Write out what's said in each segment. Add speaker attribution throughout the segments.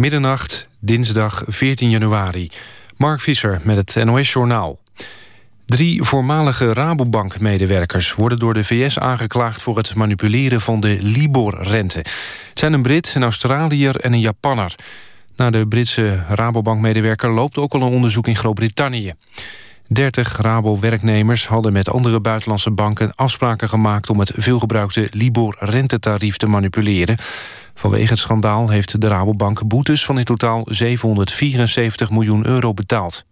Speaker 1: Middernacht, dinsdag 14 januari. Mark Visser met het NOS-journaal. Drie voormalige Rabobank-medewerkers worden door de VS aangeklaagd... voor het manipuleren van de Libor-rente. Het zijn een Brit, een Australiër en een Japanner. Na de Britse Rabobank-medewerker loopt ook al een onderzoek in Groot-Brittannië. 30 Rabo-werknemers hadden met andere buitenlandse banken afspraken gemaakt... om het veelgebruikte Libor-rentetarief te manipuleren. Vanwege het schandaal heeft de Rabobank boetes van in totaal 774 miljoen euro betaald.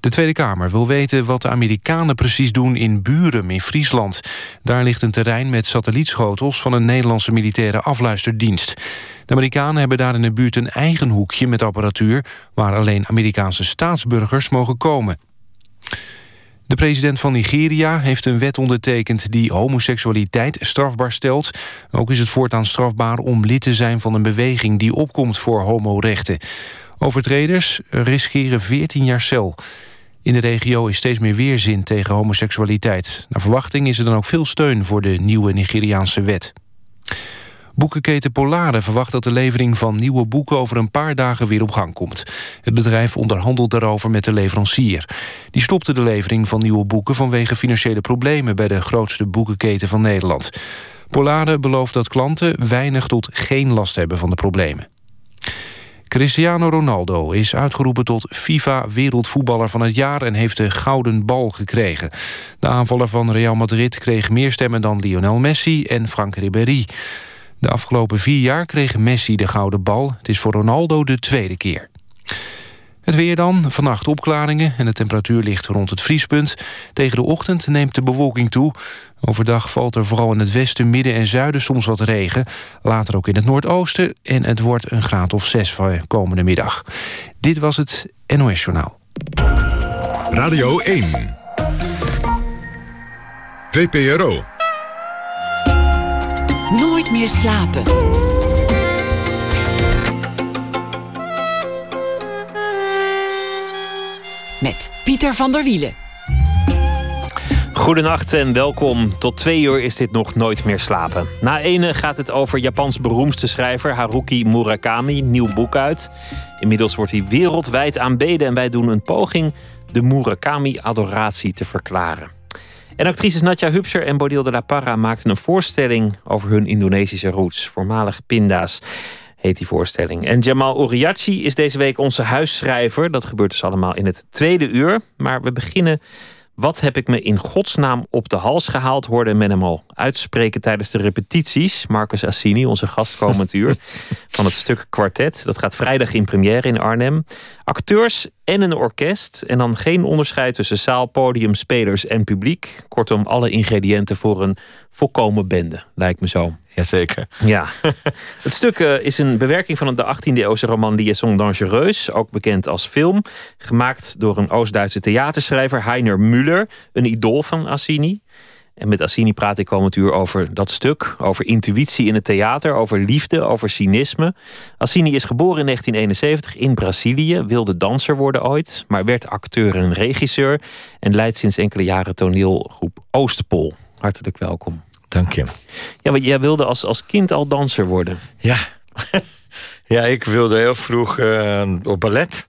Speaker 1: De Tweede Kamer wil weten wat de Amerikanen precies doen in Buren in Friesland. Daar ligt een terrein met satellietschotels van een Nederlandse militaire afluisterdienst. De Amerikanen hebben daar in de buurt een eigen hoekje met apparatuur... waar alleen Amerikaanse staatsburgers mogen komen. De president van Nigeria heeft een wet ondertekend... die homoseksualiteit strafbaar stelt. Ook is het voortaan strafbaar om lid te zijn van een beweging... die opkomt voor homorechten. Overtreders riskeren 14 jaar cel. In de regio is steeds meer weerzin tegen homoseksualiteit. Naar verwachting is er dan ook veel steun voor de nieuwe Nigeriaanse wet. Boekenketen Polare verwacht dat de levering van nieuwe boeken... over een paar dagen weer op gang komt. Het bedrijf onderhandelt daarover met de leverancier. Die stopte de levering van nieuwe boeken... vanwege financiële problemen bij de grootste boekenketen van Nederland. Polare belooft dat klanten weinig tot geen last hebben van de problemen. Cristiano Ronaldo is uitgeroepen tot FIFA-wereldvoetballer van het jaar... en heeft de gouden bal gekregen. De aanvaller van Real Madrid kreeg meer stemmen dan Lionel Messi en Frank Ribéry. De afgelopen vier jaar kreeg Messi de gouden bal. Het is voor Ronaldo de tweede keer. Het weer dan, vannacht opklaringen en de temperatuur ligt rond het vriespunt. Tegen de ochtend neemt de bewolking toe. Overdag valt er vooral in het westen, midden en zuiden soms wat regen. Later ook in het noordoosten en het wordt een graad of zes voor komende middag. Dit was het NOS Journaal.
Speaker 2: Radio 1 VPRO
Speaker 3: Nooit meer slapen. Met Pieter van der Wielen.
Speaker 4: Goedenacht en welkom. Tot twee uur is dit nog nooit meer slapen. Na ene gaat het over Japans beroemdste schrijver Haruki Murakami. Nieuw boek uit. Inmiddels wordt hij wereldwijd aanbeden en wij doen een poging de Murakami-adoratie te verklaren. En actrices Natja Hupser en Bodil de la Parra maakten een voorstelling over hun Indonesische roots, voormalig pinda's heet die voorstelling. En Jamal Oriachi is deze week onze huisschrijver. Dat gebeurt dus allemaal in het tweede uur. Maar we beginnen wat heb ik me in godsnaam op de hals gehaald? Hoorde men hem al uitspreken tijdens de repetities. Marcus Assini, onze gastkomend uur van het stuk Kwartet. Dat gaat vrijdag in première in Arnhem. Acteurs en een orkest. En dan geen onderscheid tussen zaal, podium, spelers en publiek. Kortom, alle ingrediënten voor een volkomen bende, lijkt me zo.
Speaker 5: Jazeker.
Speaker 4: Ja. Het stuk uh, is een bewerking van de 18e-eeuwse roman Liaison Dangereuse, ook bekend als film. Gemaakt door een Oost-Duitse theaterschrijver, Heiner Müller, een idool van Assini. En met Assini praat ik komend uur over dat stuk, over intuïtie in het theater, over liefde, over cynisme. Assini is geboren in 1971 in Brazilië, wilde danser worden ooit, maar werd acteur en regisseur en leidt sinds enkele jaren toneelgroep Oostpol. Hartelijk welkom.
Speaker 5: Dank je.
Speaker 4: Ja, want jij wilde als, als kind al danser worden.
Speaker 5: Ja. ja, ik wilde heel vroeg uh, op ballet.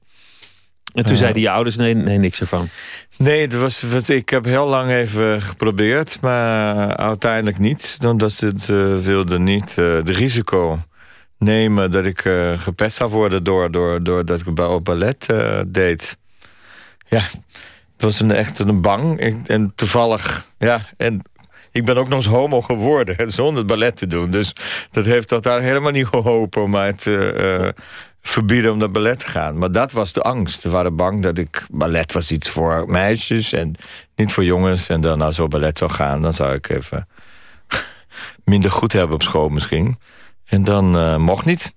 Speaker 4: En toen zeiden je ouders, nee, nee, niks ervan.
Speaker 5: Nee, het was, was, ik heb heel lang even geprobeerd, maar uiteindelijk niet. Omdat ze het uh, wilden niet de risico nemen dat ik gepest zou worden door, door, door dat ik op ballet deed. Ja, het was een, echt een bang. Ik, en toevallig, ja, en ik ben ook nog eens homo geworden zonder ballet te doen. Dus dat heeft dat daar helemaal niet geholpen om mij te uh, verbieden om naar ballet te gaan. Maar dat was de angst. Ze waren bang dat ik ballet was iets voor meisjes en niet voor jongens. En dan als zo ballet zou gaan, dan zou ik even minder goed hebben op school misschien. En dan uh, mocht niet.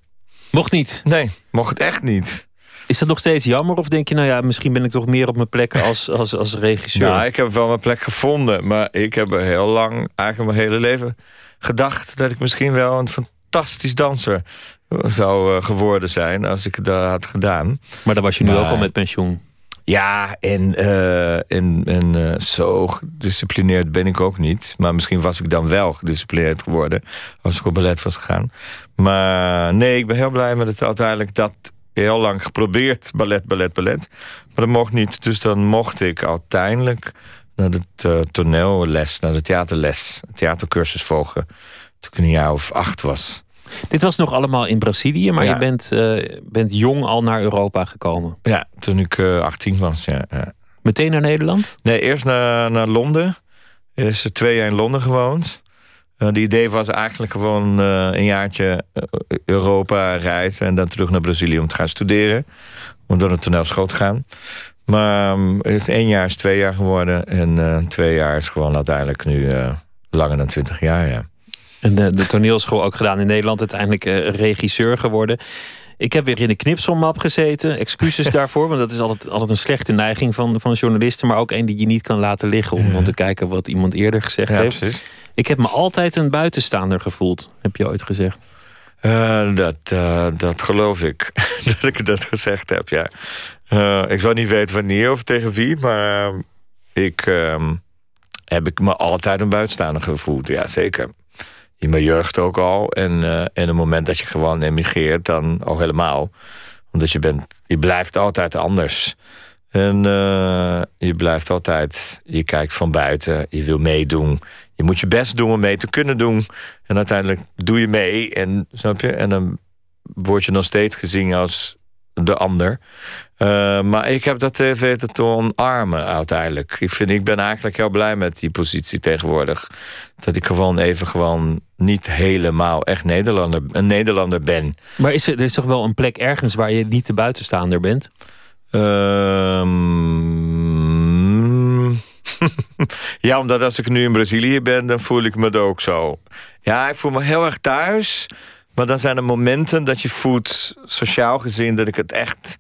Speaker 4: Mocht niet?
Speaker 5: Nee, mocht het echt niet.
Speaker 4: Is dat nog steeds jammer? Of denk je, nou ja, misschien ben ik toch meer op mijn plek als, als, als regisseur?
Speaker 5: Ja, ik heb wel mijn plek gevonden. Maar ik heb er heel lang, eigenlijk mijn hele leven, gedacht... dat ik misschien wel een fantastisch danser zou uh, geworden zijn... als ik dat had gedaan.
Speaker 4: Maar dan was je nu ook al met pensioen.
Speaker 5: Ja, en, uh, en, en uh, zo gedisciplineerd ben ik ook niet. Maar misschien was ik dan wel gedisciplineerd geworden... als ik op ballet was gegaan. Maar nee, ik ben heel blij met het uiteindelijk... dat heel lang geprobeerd, ballet, ballet, ballet. Maar dat mocht niet. Dus dan mocht ik uiteindelijk naar de uh, toneelles... naar de theaterles, theatercursus volgen... toen ik een jaar of acht was...
Speaker 4: Dit was nog allemaal in Brazilië, maar je bent, uh, bent jong al naar Europa gekomen.
Speaker 5: Ja, toen ik uh, 18 was. Ja, ja,
Speaker 4: Meteen naar Nederland?
Speaker 5: Nee, eerst naar, naar Londen. Is twee jaar in Londen gewoond. Uh, de idee was eigenlijk gewoon een jaartje Europa reizen... en dan terug naar Brazilië om te gaan studeren. Om door een toneelschool te gaan. Maar het is één jaar is twee jaar geworden. En twee jaar is gewoon uiteindelijk nu langer dan twintig jaar, ja.
Speaker 4: En de, de toneelschool ook gedaan in Nederland. Uiteindelijk uh, regisseur geworden. Ik heb weer in de knipselmap gezeten. Excuses daarvoor, want dat is altijd, altijd een slechte neiging van, van journalisten. Maar ook een die je niet kan laten liggen om, om te kijken wat iemand eerder gezegd ja, heeft. Precies. Ik heb me altijd een buitenstaander gevoeld, heb je ooit gezegd.
Speaker 5: Uh, dat, uh, dat geloof ik, dat ik dat gezegd heb, ja. Uh, ik zou niet weten wanneer of tegen wie, maar ik ehm, heb ik me altijd een buitenstaander gevoeld, ja zeker in mijn jeugd ook al. En, uh, het moment dat je gewoon emigreert, dan al helemaal. Omdat je bent, je blijft altijd anders. En uh, je blijft altijd, je kijkt van buiten, je wil meedoen. Je moet je best doen om mee te kunnen doen. En uiteindelijk doe je mee. En, snap je? En dan word je nog steeds gezien als de ander. Uh, maar ik heb dat weten te omarmen uiteindelijk. Ik, vind, ik ben eigenlijk heel blij met die positie tegenwoordig. Dat ik gewoon even gewoon niet helemaal echt Nederlander, een Nederlander ben.
Speaker 4: Maar is er, er is toch wel een plek ergens waar je niet de buitenstaander bent?
Speaker 5: Um, ja, omdat als ik nu in Brazilië ben, dan voel ik me er ook zo. Ja, ik voel me heel erg thuis. Maar dan zijn er momenten dat je voelt, sociaal gezien, dat ik het echt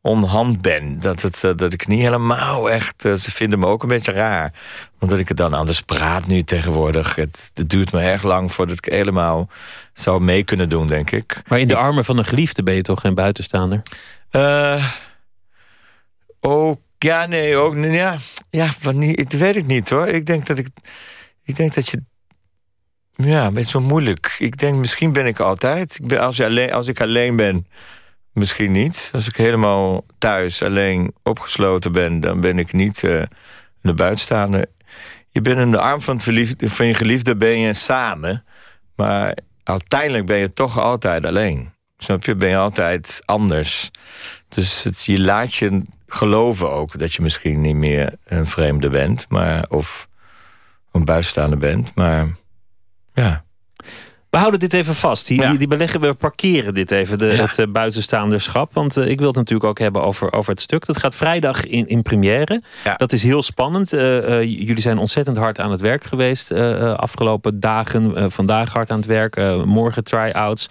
Speaker 5: onhand ben. Dat, het, eh, dat ik niet helemaal echt... Eh, ze vinden me ook een beetje raar. Omdat ik het dan anders praat nu tegenwoordig. Het, het duurt me erg lang voordat ik helemaal zou mee kunnen doen, denk ik.
Speaker 4: Maar in de armen van een geliefde ben je toch geen buitenstaander?
Speaker 5: Uh, ook, ja, nee, ook, ja, ja, wanneer, dat weet ik niet hoor. Ik denk dat ik, ik denk dat je ja, het is zo moeilijk. Ik denk, misschien ben ik altijd. Ik ben, als, je alleen, als ik alleen ben, misschien niet. Als ik helemaal thuis alleen opgesloten ben, dan ben ik niet uh, de buitenstaander. Je bent in de arm van, het verliefde, van je geliefde, ben je samen. Maar uiteindelijk ben je toch altijd alleen. Snap je? Ben je altijd anders. Dus het, je laat je geloven ook dat je misschien niet meer een vreemde bent, maar, of een buitenstaander bent. Maar ja.
Speaker 4: We houden dit even vast. Die, die beleggen, we parkeren dit even, de, het uh, buitenstaanderschap. Want uh, ik wil het natuurlijk ook hebben over, over het stuk. Dat gaat vrijdag in, in première. Dat is heel spannend. Uh, jullie zijn ontzettend hard aan het werk geweest afgelopen dagen. vandaag hard aan het werk. morgen try-outs.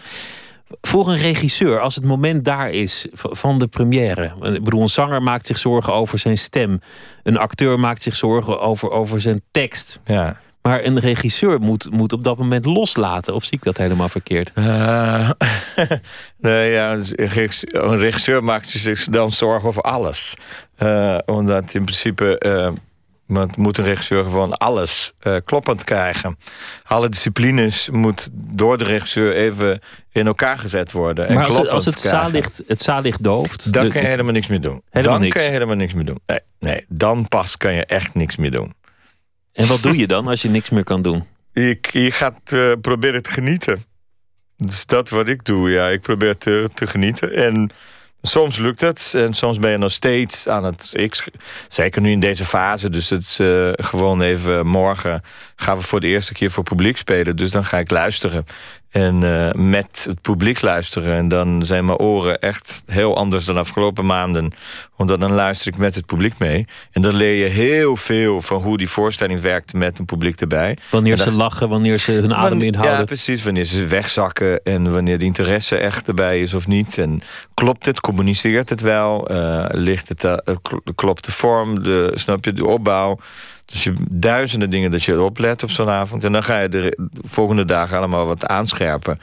Speaker 4: Voor een regisseur, als het moment daar is van de première. Ik bedoel, een zanger maakt zich zorgen over zijn stem. Een acteur maakt zich zorgen over, over zijn tekst.
Speaker 5: Ja.
Speaker 4: Maar een regisseur moet, moet op dat moment loslaten. Of zie ik dat helemaal verkeerd?
Speaker 5: Uh, nee, ja, een regisseur maakt zich dan zorgen over alles. Uh, omdat in principe uh, moet een regisseur gewoon alles kloppend krijgen. Alle disciplines moet door de regisseur even in elkaar gezet worden. En
Speaker 4: maar als het, als het, zaallicht, het zaallicht dooft...
Speaker 5: Dan kan je helemaal niks meer doen. Dan
Speaker 4: niks.
Speaker 5: kan je helemaal niks meer doen. Nee, nee, dan pas kan je echt niks meer doen.
Speaker 4: En wat doe je dan als je niks meer kan doen?
Speaker 5: Je, je gaat uh, proberen te genieten. Dus dat wat ik doe, ja. Ik probeer te, te genieten. En soms lukt het. En soms ben je nog steeds aan het... Ik, zeker nu in deze fase. Dus het is uh, gewoon even morgen gaan we voor de eerste keer voor publiek spelen. Dus dan ga ik luisteren. En uh, met het publiek luisteren. En dan zijn mijn oren echt heel anders dan afgelopen maanden. Want dan luister ik met het publiek mee. En dan leer je heel veel van hoe die voorstelling werkt met een publiek erbij.
Speaker 4: Wanneer ze lachen, wanneer ze hun adem inhouden.
Speaker 5: Ja, precies. Wanneer ze wegzakken en wanneer de interesse echt erbij is of niet. En klopt het, communiceert het wel? Uh, ligt het, uh, klopt de vorm, de, snap je, de opbouw? Dus je duizenden dingen dat je oplet op zo'n avond. En dan ga je de volgende dagen allemaal wat aanscherpen.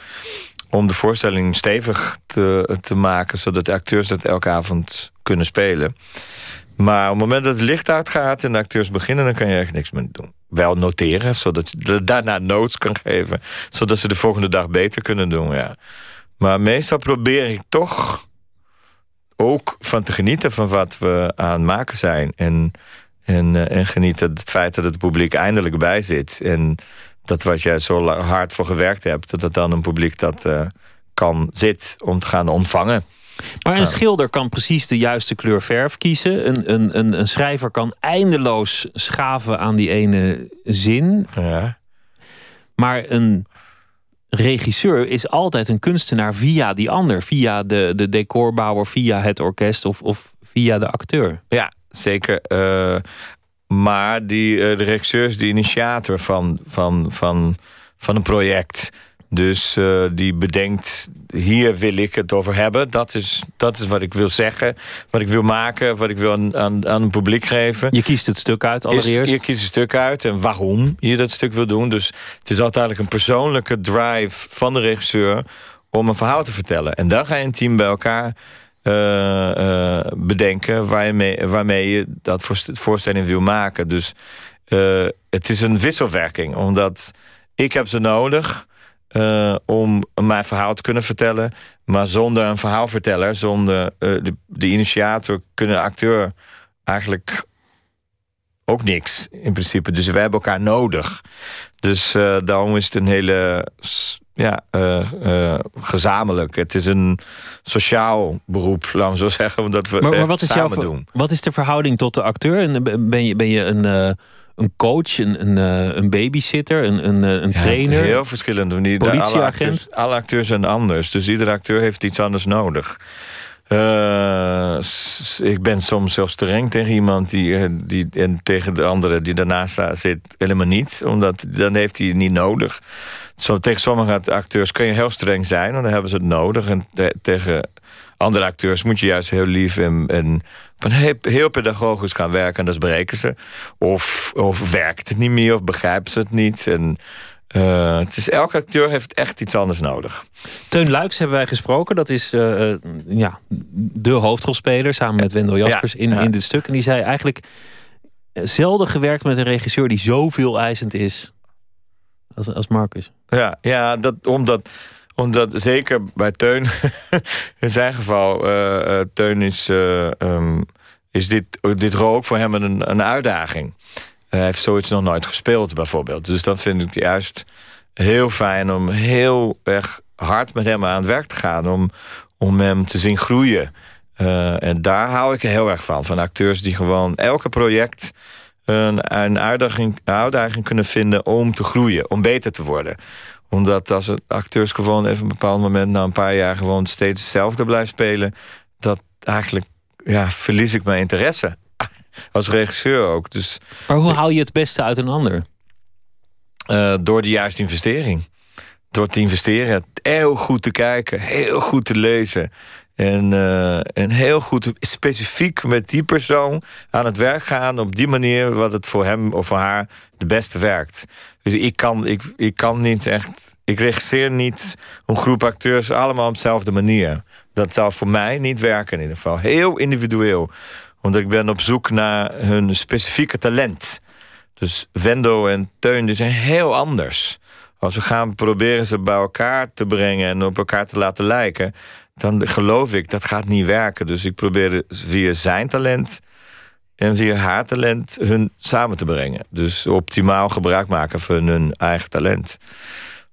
Speaker 5: Om de voorstelling stevig te, te maken. Zodat de acteurs dat elke avond kunnen spelen. Maar op het moment dat het licht uitgaat en de acteurs beginnen... dan kan je echt niks meer doen. Wel noteren, zodat je daarna notes kan geven... zodat ze de volgende dag beter kunnen doen, ja. Maar meestal probeer ik toch ook van te genieten... van wat we aan het maken zijn. En, en, uh, en genieten het feit dat het publiek eindelijk bij zit. En dat wat jij zo hard voor gewerkt hebt... dat dan een publiek dat uh, kan zit om te gaan ontvangen...
Speaker 4: Maar een schilder kan precies de juiste kleur verf kiezen. Een, een, een, een schrijver kan eindeloos schaven aan die ene zin.
Speaker 5: Ja.
Speaker 4: Maar een regisseur is altijd een kunstenaar via die ander. Via de, de decorbouwer, via het orkest of, of via de acteur.
Speaker 5: Ja, zeker. Uh, maar die, uh, de regisseur is de initiator van, van, van, van een project. Dus uh, die bedenkt, hier wil ik het over hebben. Dat is, dat is wat ik wil zeggen, wat ik wil maken... wat ik wil aan, aan, aan het publiek geven.
Speaker 4: Je kiest het stuk uit allereerst?
Speaker 5: Is, je kiest het stuk uit en waarom je dat stuk wil doen. Dus het is uiteindelijk een persoonlijke drive van de regisseur... om een verhaal te vertellen. En dan ga je een team bij elkaar uh, uh, bedenken... Waarmee, waarmee je dat voorstelling wil maken. Dus uh, het is een wisselwerking, omdat ik heb ze nodig... Om mijn verhaal te kunnen vertellen. Maar zonder een verhaalverteller, zonder de, de, initiator, kunnen acteur eigenlijk ook niks in principe. Dus we hebben elkaar nodig. Dus daarom is het een hele ja, gezamenlijk. Het is een sociaal beroep, laten we zo zeggen. Omdat we
Speaker 4: maar, maar wat is
Speaker 5: samen
Speaker 4: jouw,
Speaker 5: doen.
Speaker 4: Wat is de verhouding tot de acteur? Ben je, ben je een een coach, een, een, een babysitter, een, een, een
Speaker 5: ja,
Speaker 4: trainer.
Speaker 5: Heel verschillend.
Speaker 4: Politieagent.
Speaker 5: Alle acteurs, alle acteurs zijn anders. Dus iedere acteur heeft iets anders nodig. Uh, ik ben soms zelfs streng tegen iemand die, die, en tegen de andere die daarnaast zit helemaal niet. Omdat dan heeft hij het niet nodig. Zo, tegen sommige acteurs kun je heel streng zijn, want dan hebben ze het nodig. En te, tegen andere acteurs moet je juist heel lief en, en heel, heel pedagogisch gaan werken. En dat breken ze. Of, of werkt het niet meer, of begrijpen ze het niet. En uh, het is, elke acteur heeft echt iets anders nodig.
Speaker 4: Teun Luiks hebben wij gesproken. Dat is uh, uh, ja, de hoofdrolspeler samen met Wendel Jaspers ja, in, ja. in dit stuk. En die zei eigenlijk zelden gewerkt met een regisseur die zoveel eisend is als, als Marcus.
Speaker 5: Ja, ja dat, omdat omdat zeker bij Teun, in zijn geval, uh, uh, Teun is, uh, um, is dit, dit rol ook voor hem een, een uitdaging. hij heeft zoiets nog nooit gespeeld bijvoorbeeld. Dus dat vind ik juist heel fijn om heel erg hard met hem aan het werk te gaan. Om, om hem te zien groeien. en daar hou ik heel erg van. Van acteurs die gewoon elke project een, een uitdaging, uitdaging kunnen vinden om te groeien. Om beter te worden omdat als acteurs gewoon even een bepaald moment... na een paar jaar gewoon steeds hetzelfde blijft spelen... dat eigenlijk ja, verlies ik mijn interesse. Als regisseur ook. Dus,
Speaker 4: maar hoe haal je het beste uit een ander?
Speaker 5: Uh, door de juiste investering. Door te investeren, heel goed te kijken, heel goed te lezen. En, uh, en heel goed specifiek met die persoon aan het werk gaan... op die manier wat het voor hem of voor haar de beste werkt. Dus ik kan, ik, ik kan niet echt... Ik regisseer niet een groep acteurs allemaal op dezelfde manier. Dat zou voor mij niet werken in ieder geval. Heel individueel. Want ik ben op zoek naar hun specifieke talent. Dus Wendo en Teun die zijn heel anders. Als we gaan proberen ze bij elkaar te brengen... en op elkaar te laten lijken... dan geloof ik, dat gaat niet werken. Dus ik probeer via zijn talent en via haar talent hun samen te brengen. Dus optimaal gebruik maken van hun eigen talent.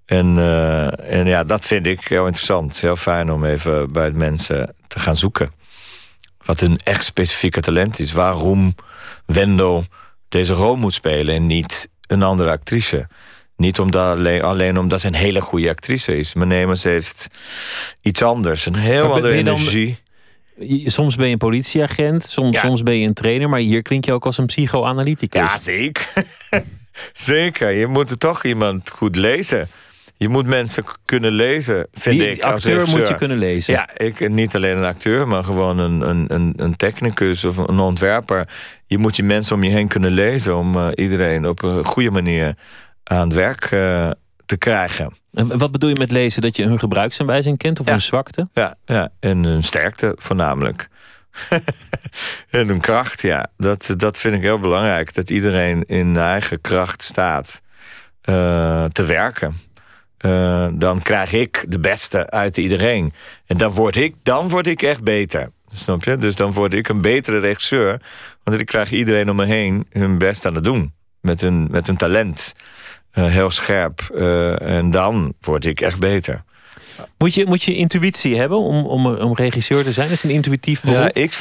Speaker 5: En, uh, en ja, dat vind ik heel interessant. Heel fijn om even bij mensen te gaan zoeken. Wat hun echt specifieke talent is. Waarom Wendel deze rol moet spelen en niet een andere actrice. Niet omdat alleen, alleen omdat ze een hele goede actrice is. Maar ze heeft iets anders. Een heel
Speaker 4: maar
Speaker 5: andere energie.
Speaker 4: Soms ben je een politieagent, soms,
Speaker 5: Ja.
Speaker 4: soms ben je een trainer... maar hier klink je ook als een psychoanalyticus.
Speaker 5: Ja, zeker. zeker. Je moet er toch iemand goed lezen. Je moet mensen kunnen lezen, vind
Speaker 4: Die
Speaker 5: ik.
Speaker 4: acteur moet je kunnen lezen.
Speaker 5: Ja, ik, niet alleen een acteur, maar gewoon een, een, een, technicus of een ontwerper. Je moet die mensen om je heen kunnen lezen... om eh, iedereen op een goede manier aan het werk eh, te krijgen.
Speaker 4: En wat bedoel je met lezen? Dat je hun gebruiksaanwijzing kent of
Speaker 5: Ja.
Speaker 4: hun zwakte?
Speaker 5: Ja, ja, en een sterkte voornamelijk. en hun kracht, ja. Dat, dat vind ik heel belangrijk. Dat iedereen in eigen kracht staat uh, te werken. Uh, dan krijg ik de beste uit iedereen. En dan word ik, dan word ik echt beter. Snap je? Dus dan word ik een betere regisseur. Want ik krijg iedereen om me heen hun best aan het doen. Met hun, met hun talent. Uh, heel scherp. en dan word ik echt beter.
Speaker 4: Moet je, moet je intuïtie hebben om, om, om regisseur te zijn? Is het een intuïtief beroep?
Speaker 5: Ja, ik,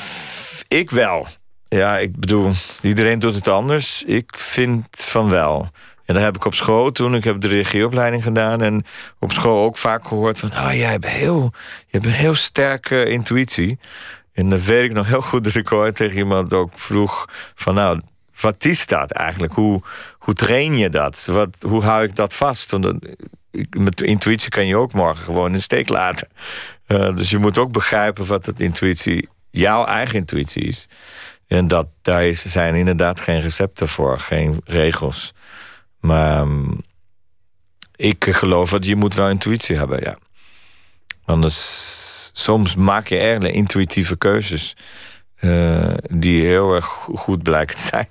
Speaker 5: ik wel. Ja, ik bedoel, iedereen doet het anders. Ik vind van wel. En daar heb ik op school toen, ik heb de regieopleiding gedaan... en op school ook vaak gehoord van... oh, jij hebt, heel, je hebt een heel sterke intuïtie. En dan weet ik nog heel goed dat ik ooit tegen iemand ook vroeg... van nou, wat is dat eigenlijk? Hoe, hoe train je dat? Wat, hoe hou ik dat vast? Want met intuïtie kan je ook morgen gewoon in steek laten. Uh, dus je moet ook begrijpen wat het intuïtie, jouw eigen intuïtie is. En dat, daar is, zijn inderdaad geen recepten voor, geen regels. Maar um, ik geloof dat je moet wel intuïtie hebben, ja. Anders, soms maak je erg intuïtieve keuzes... Uh, die heel erg goed blijken te zijn.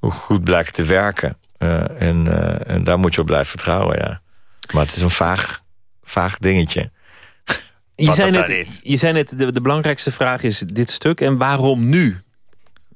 Speaker 5: Goed blijken te werken. Uh, en, uh, en daar moet je op blijven vertrouwen, ja. Maar het is een vaag, vaag dingetje.
Speaker 4: Je zei, net, je zei net, de, de belangrijkste vraag is dit stuk. En waarom nu?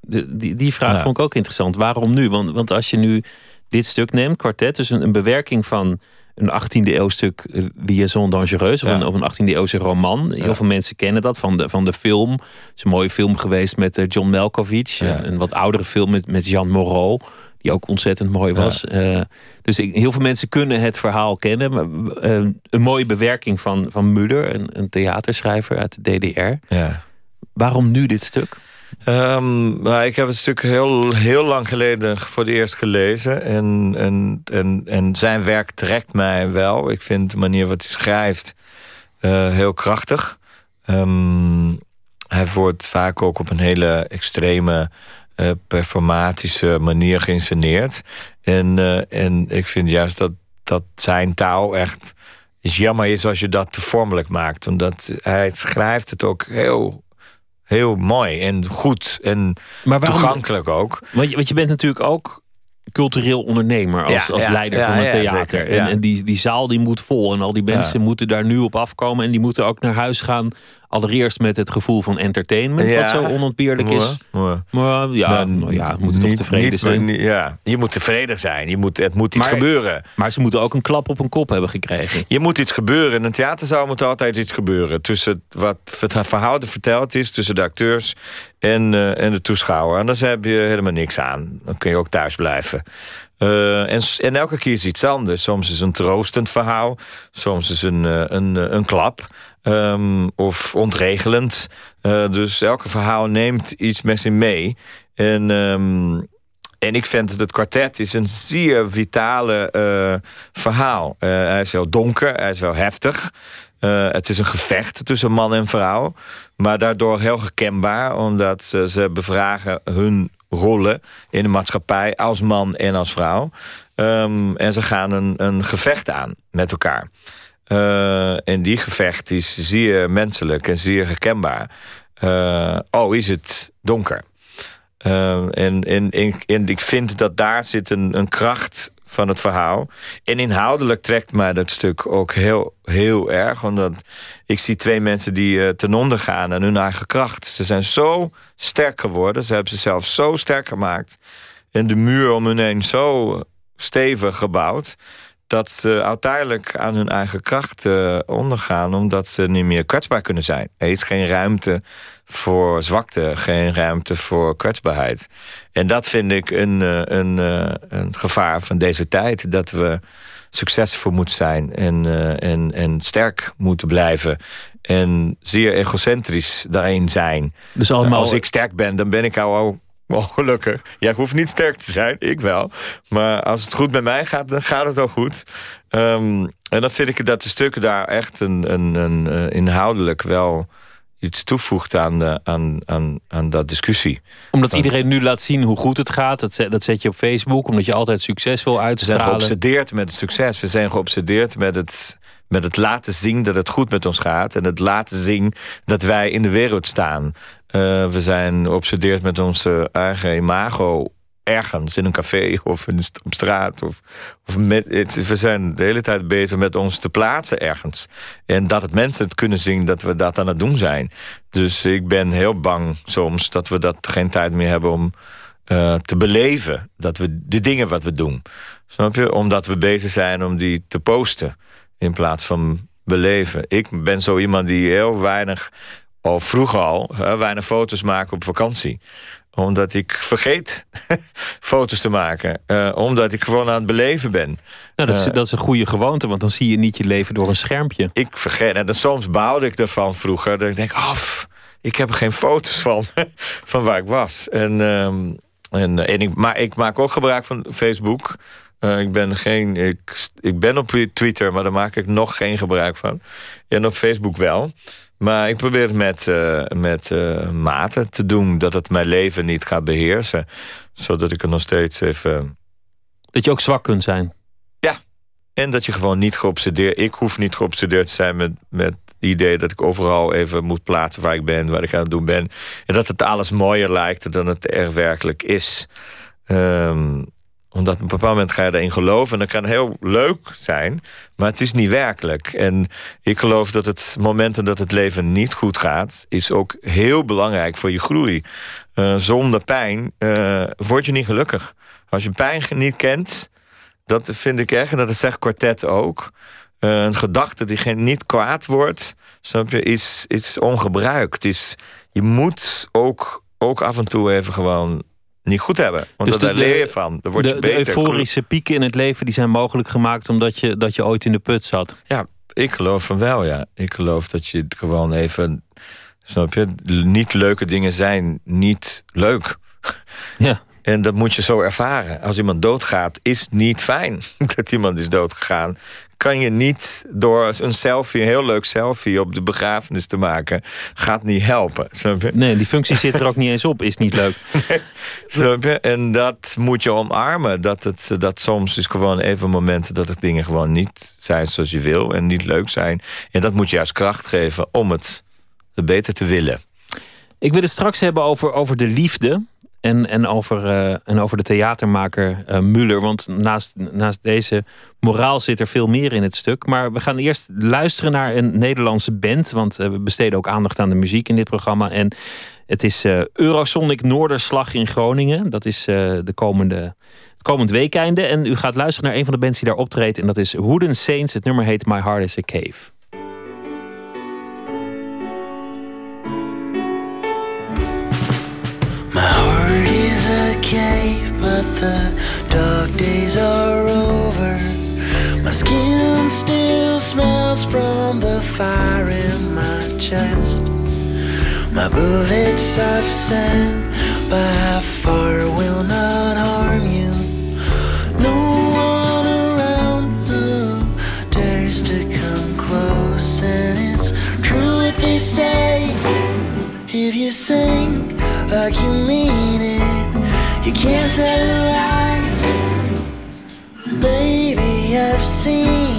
Speaker 4: De, die, die vraag vond ik ook interessant. Waarom nu? Want, want als je nu dit stuk neemt, kwartet, dus een, een bewerking van een 18e eeuw stuk eh, Liaison Dangereuse, of, een, of een 18e eeuwse roman. Heel veel mensen kennen dat van de, van de film. Het is een mooie film geweest met eh, John Malkovich. Een, een, wat oudere film met, met Jean Moreau die ook ontzettend mooi was. Eh, dus ik, heel veel mensen kunnen het verhaal kennen. Maar, eh, een mooie bewerking van, van Muller, een, een theaterschrijver uit de DDR.
Speaker 5: Ja.
Speaker 4: Waarom nu dit stuk?
Speaker 5: Um, nou, ik heb het stuk heel, heel lang geleden voor het eerst gelezen. En, en, en, en zijn werk trekt mij wel. Ik vind de manier wat hij schrijft uh, heel krachtig. Um, hij wordt vaak ook op een hele extreme uh, performatische manier geïnsceneerd. En, uh, en ik vind juist dat, dat zijn taal echt is jammer is als je dat te vormelijk maakt. Omdat hij schrijft het ook heel, heel mooi en goed en maar waarom, toegankelijk ook.
Speaker 4: Want je, want je bent natuurlijk ook cultureel ondernemer als, als leider van een theater. en, en, die, die zaal die moet vol en al die mensen moeten daar nu op afkomen en die moeten ook naar huis gaan Allereerst met het gevoel van entertainment, wat zo onontbeerlijk is. Maar ja, nou, ja, moeten toch tevreden zijn.
Speaker 5: ja, je moet tevreden zijn. Je moet, het moet iets gebeuren.
Speaker 4: Maar ze moeten ook een klap op een kop hebben gekregen.
Speaker 5: Je moet iets gebeuren. In een theaterzaal moet altijd iets gebeuren. Tussen wat het verhaal verteld is, tussen de acteurs en, uh, en de toeschouwer. Anders heb je helemaal niks aan. Dan kun je ook thuis blijven. Uh, en, en, elke keer is iets anders. Soms is een troostend verhaal. Soms is een, uh, een, een klap. Um, of ontregelend. Uh, dus elke verhaal neemt iets met zich mee. En, um, en ik vind dat het kwartet is een zeer vitale uh, verhaal. Uh, hij is wel donker, hij is wel heftig. het is een gevecht tussen man en vrouw. Maar daardoor heel herkenbaar, omdat ze, ze bevragen hun rollen in de maatschappij als man en als vrouw. Um, en ze gaan een, een gevecht aan met elkaar. Uh, en die gevecht is zeer menselijk en zeer herkenbaar. Uh, oh, is het donker? En, en, en, ik vind dat daar zit een, een kracht van het verhaal. En inhoudelijk trekt mij dat stuk ook heel, heel erg. Omdat ik zie twee mensen die ten onder gaan aan hun eigen kracht. Ze zijn zo sterk geworden. Ze hebben zichzelf zo sterk gemaakt. En de muur om hun heen zo stevig gebouwd dat ze uiteindelijk aan hun eigen kracht uh, ondergaan... omdat ze niet meer kwetsbaar kunnen zijn. Er is geen ruimte voor zwakte, geen ruimte voor kwetsbaarheid. En dat vind ik een, eh, een, eh, een gevaar van deze tijd. Dat we succesvol moeten zijn en, en, en sterk moeten blijven. En zeer egocentrisch daarin zijn. Dus allemaal... Als ik sterk ben, dan ben ik al Oh, gelukkig. Ja, ik hoef niet sterk te zijn, ik wel. Maar als het goed met mij gaat, dan gaat het ook goed. Um, en dan vind ik dat de stukken daar echt een, een, een, uh, inhoudelijk wel iets toevoegt aan, de, aan, aan, aan dat discussie.
Speaker 4: Omdat iedereen nu laat zien hoe goed het gaat. Dat zet, dat zet je op Facebook, omdat je altijd succes wil uitstralen.
Speaker 5: We zijn geobsedeerd met het succes. We zijn geobsedeerd met het, met het laten zien dat het goed met ons gaat. En het laten zien dat wij in de wereld staan. We zijn obsedeerd met onze eigen imago ergens in een café of in, op straat. Of, of met, het, we zijn de hele tijd bezig met ons te plaatsen ergens. En dat het mensen het kunnen zien dat we dat aan het doen zijn. Dus ik ben heel bang soms dat we dat geen tijd meer hebben om uh, te beleven. Dat we de dingen wat we doen. Snap je? Omdat we bezig zijn om die te posten. In plaats van beleven. Ik ben zo iemand die heel weinig, al vroeger al, weinig foto's maakt op vakantie omdat ik vergeet foto's te maken. Uh, omdat ik gewoon aan het beleven ben.
Speaker 4: Nou, dat, is, uh, dat is een goede gewoonte, want dan zie je niet je leven door een schermpje.
Speaker 5: Ik vergeet. En dan soms bouwde ik ervan vroeger. Dat ik denk, oh, ik heb er geen foto's van. van waar ik was. En, um, en, en ik, maar ik maak ook gebruik van Facebook. Uh, ik, ben geen, ik, ik ben op Twitter, maar daar maak ik nog geen gebruik van. En op Facebook wel. Maar ik probeer het met, uh, met uh, mate te doen. Dat het mijn leven niet gaat beheersen. Zodat ik er nog steeds even...
Speaker 4: Dat je ook zwak kunt zijn.
Speaker 5: Ja. En dat je gewoon niet geobsedeerd... Ik hoef niet geobsedeerd te zijn met, met het idee... dat ik overal even moet plaatsen waar ik ben. Wat ik aan het doen ben. En dat het alles mooier lijkt dan het er werkelijk is. Um, omdat op een bepaald moment ga je erin geloven. En dat kan heel leuk zijn, maar het is niet werkelijk. En ik geloof dat het momenten dat het leven niet goed gaat... is ook heel belangrijk voor je groei. Uh, zonder pijn uh, word je niet gelukkig. Als je pijn niet kent, dat vind ik echt... en dat zegt kwartet ook... Uh, een gedachte die niet kwaad wordt, snap je, is, is ongebruikt. Is, je moet ook, ook af en toe even gewoon niet goed hebben. Want dus daar leer je van. Daar word je
Speaker 4: de,
Speaker 5: beter.
Speaker 4: De euforische pieken in het leven die zijn mogelijk gemaakt omdat je, dat je ooit in de put zat.
Speaker 5: Ja, ik geloof van wel, ja. Ik geloof dat je gewoon even. Snap je? Niet leuke dingen zijn niet leuk.
Speaker 4: Ja.
Speaker 5: En dat moet je zo ervaren. Als iemand doodgaat, is niet fijn dat iemand is doodgegaan kan je niet door een selfie, een heel leuk selfie op de begrafenis te maken, gaat niet helpen.
Speaker 4: Nee, die functie zit er ook niet eens op, is niet leuk.
Speaker 5: Nee, En dat moet je omarmen. Dat, het, dat soms is gewoon even momenten dat het dingen gewoon niet zijn zoals je wil en niet leuk zijn. En dat moet je juist kracht geven om het beter te willen.
Speaker 4: Ik wil het straks hebben over, over de liefde. En, en, over, uh, en over de theatermaker uh, Muller. Want naast, naast deze moraal zit er veel meer in het stuk. Maar we gaan eerst luisteren naar een Nederlandse band. Want uh, we besteden ook aandacht aan de muziek in dit programma. En het is Eurosonic Noorderslag in Groningen. Dat is de komende, het komend weekende. En u gaat luisteren naar een van de bands die daar optreedt. En dat is Wooden Saints. Het nummer heet My Heart is a Cave.
Speaker 6: The dark days are over. My skin still smells from the fire in my chest. My bullets I've sent, but how far will not harm you? No one around who dares to come close, and it's true what they say. If you sing like you mean. You can't tell a lie, baby. I've seen.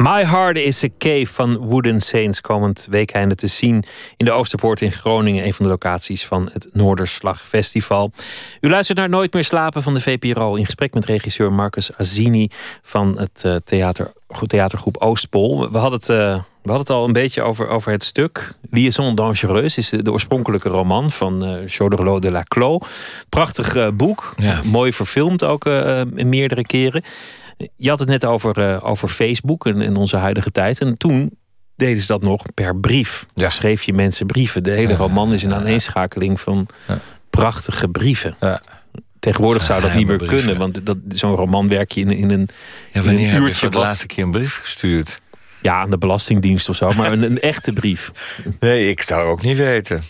Speaker 4: My Heart is a Cave van Wooden Saints. Komend weekende te zien in de Oosterpoort in Groningen. Een van de locaties van het Noorderslag Festival. U luistert naar Nooit meer slapen van de VPRO. In gesprek met regisseur Marcus Azini van het uh, theater, theatergroep Oostpol. We hadden het... Uh, we hadden het al een beetje over, over het stuk. Liaison Dangereuse is de, de oorspronkelijke roman van uh, de la Clos. Prachtig uh, boek. Ja. Mooi verfilmd ook uh, meerdere keren. Je had het net over, uh, over Facebook en in onze huidige tijd. En toen deden ze dat nog per brief. Ja. Schreef je mensen brieven. De hele roman is een aaneenschakeling van prachtige brieven. Tegenwoordig zou dat niet meer kunnen, want dat, zo'n roman werk je in, in een.
Speaker 5: Ja, wanneer in een uurtje heb je de laatste keer een brief gestuurd?
Speaker 4: Ja, aan de Belastingdienst of zo, maar een, een echte brief.
Speaker 5: Nee, ik zou ook niet weten.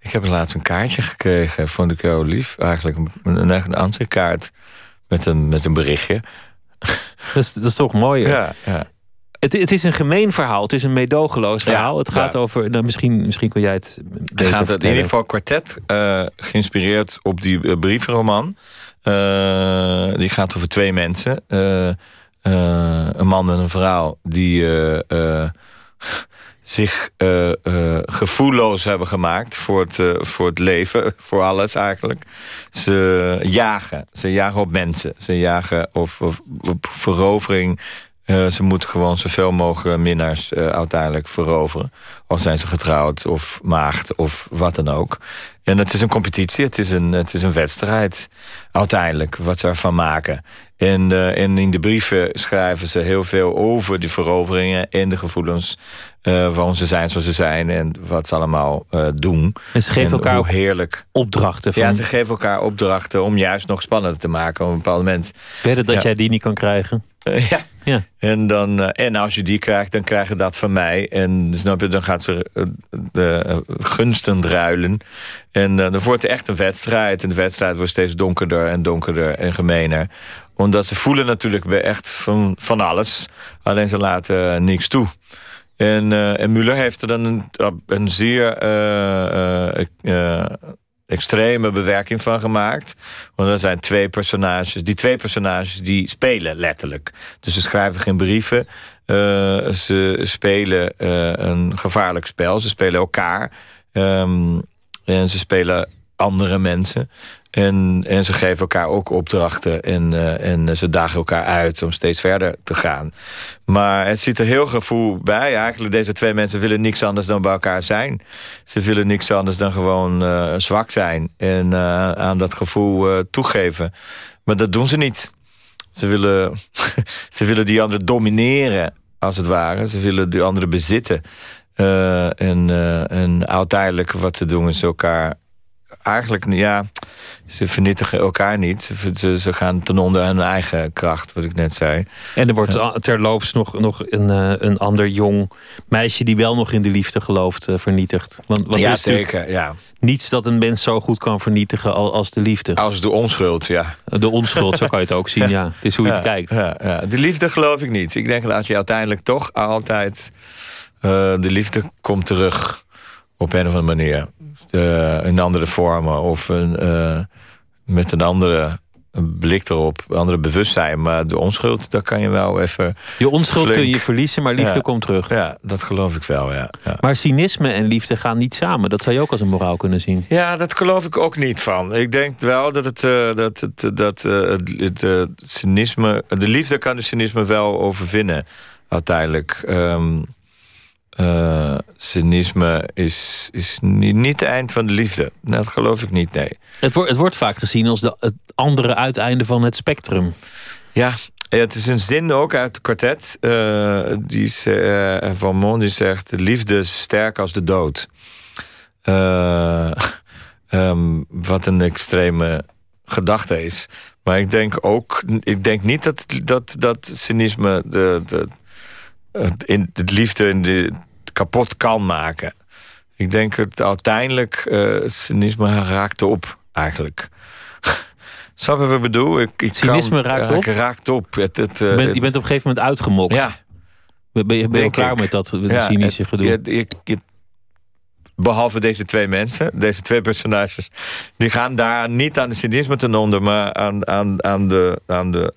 Speaker 5: Ik heb laatst een kaartje gekregen, vond ik heel lief. Eigenlijk een, een, een kaart met een, met een berichtje.
Speaker 4: Dat is, dat is toch mooi.
Speaker 5: Ja, ja.
Speaker 4: Het, het, is een gemeen verhaal. Het is een meedogenloos verhaal. het gaat over. Nou, misschien, misschien kun jij het. Beter
Speaker 5: gaat het in ieder geval kwartet, uh, geïnspireerd op die uh, brievenroman. Uh, die gaat over twee mensen: een man en een vrouw die zich uh, uh, gevoelloos hebben gemaakt voor het, uh, voor het leven, voor alles eigenlijk. Ze jagen, ze jagen op mensen, ze jagen op, op, verovering. ze moeten gewoon zoveel mogelijk minnaars uiteindelijk veroveren. Of zijn ze getrouwd of maagd of wat dan ook. En het is een competitie, het is een, het is een wedstrijd uiteindelijk, wat ze ervan maken. En, uh, en in de brieven schrijven ze heel veel over die veroveringen en de gevoelens uh, waarom ze zijn zoals ze zijn en wat ze allemaal uh, doen.
Speaker 4: En ze geven elkaar heerlijk opdrachten.
Speaker 5: Van... Ja, ze geven elkaar opdrachten om juist nog spannender te maken op een bepaald moment.
Speaker 4: Verder dat jij die niet kan krijgen.
Speaker 5: ja. En, dan, en als je die krijgt, dan krijg je dat van mij. En snap je, dan gaat ze de gunsten ruilen. En dan wordt het echt een wedstrijd. En de wedstrijd wordt steeds donkerder en donkerder en gemener omdat ze voelen natuurlijk echt van, van alles. Alleen ze laten niks toe. En, en Muller heeft er dan een, een zeer extreme bewerking van gemaakt. Want er zijn twee personages. Die twee personages die spelen letterlijk. Dus ze schrijven geen brieven. ze spelen een gevaarlijk spel. Ze spelen elkaar. Um, en ze spelen andere mensen. En, en ze geven elkaar ook opdrachten en, uh, en ze dagen elkaar uit om steeds verder te gaan. Maar het zit er heel gevoel bij. Eigenlijk, deze twee mensen willen niks anders dan bij elkaar zijn. Ze willen niks anders dan gewoon uh, zwak zijn en uh, aan dat gevoel toegeven. Maar dat doen ze niet. Ze willen, ze willen die anderen domineren, als het ware. Ze willen die anderen bezitten. en, en uiteindelijk wat ze doen is elkaar eigenlijk, ja, ze vernietigen elkaar niet. Ze, ze gaan ten onder hun eigen kracht, wat ik net zei.
Speaker 4: En er wordt terloops nog, nog een, eh, een ander jong meisje... die wel nog in de liefde gelooft, uh, vernietigd.
Speaker 5: Want, want ja, zeker, ja.
Speaker 4: Niets dat een mens zo goed kan vernietigen als de liefde.
Speaker 5: Als de onschuld, ja.
Speaker 4: De onschuld, zo kan je het ook zien, ja. Het is hoe je het kijkt.
Speaker 5: Ja, ja. De liefde geloof ik niet. Ik denk dat je uiteindelijk toch altijd... Uh, de liefde komt terug op een of andere manier. Uh, in andere vormen of een, uh, met een andere blik erop, een andere bewustzijn. Maar de onschuld, daar kan je wel even.
Speaker 4: Je onschuld kun je verliezen, maar liefde komt terug.
Speaker 5: Ja, dat geloof ik wel. Ja. ja.
Speaker 4: Maar cynisme en liefde gaan niet samen. Dat zou je ook als een moraal kunnen zien.
Speaker 5: Ja, dat geloof ik ook niet van. Ik denk wel dat het, uh, dat, het, dat het, het cynisme. De liefde kan de cynisme wel overwinnen, uiteindelijk. Um, uh, cynisme is, is niet, niet het eind van de liefde. Dat geloof ik niet, nee.
Speaker 4: Het, wordt het wordt vaak gezien als de, het andere uiteinde van het spectrum.
Speaker 5: Ja, het is een zin ook uit het kwartet. Uh, die is, uh, van Mon die zegt... de liefde is sterk als de dood. Um, wat een extreme gedachte is. Maar ik denk ook... Ik denk niet dat, dat, dat cynisme... De, de, in de liefde in de, kapot kan maken. Ik denk het uiteindelijk uh, cynisme raakt op, eigenlijk. Snap je wat ik bedoel? Ik,
Speaker 4: ik cynisme kan, raakt op?
Speaker 5: raakt op. Het, het,
Speaker 4: je, bent, je bent op een gegeven moment uitgemokt.
Speaker 5: Ja.
Speaker 4: Ben je, ben je klaar met dat met ja, cynische het, gedoe?
Speaker 5: Behalve deze twee mensen, deze twee personages... die gaan daar niet aan de cynisme ten onder... maar aan, aan, aan, de, aan de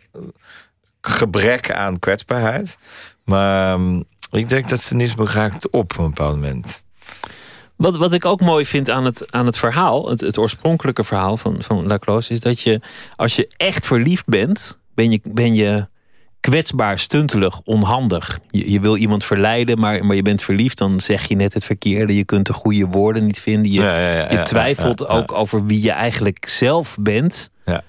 Speaker 5: gebrek aan kwetsbaarheid. Maar ehm, ik denk dat cynisme raakt op op een bepaald moment.
Speaker 4: Wat, wat ik ook mooi vind aan het, aan het verhaal, het, het oorspronkelijke verhaal van, van Laclos, is dat je, als je echt verliefd bent, ben je, ben je kwetsbaar, stuntelig, onhandig. Je, je wil iemand verleiden, maar, maar je bent verliefd, dan zeg je net het verkeerde. Je kunt de goede woorden niet vinden. Je,
Speaker 5: Ja, ja, ja,
Speaker 4: je twijfelt ook over wie je eigenlijk zelf bent.
Speaker 5: Ja.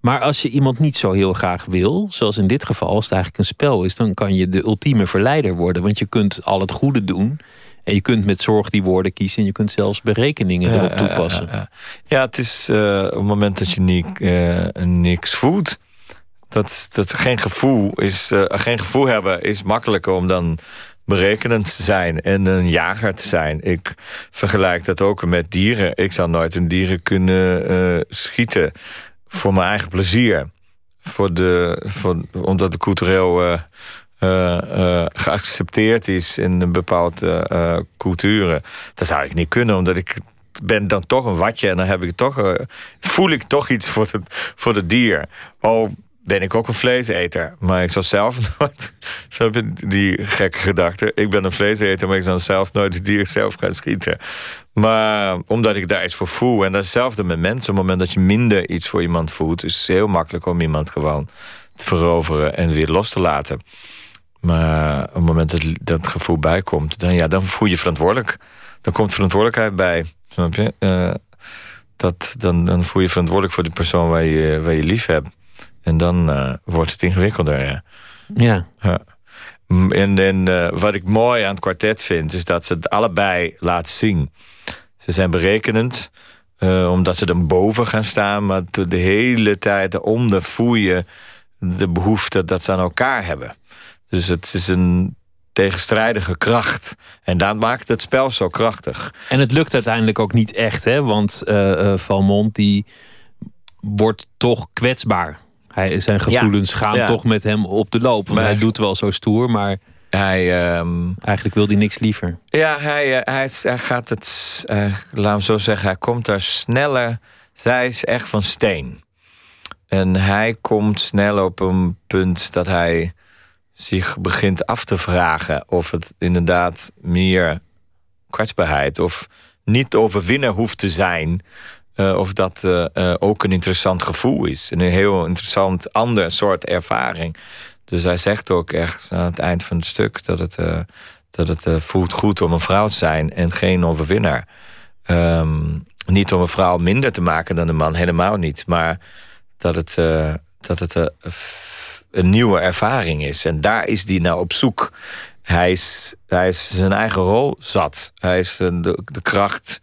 Speaker 4: Maar als je iemand niet zo heel graag wil, zoals in dit geval, als het eigenlijk een spel is, dan kan je de ultieme verleider worden. Want je kunt al het goede doen. En je kunt met zorg die woorden kiezen. En je kunt zelfs berekeningen
Speaker 5: Ja,
Speaker 4: erop toepassen.
Speaker 5: Ja, ja. Ja, het is eh, op het moment dat je niet, eh, niks voelt. Dat, dat geen gevoel is. eh, geen gevoel hebben is makkelijker om dan berekenend te zijn en een jager te zijn. Ik vergelijk dat ook met dieren. Ik zou nooit een dieren kunnen schieten voor mijn eigen plezier. Voor de, voor, omdat het cultureel eh, eh, eh, geaccepteerd is in een bepaalde culturen. Dat zou ik niet kunnen, omdat ik ben dan toch een watje en dan heb ik toch, voel ik toch iets voor het, voor dier. Al ben ik ook een vleeseter, maar ik zou zelf nooit, snap je, die gekke gedachte. Ik ben een vleeseter, maar ik zou zelf nooit het dier zelf gaan schieten. Maar omdat ik daar iets voor voel. En dat is hetzelfde met mensen. Op het moment dat je minder iets voor iemand voelt, is het heel makkelijk om iemand gewoon te veroveren en weer los te laten. Maar op het moment dat dat gevoel bijkomt, dan, ja, dan voel je verantwoordelijk. Dan komt verantwoordelijkheid bij. Snap je? Eh, dat, dan, dan voel je verantwoordelijk voor de persoon waar je, waar je lief hebt. En dan eh, wordt het ingewikkelder. Ja.
Speaker 4: Ja.
Speaker 5: Ja. En, en eh, wat ik mooi aan het kwartet vind, is dat ze het allebei laten zien. Ze zijn berekenend, eh, omdat ze er boven gaan staan, maar de de hele tijd eronder voel je de behoefte dat ze aan elkaar hebben. Dus het is een tegenstrijdige kracht. En dat maakt het spel zo krachtig.
Speaker 4: En het lukt uiteindelijk ook niet echt, hè? Want eh, Valmont die wordt toch kwetsbaar. Hij, zijn gevoelens gaan
Speaker 5: ja.
Speaker 4: toch met hem op de loop. Want
Speaker 5: Maar-
Speaker 4: hij doet wel zo stoer, maar
Speaker 5: Hij, ehm,
Speaker 4: eigenlijk wil hij niks liever.
Speaker 5: Ja, hij, eh, hij gaat het, eh, laat hem zo zeggen, hij komt daar sneller. Zij is echt van steen. En hij komt snel op een punt dat hij zich begint af te vragen of het inderdaad meer kwetsbaarheid of niet overwinnen hoeft te zijn. Eh, of dat eh, eh, ook een interessant gevoel is. En een heel interessant ander soort ervaring. Dus hij zegt ook echt aan het eind van het stuk dat het, dat het voelt goed om een vrouw te zijn en geen overwinnaar. Ehm, niet om een vrouw minder te maken dan een man, helemaal niet. Maar dat het, dat het een nieuwe ervaring is. En daar is hij nou op zoek. Hij is, hij is zijn eigen rol zat. Hij is de, de kracht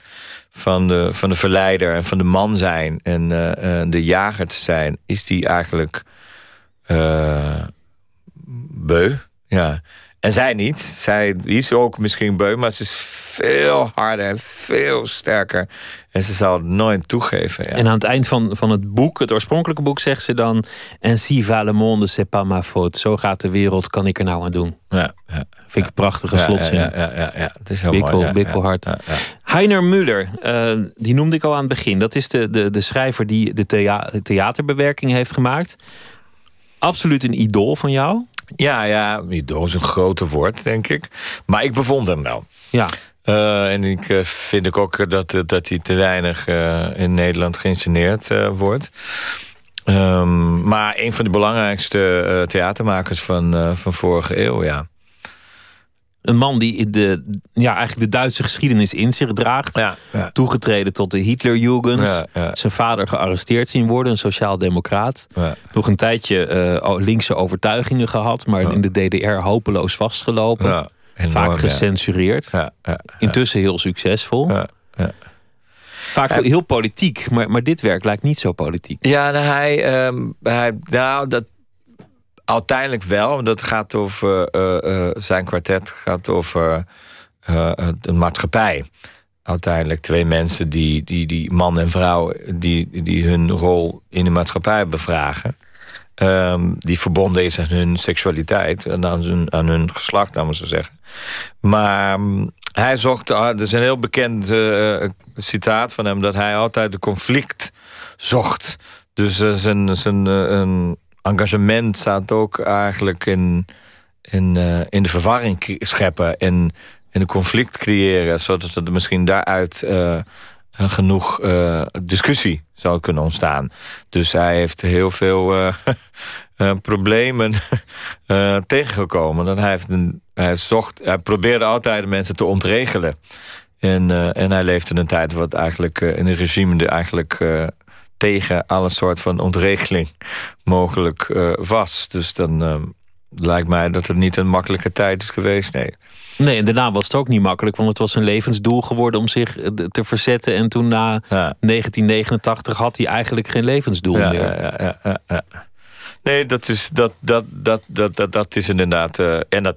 Speaker 5: van de, van de verleider en van de man zijn en eh, eh, de jager te zijn, is die eigenlijk eh, beu. Ja. En zij niet. Zij is ook misschien beu, maar ze is veel harder en veel sterker. En ze zal het nooit toegeven. Ja.
Speaker 4: En aan het eind van, van het boek, het oorspronkelijke boek, zegt ze dan... Ainsi va le monde, c'est pas ma faute. Zo gaat de wereld, kan ik er nou aan doen.
Speaker 5: ja, ja.
Speaker 4: Vind ik een prachtige slotzin.
Speaker 5: Ja, ja, ja, ja. Het is heel
Speaker 4: Bikkel,
Speaker 5: mooi. ja,
Speaker 4: bikkelhard. Heiner Muller, eh, die noemde ik al aan het begin. Dat is de, de, de schrijver die de thea- theaterbewerking heeft gemaakt. Absoluut een idool van jou.
Speaker 5: Ja, ja, idool is een grote woord, denk ik. Maar ik bewonder hem wel.
Speaker 4: Ja.
Speaker 5: Eh, en ik eh, vind ik ook dat, dat hij te weinig eh, in Nederland geïnsceneerd eh, wordt. Ehm, maar een van de belangrijkste eh, theatermakers van, eh, van vorige eeuw, ja.
Speaker 4: Een man die de, ja, eigenlijk de Duitse geschiedenis in zich draagt.
Speaker 5: Ja, ja.
Speaker 4: Toegetreden tot de Hitlerjugend.
Speaker 5: Ja, ja.
Speaker 4: Zijn vader gearresteerd zien worden, een sociaal-democraat.
Speaker 5: Ja.
Speaker 4: Nog een tijdje eh, linkse overtuigingen gehad, maar in de DDR hopeloos vastgelopen.
Speaker 5: Ja, enorm,
Speaker 4: Vaak
Speaker 5: ja.
Speaker 4: gecensureerd.
Speaker 5: Ja, ja,
Speaker 4: Intussen heel succesvol.
Speaker 5: ja, ja.
Speaker 4: Vaak heel politiek, maar, maar dit werk lijkt niet zo politiek.
Speaker 5: Ja, nou, hij, ehm, hij, nou, dat uiteindelijk wel. Dat gaat over eh, eh, zijn kwartet gaat over eh, de maatschappij. Uiteindelijk twee mensen die, die, die man en vrouw, die, die hun rol in de maatschappij bevragen. Ehm, die verbonden is aan hun seksualiteit en aan hun, aan hun geslacht, laten we zo zeggen. Maar mm, hij zocht, ah, er is een heel bekend eh, citaat van hem, dat hij altijd de conflict zocht. Dus eh, zijn, zijn, eh, een engagement staat ook eigenlijk in, in, eh, in de verwarring scheppen en in een conflict creëren, zodat er misschien daaruit eh, genoeg eh, discussie zou kunnen ontstaan. Dus hij heeft heel veel problemen tegengekomen. En hij, heeft een, hij, zocht, hij probeerde altijd mensen te ontregelen. En, en hij leefde in een tijd wat eigenlijk in een regime eigenlijk tegen alle soort van ontregeling mogelijk eh, was. Dus dan eh, lijkt mij dat het niet een makkelijke tijd is geweest. Nee.
Speaker 4: Nee, en daarna was het ook niet makkelijk, want het was een levensdoel geworden om zich eh, te verzetten. En toen na
Speaker 5: Ja.
Speaker 4: 1989 had hij eigenlijk geen levensdoel
Speaker 5: Ja,
Speaker 4: meer.
Speaker 5: ja, ja, ja. Nee, dat is, dat, dat, dat, dat, dat, dat is inderdaad. eh, en dat,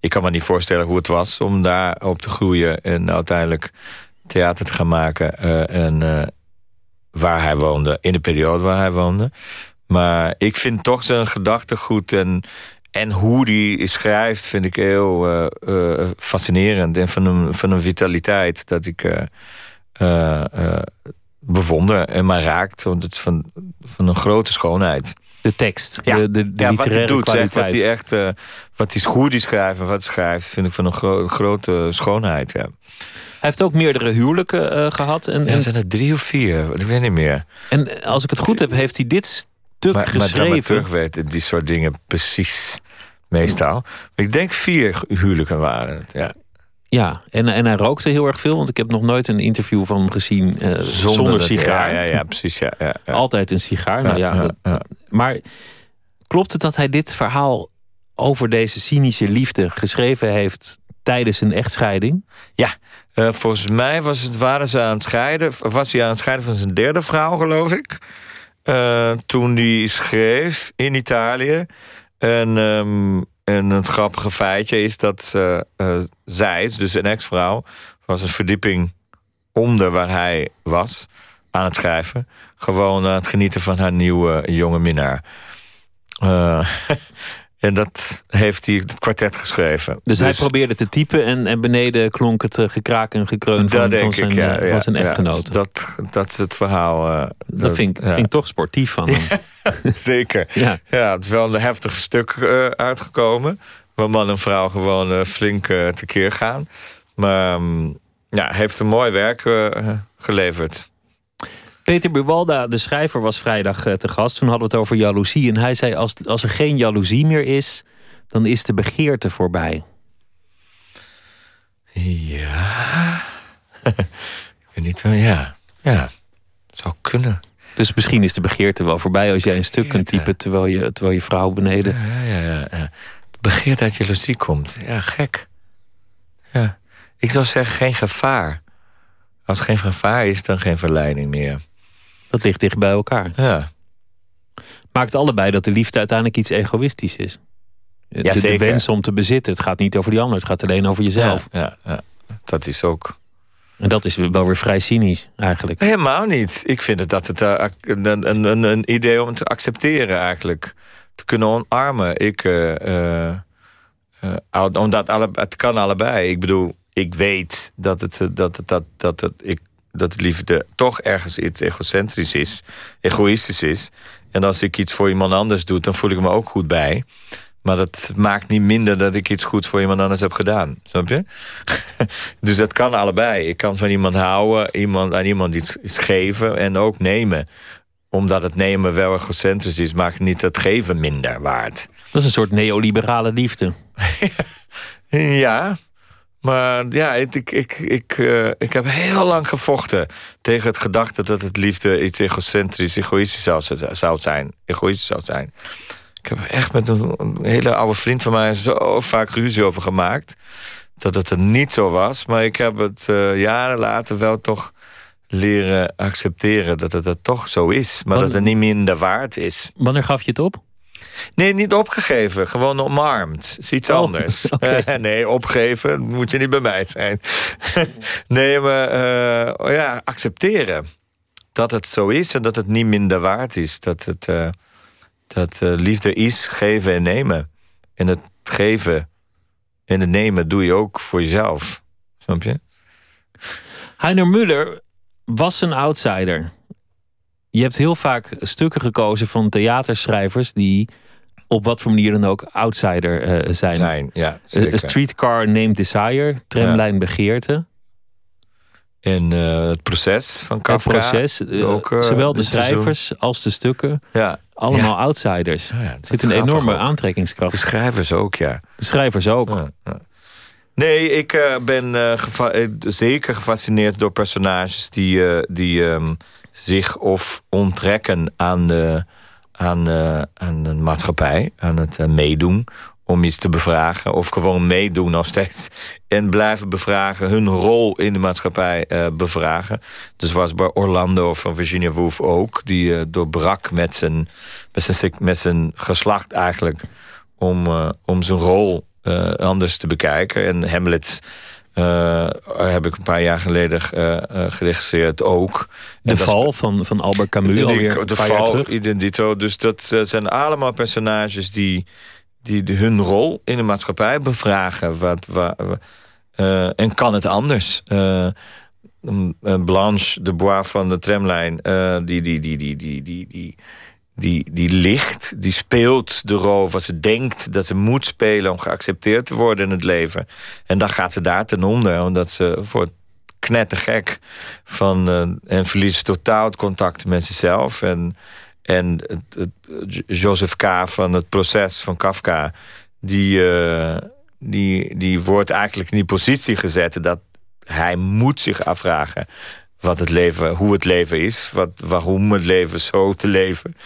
Speaker 5: ik kan me niet voorstellen hoe het was om daar op te groeien en uiteindelijk theater te gaan maken. en waar hij woonde, in de periode waar hij woonde. Maar ik vind toch zijn gedachtegoed en, en hoe hij schrijft, vind ik heel eh, eh, fascinerend. En van een, van een vitaliteit dat ik eh, eh, bewonder en mij raakt. Want het is van, van een grote schoonheid.
Speaker 4: De tekst,
Speaker 5: Ja.
Speaker 4: de, de, de
Speaker 5: Ja, wat hij
Speaker 4: literaire
Speaker 5: doet, zeg,
Speaker 4: kwaliteit.
Speaker 5: wat hij echt, wat hij goed die schrijft en wat hij schrijft, vind ik van een gro- grote schoonheid. Ja.
Speaker 4: Hij heeft ook meerdere huwelijken eh, gehad. En,
Speaker 5: Ja,
Speaker 4: en,
Speaker 5: zijn er drie of vier? Ik weet niet meer.
Speaker 4: en als ik het goed heb, heeft hij dit stuk
Speaker 5: Maar, maar
Speaker 4: geschreven.
Speaker 5: dramaturg weet die soort dingen precies meestal. Ik denk vier huwelijken waren het. Ja.
Speaker 4: Ja, en, en hij rookte heel erg veel, want ik heb nog nooit een interview van hem gezien eh, zonder, sigaar.
Speaker 5: Ja, ja, ja, precies. Ja, ja, ja.
Speaker 4: Altijd een sigaar. nou ja,
Speaker 5: ja,
Speaker 4: dat,
Speaker 5: ja.
Speaker 4: Maar klopt het dat hij dit verhaal over deze cynische liefde geschreven heeft tijdens een echtscheiding?
Speaker 5: Ja, eh, volgens mij was, het, waren ze aan het scheiden, was hij aan het scheiden van zijn derde vrouw, geloof ik. Eh, toen hij schreef in Italië. En, ehm, en het grappige feitje is dat eh, zij, dus een ex-vrouw, was een verdieping onder waar hij was aan het schrijven. Gewoon aan het genieten van haar nieuwe jonge minnaar. Eh, en dat heeft hij het kwartet geschreven.
Speaker 4: Dus, hij probeerde te typen en, en beneden klonk het eh, gekraak en gekreun van, van zijn, eh, van zijn
Speaker 5: ja.
Speaker 4: echtgenote.
Speaker 5: Dat, dat is het verhaal. eh,
Speaker 4: dat vind ik,
Speaker 5: ja.
Speaker 4: vind ik toch sportief van hem.
Speaker 5: Zeker.
Speaker 4: Ja.
Speaker 5: Ja, het is wel een heftig stuk eh, uitgekomen. Waar man en vrouw gewoon eh, flink eh, tekeer gaan. Maar mm, ja, heeft een mooi werk eh, geleverd.
Speaker 4: Peter Buwalda, de schrijver, was vrijdag eh, te gast. Toen hadden we het over jaloezie. En hij zei, als, als er geen jaloezie meer is... dan is de begeerte voorbij.
Speaker 5: Ja. ik weet niet, wel, ja. Ja, zou kunnen.
Speaker 4: Dus misschien is de begeerte wel voorbij... als jij een stuk kunt
Speaker 5: Begeerte.
Speaker 4: typen terwijl je, terwijl je vrouw beneden...
Speaker 5: Ja, ja, ja. ja. Begeert uit jaloezie komt. Ja, gek. Ja. Ik zou zeggen, geen gevaar. Als er geen gevaar is, dan geen verleiding meer.
Speaker 4: Dat ligt dicht bij elkaar.
Speaker 5: Ja.
Speaker 4: Maakt allebei dat de liefde uiteindelijk iets egoïstisch is. De, de wens om te bezitten. Het gaat niet over die ander. Het gaat alleen over jezelf.
Speaker 5: Ja, ja. Dat is ook.
Speaker 4: En dat is wel weer vrij cynisch eigenlijk.
Speaker 5: Helemaal niet. Ik vind het dat het eh, een, een, een, een idee om te accepteren eigenlijk. Te kunnen omarmen. Ik, eh, eh, omdat alle, het kan allebei. Ik bedoel, ik weet dat het, dat het, dat, dat het, ik, dat liefde toch ergens iets egocentrisch is. Egoïstisch is. En als ik iets voor iemand anders doe, dan voel ik me ook goed bij. Maar dat maakt niet minder dat ik iets goeds voor iemand anders heb gedaan. Snap je? dus dat kan allebei. Ik kan van iemand houden, iemand, aan iemand iets, iets geven en ook nemen. Omdat het nemen wel egocentrisch is, maakt niet het geven minder waard.
Speaker 4: Dat is een soort neoliberale liefde.
Speaker 5: Ja, maar ja, ik, ik, ik, ik, eh, ik heb heel lang gevochten tegen het gedachte dat het liefde iets egocentrisch, egoïstisch zou, zou zijn. Egoïstisch zou zijn. Ik heb er echt met een, een hele oude vriend van mij zo vaak ruzie over gemaakt. Dat het er niet zo was. Maar ik heb het eh, jaren later wel toch leren accepteren dat het er toch zo is. Maar dat het niet minder waard is.
Speaker 4: Wanneer gaf je het op?
Speaker 5: Nee, niet opgegeven. Gewoon omarmd. Het is iets
Speaker 4: Oh,
Speaker 5: anders. nee, opgeven moet je niet bij mij zijn. nee, maar eh, ja, accepteren. Dat het zo is en dat het niet minder waard is. Dat, het, eh, dat eh, liefde is geven en nemen. En het geven en het nemen doe je ook voor jezelf. Snap je?
Speaker 4: Heiner Muller was een outsider. Je hebt heel vaak stukken gekozen van theaterschrijvers die op wat voor manier dan ook outsider eh, zijn.
Speaker 5: Zijn, ja. Zeker.
Speaker 4: streetcar named Desire, Tramlijn Begeerte.
Speaker 5: En eh, het proces van Kafka.
Speaker 4: Het proces. eh,
Speaker 5: ook, eh,
Speaker 4: zowel de
Speaker 5: seizoen.
Speaker 4: schrijvers als de stukken.
Speaker 5: Ja.
Speaker 4: Allemaal outsiders.
Speaker 5: Ja,
Speaker 4: Er zit een enorme
Speaker 5: ook.
Speaker 4: aantrekkingskracht.
Speaker 5: De schrijvers ook, ja.
Speaker 4: De schrijvers ook.
Speaker 5: Nee, ik eh, ben eh, eh, zeker gefascineerd door personages die, eh, die ehm, zich of onttrekken aan de, aan, eh, de maatschappij, aan het eh, meedoen om iets te bevragen. Of gewoon meedoen nog steeds. En blijven bevragen, hun rol in de maatschappij eh, bevragen. Dus was bij Orlando van Virginia Woolf ook. Die doorbrak met zijn, met, zijn, met zijn geslacht eigenlijk. Om, om zijn rol anders te bekijken. En Hamlet eh, heb ik een paar jaar geleden eh, eh, geregisseerd ook.
Speaker 4: De
Speaker 5: En dat is-
Speaker 4: val van, van Albert Camus
Speaker 5: die-
Speaker 4: alweer
Speaker 5: de val, dito. Dus dat zijn allemaal personages die, die de- hun rol in de maatschappij bevragen. Wat, wa- wa- eh, en kan het anders? Mm, Blanche de Bois van de tramlijn, die, die, die, die, die, die, die, die, die ligt, die speelt de rol wat ze denkt dat ze moet spelen om geaccepteerd te worden in het leven. En dan gaat ze daar ten onder, omdat ze voor knettergek van eh, en verliest totaal het contact met zichzelf. En, en het, Joseph K. van het proces van Kafka, die, eh, die, die wordt eigenlijk in die positie gezet dat hij moet zich afvragen wat het leven, hoe het leven is, wat, waarom het leven zo te leven.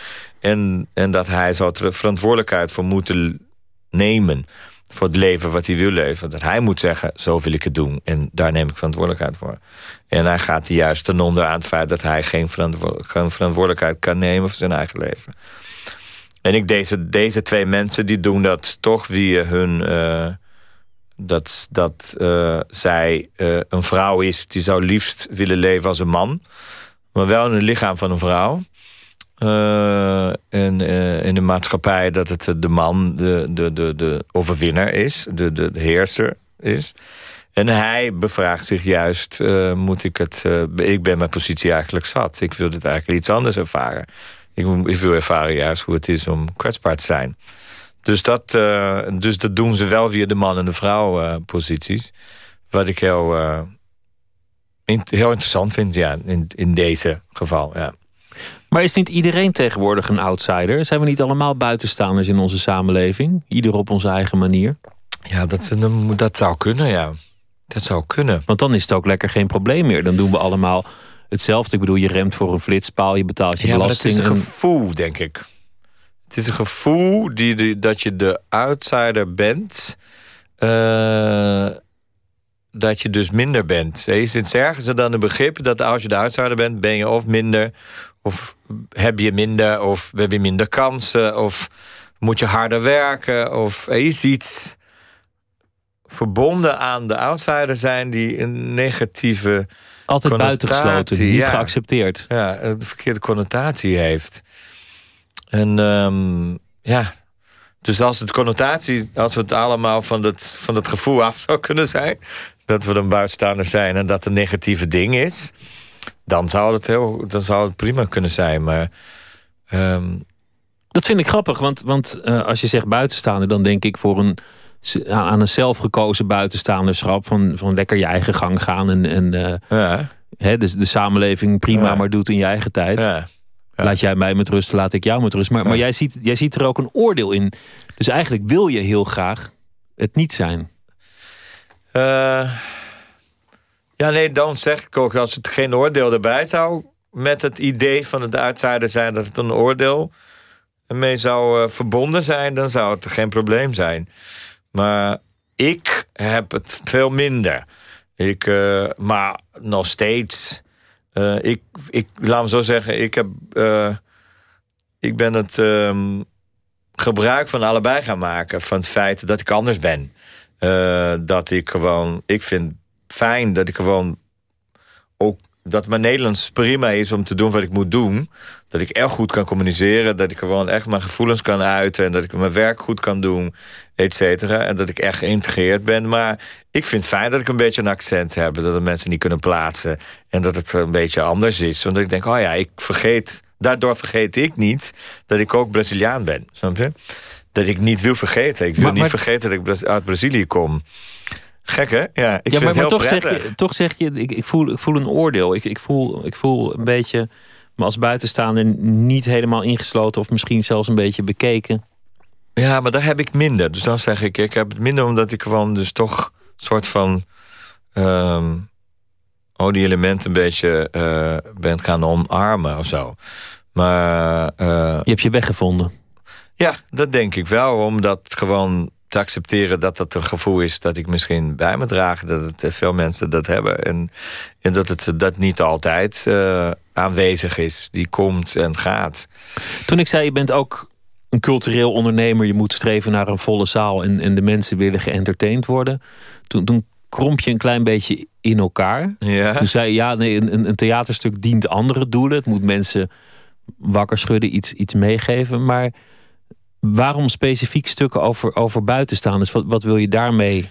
Speaker 5: En, en dat hij zou er verantwoordelijkheid voor moeten nemen. Voor het leven wat hij wil leven. Dat hij moet zeggen, zo wil ik het doen. En daar neem ik verantwoordelijkheid voor. En hij gaat juist ten onder aan het feit dat hij geen, verantwo- geen verantwoordelijkheid kan nemen voor zijn eigen leven. En ik, deze, deze twee mensen die doen dat toch via hun. eh, dat dat eh, zij eh, een vrouw is die zou liefst willen leven als een man. Maar wel in het lichaam van een vrouw. Eh, en in de maatschappij dat het de man de, de, de, de overwinnaar is, de, de, de heerser is. En hij bevraagt zich juist, moet ik het... ik ben mijn positie eigenlijk zat. Ik wil dit eigenlijk iets anders ervaren. Ik, ik wil ervaren juist hoe het is om kwetsbaar te zijn. Dus dat, eh, dus dat doen ze wel via de man- en de vrouw posities. Wat ik heel, eh, in- heel interessant vind, ja, in, in deze geval, ja.
Speaker 4: Maar is niet iedereen tegenwoordig een outsider? Zijn we niet allemaal buitenstaanders in onze samenleving? Ieder op onze eigen manier?
Speaker 5: Ja, dat, dat zou kunnen, ja. Dat zou kunnen.
Speaker 4: Want dan is het ook lekker geen probleem meer. Dan doen we allemaal hetzelfde. Ik bedoel, je remt voor een flitspaal, je betaalt je
Speaker 5: Ja,
Speaker 4: belasting.
Speaker 5: is een
Speaker 4: en-
Speaker 5: gevoel, denk ik. Het is een gevoel die, die- dat je de outsider bent. eh, dat je dus minder bent. Is het ergens dan een begrip dat als je de outsider bent, ben je of minder, of heb je minder, of heb je minder kansen, of moet je harder werken, of er is iets verbonden aan de outsider zijn die een negatieve
Speaker 4: Altijd buitengesloten, niet
Speaker 5: ja.
Speaker 4: geaccepteerd.
Speaker 5: ja, een verkeerde connotatie heeft. En ehm, ja, dus als het connotatie, als we het allemaal van het, van het gevoel af zou kunnen zijn, dat we een buitenstaander zijn en dat een negatieve ding is, dan zou het, heel, dan zou het prima kunnen zijn. Maar ehm,
Speaker 4: Dat vind ik grappig, want, want eh, als je zegt buitenstaander, dan denk ik voor een, aan een zelfgekozen buitenstaanderschap. Van, van lekker je eigen gang gaan en, en eh,
Speaker 5: ja,
Speaker 4: hè, de, de samenleving prima
Speaker 5: Ja.
Speaker 4: maar doet in je eigen tijd.
Speaker 5: ja.
Speaker 4: Laat jij mij met rust, laat ik jou met rust. Maar, maar jij, ziet, jij ziet er ook een oordeel in. Dus eigenlijk wil je heel graag het niet zijn.
Speaker 5: Eh, ja, nee, dan zeg ik ook, als het geen oordeel erbij zou... met het idee van het outsider zijn dat het een oordeel ermee zou eh, verbonden zijn... dan zou het geen probleem zijn. Maar ik heb het veel minder. Ik, eh, maar nog steeds... eh, ik, ik, laat me zo zeggen, ik, heb, eh, ik ben het ehm, gebruik van allebei gaan maken. Van het feit dat ik anders ben. Eh, dat ik gewoon, ik vind fijn dat ik gewoon ook dat mijn Nederlands prima is om te doen wat ik moet doen. Dat ik echt goed kan communiceren. Dat ik gewoon echt mijn gevoelens kan uiten. En dat ik mijn werk goed kan doen, et cetera. En dat ik echt geïntegreerd ben. Maar ik vind het fijn dat ik een beetje een accent heb. Dat de mensen niet kunnen plaatsen. En dat het een beetje anders is. Omdat ik denk, oh ja, ik vergeet daardoor vergeet ik niet dat ik ook Braziliaan ben. Snap je? Dat ik niet wil vergeten. Ik wil
Speaker 4: Maar-
Speaker 5: niet vergeten dat ik uit Brazilië kom. Gek, hè? Ja, ik
Speaker 4: ja,
Speaker 5: vind
Speaker 4: maar,
Speaker 5: het
Speaker 4: maar
Speaker 5: heel
Speaker 4: toch, zeg je, toch zeg je, ik, ik, voel, ik voel een oordeel. Ik, ik, voel, ik voel een beetje me als buitenstaander niet helemaal ingesloten... of misschien zelfs een beetje bekeken.
Speaker 5: Ja, maar daar heb ik minder. Dus dan zeg ik, ik heb het minder omdat ik gewoon dus toch een soort van... ehm oh, die elementen een beetje eh, ben gaan omarmen of zo. Maar eh,
Speaker 4: Je hebt je weggevonden.
Speaker 5: ja, dat denk ik wel. Om dat gewoon te accepteren dat dat een gevoel is dat ik misschien bij me draag. Dat het eh, veel mensen dat hebben. En, en dat het dat niet altijd eh, aanwezig is. Die komt en gaat.
Speaker 4: Toen ik zei, je bent ook een cultureel ondernemer... je moet streven naar een volle zaal... en, en de mensen willen geëntertained worden... Toen, toen kromp je een klein beetje in elkaar.
Speaker 5: Ja.
Speaker 4: Toen zei je, ja, nee, een, een theaterstuk dient andere doelen. Het moet mensen wakker schudden, iets, iets meegeven. Maar waarom specifiek stukken over, over buitenstaanders? Wat, wat wil je daarmee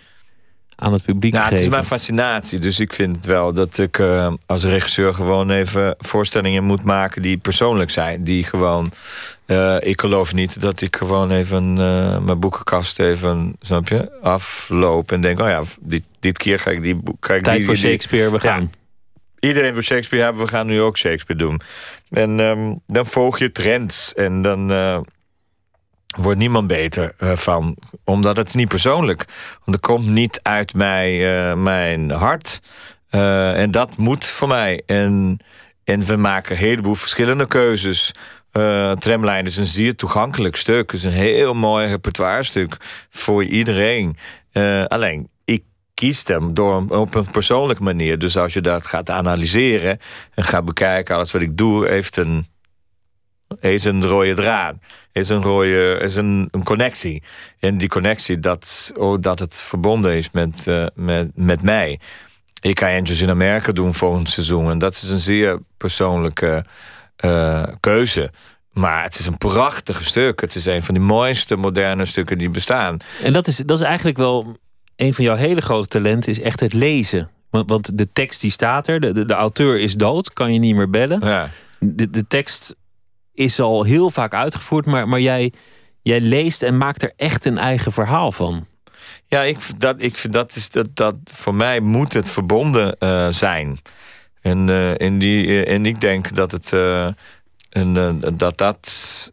Speaker 4: aan het publiek
Speaker 5: Nou, het
Speaker 4: geven?
Speaker 5: is mijn fascinatie. Dus ik vind het wel dat ik eh, als regisseur gewoon even voorstellingen moet maken die persoonlijk zijn. Die gewoon. eh, ik geloof niet dat ik gewoon even eh, mijn boekenkast even, snap je, afloop en denk: oh ja, dit, dit keer ga ik die boek.
Speaker 4: Tijd
Speaker 5: die,
Speaker 4: voor Shakespeare, we gaan.
Speaker 5: Iedereen wil Shakespeare hebben, we gaan nu ook Shakespeare doen. En ehm, dan volg je trends en dan wordt niemand beter eh, van. Omdat het niet persoonlijk. Want het komt niet uit mij, eh, mijn hart. Eh, en dat moet voor mij. En, en we maken een heleboel verschillende keuzes. Tramlijn is een zeer toegankelijk stuk. Het is een heel mooi repertoirestuk voor iedereen. Alleen, ik kies hem door, op een persoonlijke manier. Dus als je dat gaat analyseren en gaat bekijken... alles wat ik doe heeft een, heeft een rode draad. Is een rode is een, een connectie. En die connectie, dat, oh, dat het verbonden is met, eh, met, met mij. Ik ga Angels in Amerika doen volgend seizoen. En dat is een zeer persoonlijke eh, keuze. Maar het is een prachtig stuk. Het is een van de mooiste moderne stukken die bestaan.
Speaker 4: En dat is, dat is eigenlijk wel een van jouw hele grote talenten, is echt het lezen. Want, want de tekst die staat er, de, de, de auteur is dood, kan je niet meer bellen.
Speaker 5: Ja.
Speaker 4: De, de tekst is al heel vaak uitgevoerd, maar, maar jij, jij leest en maakt er echt een eigen verhaal van.
Speaker 5: Ja, ik, dat, ik dat is dat, dat voor mij moet het verbonden eh, zijn. En, eh, en, die, eh, en ik denk dat het eh, eh, dat dat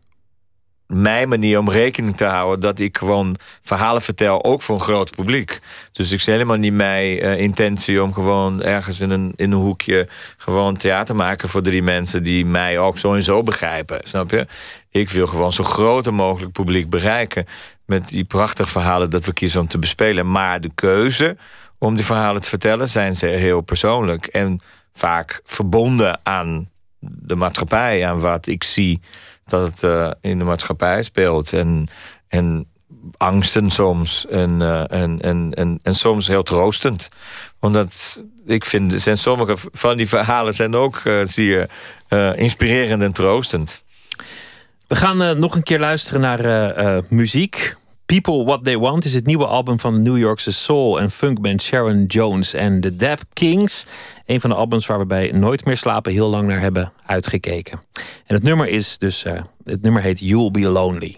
Speaker 5: mijn manier om rekening te houden dat ik gewoon verhalen vertel, ook voor een groot publiek. Dus ik zie helemaal niet mijn eh, intentie om gewoon ergens in een, in een hoekje gewoon theater maken voor drie mensen die mij ook zo en zo begrijpen. Snap je? Ik wil gewoon zo groot mogelijk publiek bereiken met die prachtige verhalen dat we kiezen om te bespelen. Maar de keuze om die verhalen te vertellen zijn ze heel persoonlijk en vaak verbonden aan de maatschappij, aan wat ik zie dat het eh, in de maatschappij speelt. En, en angsten soms. En, eh, en, en, en, en soms heel troostend. Omdat ik vind, zijn sommige van die verhalen zijn ook eh, inspirerend en troostend.
Speaker 4: We gaan nog een keer luisteren naar muziek. People What They Want is het nieuwe album van de New Yorkse soul en funkband Sharon Jones en The Dap Kings. Een van de albums waar we bij Nooit meer slapen heel lang naar hebben uitgekeken. En het nummer is dus, eh, het nummer heet You'll Be Lonely.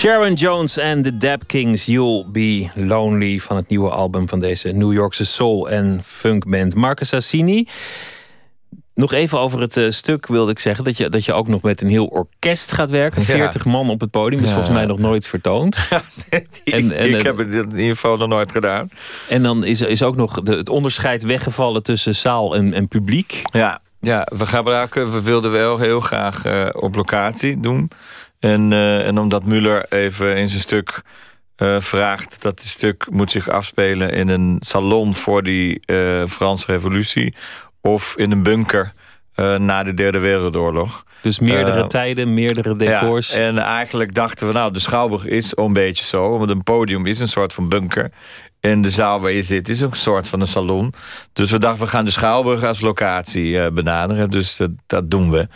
Speaker 4: Sharon Jones en de Dap Kings, You'll Be Lonely... van het nieuwe album van deze New Yorkse soul- en funkband Marcus Assini. Nog even over het uh, stuk wilde ik zeggen... Dat je, dat je ook nog met een heel orkest gaat werken. 40 ja. man op het podium. Dat is ja. volgens mij nog nooit vertoond.
Speaker 5: en, en, ik heb het in ieder geval nog nooit gedaan.
Speaker 4: En dan is, is ook nog de, het onderscheid weggevallen tussen zaal en, en publiek.
Speaker 5: Ja, ja, we gebruiken, we wilden wel heel graag uh, op locatie doen. En, uh, en omdat Muller even in zijn stuk uh, vraagt... dat het stuk moet zich afspelen in een salon voor die Franse revolutie... of in een bunker na de Derde Wereldoorlog.
Speaker 4: Dus meerdere tijden, meerdere decors.
Speaker 5: Ja, en eigenlijk dachten we, nou, de Schouwburg is een beetje zo. Want een podium is een soort van bunker. En de zaal waar je zit is ook een soort van een salon. Dus we dachten, we gaan de Schouwburg als locatie uh, benaderen. Dus dat, dat doen we.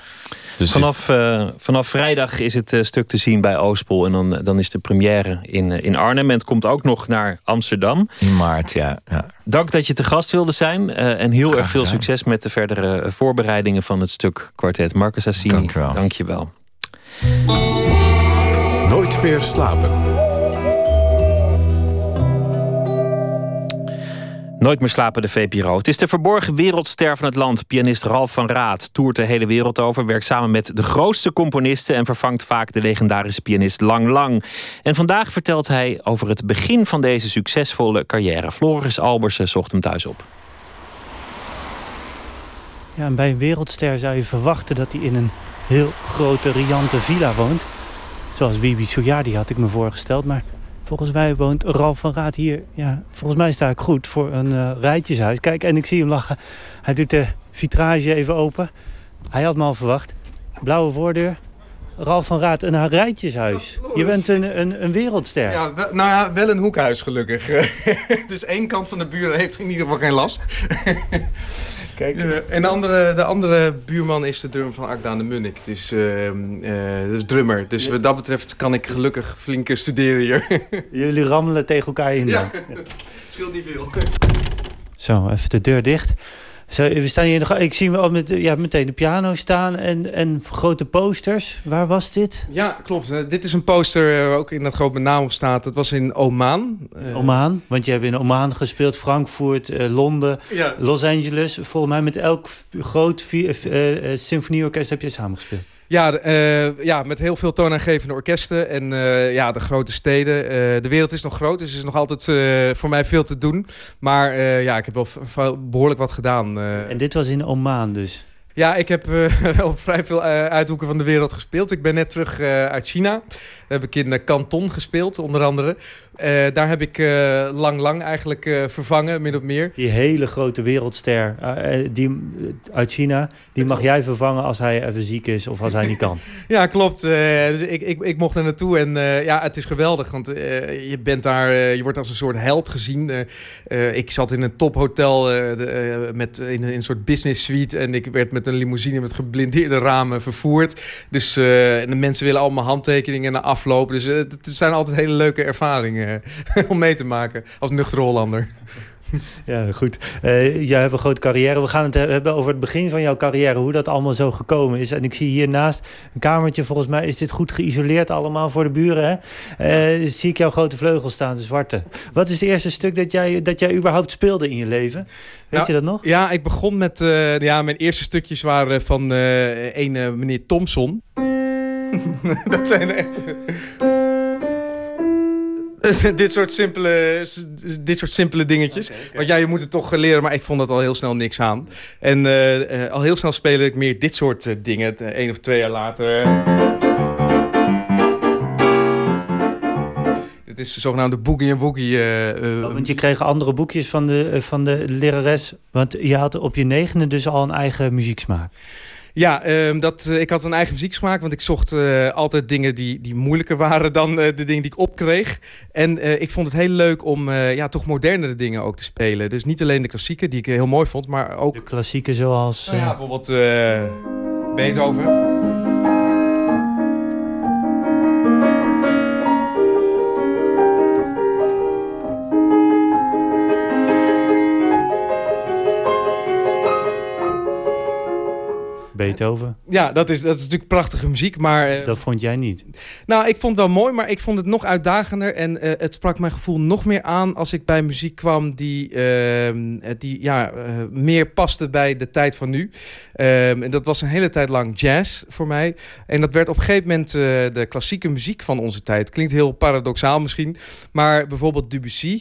Speaker 5: Dus
Speaker 4: vanaf, uh, vanaf vrijdag is het uh, stuk te zien bij Oostpol. En dan, dan is de première in, in Arnhem. En het komt ook nog naar Amsterdam.
Speaker 5: In maart, ja. ja.
Speaker 4: Dank dat je te gast wilde zijn. en heel Graag erg veel succes met de verdere voorbereidingen van het stuk kwartet. Marcus Assini.
Speaker 5: Dank je wel.
Speaker 2: Nooit meer slapen.
Speaker 4: Nooit meer slapen de VPRO. Het is de verborgen wereldster van het land. Pianist Ralf van Raad toert de hele wereld over. Werkt samen met de grootste componisten. En vervangt vaak de legendarische pianist Lang Lang. En vandaag vertelt hij over het begin van deze succesvolle carrière. Floris Albersen zocht hem thuis op.
Speaker 7: Ja, en bij een wereldster zou je verwachten dat hij in een heel grote, riante villa woont. Zoals Wibi Soyadi had ik me voorgesteld. Maar Volgens mij woont Ralf van Raad hier. Ja, volgens mij sta ik goed voor een uh, rijtjeshuis. Kijk, en ik zie hem lachen. Hij doet de vitrage even open. Hij had me al verwacht. Blauwe voordeur. Ralf van Raad, een rijtjeshuis. Je bent een, een, een wereldster.
Speaker 8: Ja, wel, nou ja, wel een hoekhuis gelukkig. dus één kant van de buren heeft in ieder geval geen last. Kijk. Uh, en de andere, de andere buurman is de drummer van Akda de Munnik. Dus, uh, uh, dus drummer. Dus ja. wat dat betreft kan ik gelukkig flink studeren hier.
Speaker 7: Jullie rammelen tegen elkaar in
Speaker 8: ja. ja. Het scheelt niet veel.
Speaker 7: Zo, even de deur dicht. Zo, we staan hier nog, ik zie wel met, ja, meteen de piano staan en, en grote posters. Waar was dit?
Speaker 8: Ja, klopt. Uh, dit is een poster uh, ook in dat groot met naam op staat. Dat was in Oman.
Speaker 7: Uh, Oman, want je hebt in Oman gespeeld. Frankfurt, Londen, ja. Los Angeles. Volgens mij met elk groot symfonieorkest heb je samengespeeld.
Speaker 8: Ja, uh, ja, met heel veel toonaangevende orkesten en uh, ja, de grote steden. Uh, de wereld is nog groot, dus er is nog altijd voor mij veel te doen. Maar ja, ik heb wel behoorlijk wat gedaan.
Speaker 7: En dit was in Oman dus?
Speaker 8: Ja, ik heb uh, op vrij veel uh, uithoeken van de wereld gespeeld. Ik ben net terug uh, uit China. Daar heb ik in Canton gespeeld, onder andere. daar heb ik lang lang eigenlijk vervangen, min of meer.
Speaker 7: Die hele grote wereldster die, uit China, die mag jij vervangen als hij even ziek is of als hij niet kan.
Speaker 8: ja, klopt. dus ik, ik, ik mocht er naartoe en ja, het is geweldig. Want je bent daar, je wordt als een soort held gezien. ik zat in een tophotel met, in, in, een soort business suite en ik werd met een limousine met geblindeerde ramen vervoerd. Dus uh, de mensen willen allemaal handtekeningen na afloop. Dus uh, het zijn altijd hele leuke ervaringen om mee te maken als nuchtere Hollander.
Speaker 7: Ja, goed. Uh, jij hebt een grote carrière. We gaan het hebben over het begin van jouw carrière. Hoe dat allemaal zo gekomen is. En ik zie hiernaast een kamertje. Volgens mij is dit goed geïsoleerd allemaal voor de buren. Hè? Uh, zie ik jouw grote vleugel staan, de zwarte. Wat is het eerste stuk dat jij, dat jij überhaupt speelde in je leven? Weet
Speaker 8: ja,
Speaker 7: je dat nog?
Speaker 8: Ja, ik begon met... Uh, ja, mijn eerste stukjes waren van een meneer Thompson. dat zijn echt... dit, soort simpele, dit soort simpele dingetjes. Okay, okay. Want ja, je moet het toch leren, maar ik vond dat al heel snel niks aan. En uh, uh, al heel snel spelen ik meer dit soort uh, dingen. Eén of twee jaar later. Het is de zogenaamde boogie en woogie.
Speaker 7: Oh, want je kreeg andere boekjes van de, van de lerares. Want je had op je negende dus al een eigen muzieksmaak.
Speaker 8: Ja, um, dat, uh, ik had een eigen muzieksmaak, want ik zocht uh, altijd dingen die, die moeilijker waren dan uh, de dingen die ik opkreeg. En ik vond het heel leuk om ja, toch modernere dingen ook te spelen. Dus niet alleen de klassieken, die ik heel mooi vond, maar ook...
Speaker 7: De klassieken zoals...
Speaker 8: Nou ja, bijvoorbeeld Beethoven.
Speaker 7: Beethoven.
Speaker 8: Ja, dat is, dat is natuurlijk prachtige muziek, maar... eh,
Speaker 7: Dat vond jij niet.
Speaker 8: Nou, ik vond het wel mooi, maar ik vond het nog uitdagender. En eh, het sprak mijn gevoel nog meer aan als ik bij muziek kwam die, ehm, eh, die ja, eh, meer paste bij de tijd van nu. Ehm, en dat was een hele tijd lang jazz voor mij. En dat werd op een gegeven moment de klassieke muziek van onze tijd. Klinkt heel paradoxaal misschien, maar bijvoorbeeld Debussy.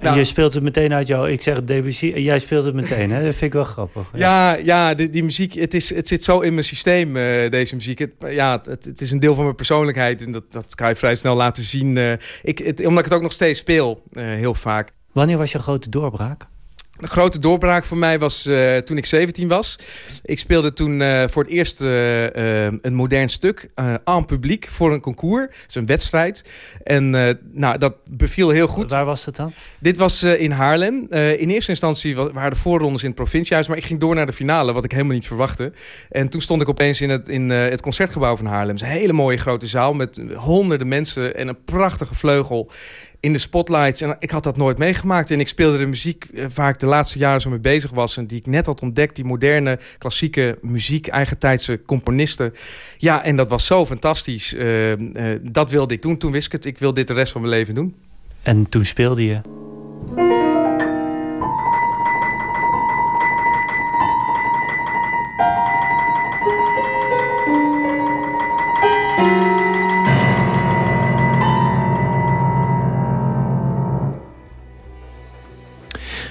Speaker 8: Nou-
Speaker 7: je speelt het meteen uit jou. Ik zeg het Debussy en jij speelt het meteen. Hè? Dat vind ik wel grappig.
Speaker 8: Ja, ja die, die muziek, het, is, het zit zo in mijn systeem, eh, deze muziek. Het, ja, het, het is een deel van mijn persoonlijkheid en dat, dat kan je vrij snel laten zien. eh, ik, het, omdat ik het ook nog steeds speel, eh, heel vaak.
Speaker 7: Wanneer was je grote doorbraak?
Speaker 8: De grote doorbraak voor mij was eh, toen ik 17 was. Ik speelde toen eh, voor het eerst eh, een modern stuk aan publiek voor een concours. Is een wedstrijd. En nou, dat beviel heel goed.
Speaker 7: Waar was dat dan?
Speaker 8: Dit was in Haarlem. In eerste instantie wa- waren de voorrondes in het provinciehuis, maar ik ging door naar de finale, wat ik helemaal niet verwachtte. En toen stond ik opeens in het, in, het concertgebouw van Haarlem. Het is een hele mooie grote zaal met honderden mensen en een prachtige vleugel in de spotlights. En ik had dat nooit meegemaakt. En ik speelde de muziek eh, waar ik de laatste jaren zo mee bezig was. En die ik net had ontdekt. Die moderne, klassieke muziek, eigentijdse componisten. Ja, en dat was zo fantastisch. Eh, eh, dat wilde ik doen. Toen wist ik het. Ik wil dit de rest van mijn leven doen.
Speaker 7: En toen speelde je.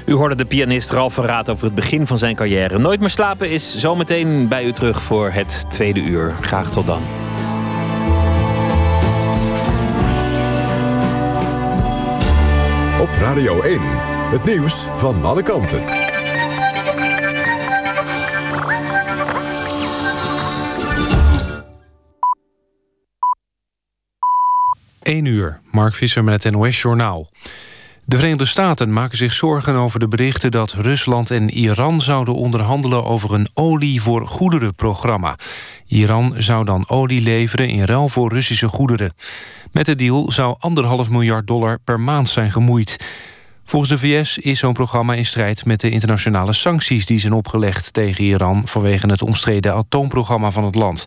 Speaker 4: U hoorde de pianist Ralf verraad over het begin van zijn carrière. Nooit meer slapen is zometeen bij u terug voor het tweede uur. Graag tot dan.
Speaker 2: Op Radio 1. Het nieuws van alle kanten.
Speaker 1: Eén uur, Mark Visser met het NOS-journaal. De Verenigde Staten maken zich zorgen over de berichten... dat Rusland en Iran zouden onderhandelen over een olie voor goederen-programma. Iran zou dan olie leveren in ruil voor Russische goederen. Met de deal zou anderhalf miljard dollar per maand zijn gemoeid. Volgens de VS is zo'n programma in strijd met de internationale sancties... die zijn opgelegd tegen Iran vanwege het omstreden atoomprogramma van het land.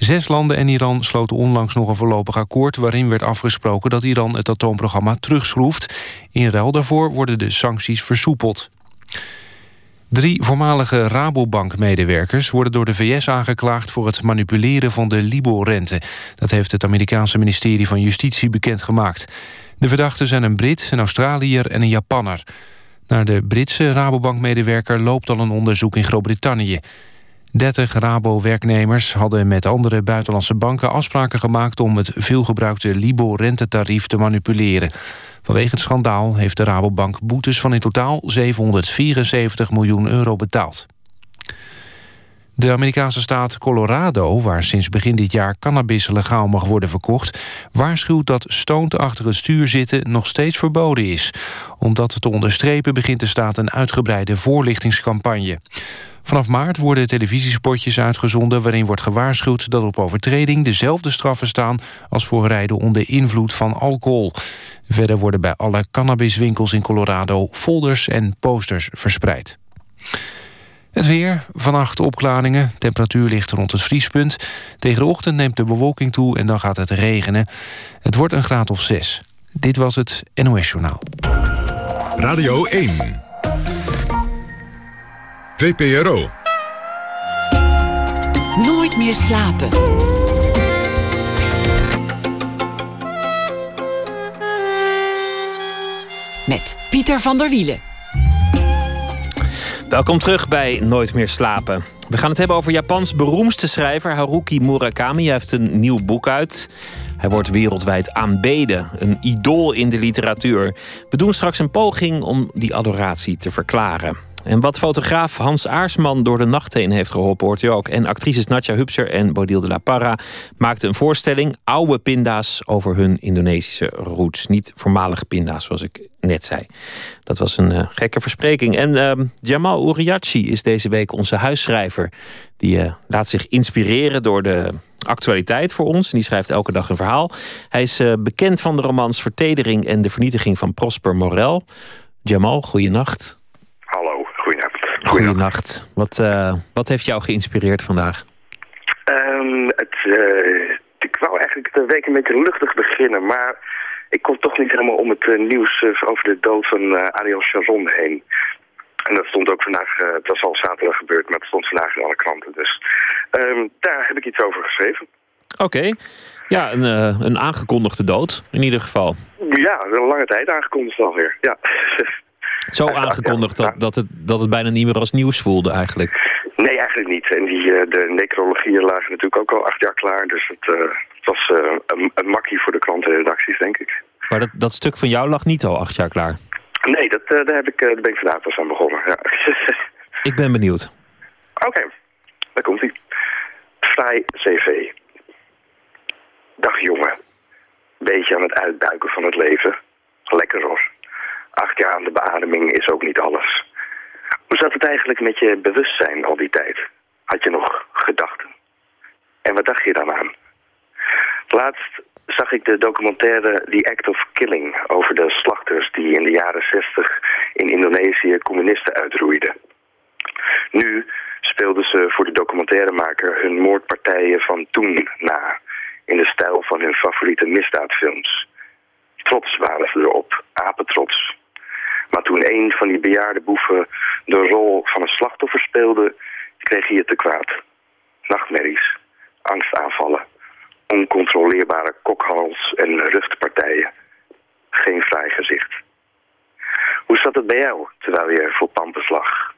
Speaker 1: Zes landen en Iran sloten onlangs nog een voorlopig akkoord... waarin werd afgesproken dat Iran het atoomprogramma terugschroeft. In ruil daarvoor worden de sancties versoepeld. Drie voormalige Rabobank-medewerkers worden door de VS aangeklaagd... voor het manipuleren van de Libor-rente. Dat heeft het Amerikaanse ministerie van Justitie bekendgemaakt. De verdachten zijn een Brit, een Australiër en een Japanner. Naar de Britse Rabobank-medewerker loopt al een onderzoek in Groot-Brittannië. 30 Rabo-werknemers hadden met andere buitenlandse banken afspraken gemaakt om het veelgebruikte Libor-rentetarief te manipuleren. Vanwege het schandaal heeft de Rabobank boetes van in totaal 774 miljoen euro betaald. De Amerikaanse staat Colorado, waar sinds begin dit jaar cannabis legaal mag worden verkocht, waarschuwt dat stoned achter het stuur zitten nog steeds verboden is. Om dat te onderstrepen begint de staat een uitgebreide voorlichtingscampagne. Vanaf maart worden televisiespotjes uitgezonden... waarin wordt gewaarschuwd dat op overtreding dezelfde straffen staan... als voor rijden onder invloed van alcohol. Verder worden bij alle cannabiswinkels in Colorado... folders en posters verspreid. Het weer, vannacht opklaringen. Temperatuur ligt rond het vriespunt. Tegen de ochtend neemt de bewolking toe en dan gaat het regenen. Het wordt een graad of zes. Dit was het NOS Journaal.
Speaker 2: Radio 1. VPRO.
Speaker 3: Nooit meer slapen. Met Pieter van der Wielen.
Speaker 4: Welkom terug bij Nooit meer slapen. We gaan het hebben over Japans beroemdste schrijver Haruki Murakami. Hij heeft een nieuw boek uit. Hij wordt wereldwijd aanbeden, een idool in de literatuur. We doen straks een poging om die adoratie te verklaren. En wat fotograaf Hans Aarsman door de nacht heen heeft geholpen, hoort u ook. En actrices Natja Hupser en Bodil de la Parra maakten een voorstelling, oude pinda's, over hun Indonesische roots. Niet voormalige pinda's, zoals ik net zei. Dat was een eh, gekke verspreking. En ehm, Jamal Uriachi is deze week onze huisschrijver. Die eh, laat zich inspireren door de actualiteit voor ons. En die schrijft elke dag een verhaal. Hij is eh, bekend van de romans Vertedering en de vernietiging van Prosper Morel. Jamal, goeienacht.
Speaker 9: Goeienacht.
Speaker 4: Wat, uh, wat heeft jou geïnspireerd vandaag?
Speaker 9: Um, het, uh, ik wou eigenlijk de week een beetje luchtig beginnen, maar ik kon toch niet helemaal om het uh, nieuws over de dood van Ariel Sharon heen. En dat stond ook vandaag, het was al zaterdag gebeurd, maar het stond vandaag in alle kranten. Dus um, daar heb ik iets over geschreven.
Speaker 4: Oké. Okay. Ja, een, een aangekondigde dood in ieder geval.
Speaker 9: Ja, een lange tijd aangekondigd alweer, ja.
Speaker 4: Zo aangekondigd dat, dat, het, dat het bijna niet meer als nieuws voelde eigenlijk.
Speaker 9: Nee, eigenlijk niet. En die, de necrologieën lagen natuurlijk ook al acht jaar klaar. Dus het, uh, het was uh, een, een, makkie voor de klantenredacties, denk ik.
Speaker 4: Maar dat, dat stuk van jou lag niet al acht jaar klaar?
Speaker 9: Nee, dat, uh, daar, heb ik, daar ben ik vandaag pas aan begonnen. Ja.
Speaker 4: ik ben benieuwd.
Speaker 9: Oké, okay. daar komt hij. Vrij CV. Dag jongen. Beetje aan het uitbuiken van het leven. Lekker hoor. Acht jaar aan de beademing is ook niet alles. Hoe zat het eigenlijk met je bewustzijn al die tijd? Had je nog gedachten? En wat dacht je dan aan? Laatst zag ik de documentaire The Act of Killing... over de slachters die in de jaren zestig in Indonesië communisten uitroeiden. Nu speelden ze voor de documentairemaker hun moordpartijen van toen na... in de stijl van hun favoriete misdaadfilms. Trots waren ze erop, apetrots. Maar toen een van die bejaarde boeven de rol van een slachtoffer speelde, kreeg hij het te kwaad. Nachtmerries, angstaanvallen, oncontroleerbare kokhals en rustpartijen. Geen vrij gezicht. Hoe zat het bij jou terwijl je voor Pampus lag?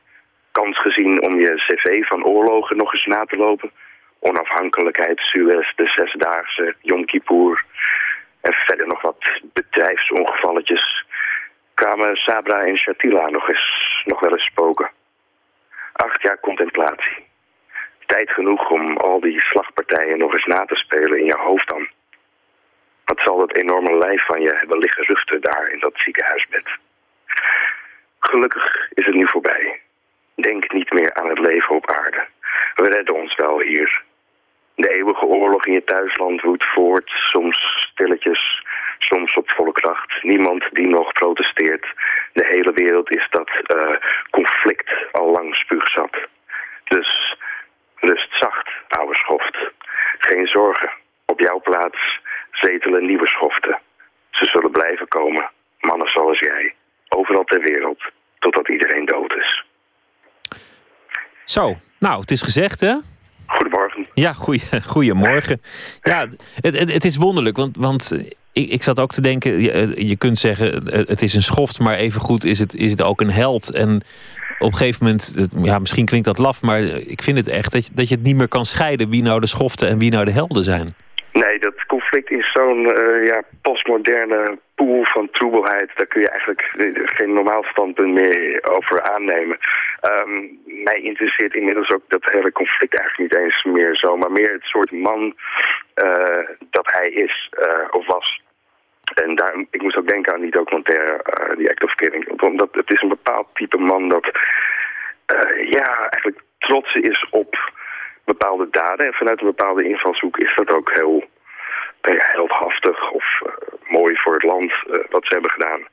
Speaker 9: Kans gezien om je cv van oorlogen nog eens na te lopen? Onafhankelijkheid, Suez, de Zesdaagse, Yom Kippur... en verder nog wat bedrijfsongevalletjes kwamen Sabra en Shatila nog, eens, nog wel eens spoken. Acht jaar contemplatie. Tijd genoeg om al die slagpartijen nog eens na te spelen in je hoofd dan. Wat zal dat enorme lijf van je hebben liggen rusten daar in dat ziekenhuisbed. Gelukkig is het nu voorbij. Denk niet meer aan het leven op aarde. We redden ons wel hier. De eeuwige oorlog in je thuisland woedt voort, soms stilletjes, soms op volle kracht. Niemand die nog protesteert. De hele wereld is dat uh, conflict al lang spuugzat. Dus rust zacht, oude schoft. Geen zorgen. Op jouw plaats zetelen nieuwe schoften. Ze zullen blijven komen, mannen zoals jij. Overal ter wereld, totdat iedereen dood is.
Speaker 4: Zo, nou, het is gezegd, hè?
Speaker 9: Goedemorgen.
Speaker 4: Ja, goeie, goedemorgen. Ja, het, het, het is wonderlijk, want, want ik, ik zat ook te denken, je, eh, je kunt zeggen het is een schoft, maar evengoed is het, is het ook een held. En op een gegeven moment, ja, misschien klinkt dat laf, maar ik vind het echt dat je, dat je het niet meer kan scheiden wie nou de schoften en wie nou de helden zijn.
Speaker 9: Nee, dat conflict is zo'n uh, ja, postmoderne pool van troebelheid. Daar kun je eigenlijk geen normaal standpunt meer over aannemen. Um, mij interesseert inmiddels ook dat hele conflict eigenlijk niet eens meer zo... maar meer het soort man dat hij is uh, of was. En daar, ik moest ook denken aan die documentaire, uh, die Act of Killing. Omdat het is een bepaald type man dat ja, eigenlijk trots is op bepaalde daden. En vanuit een bepaalde invalshoek is dat ook heel heldhaftig of mooi voor het land wat ze hebben gedaan.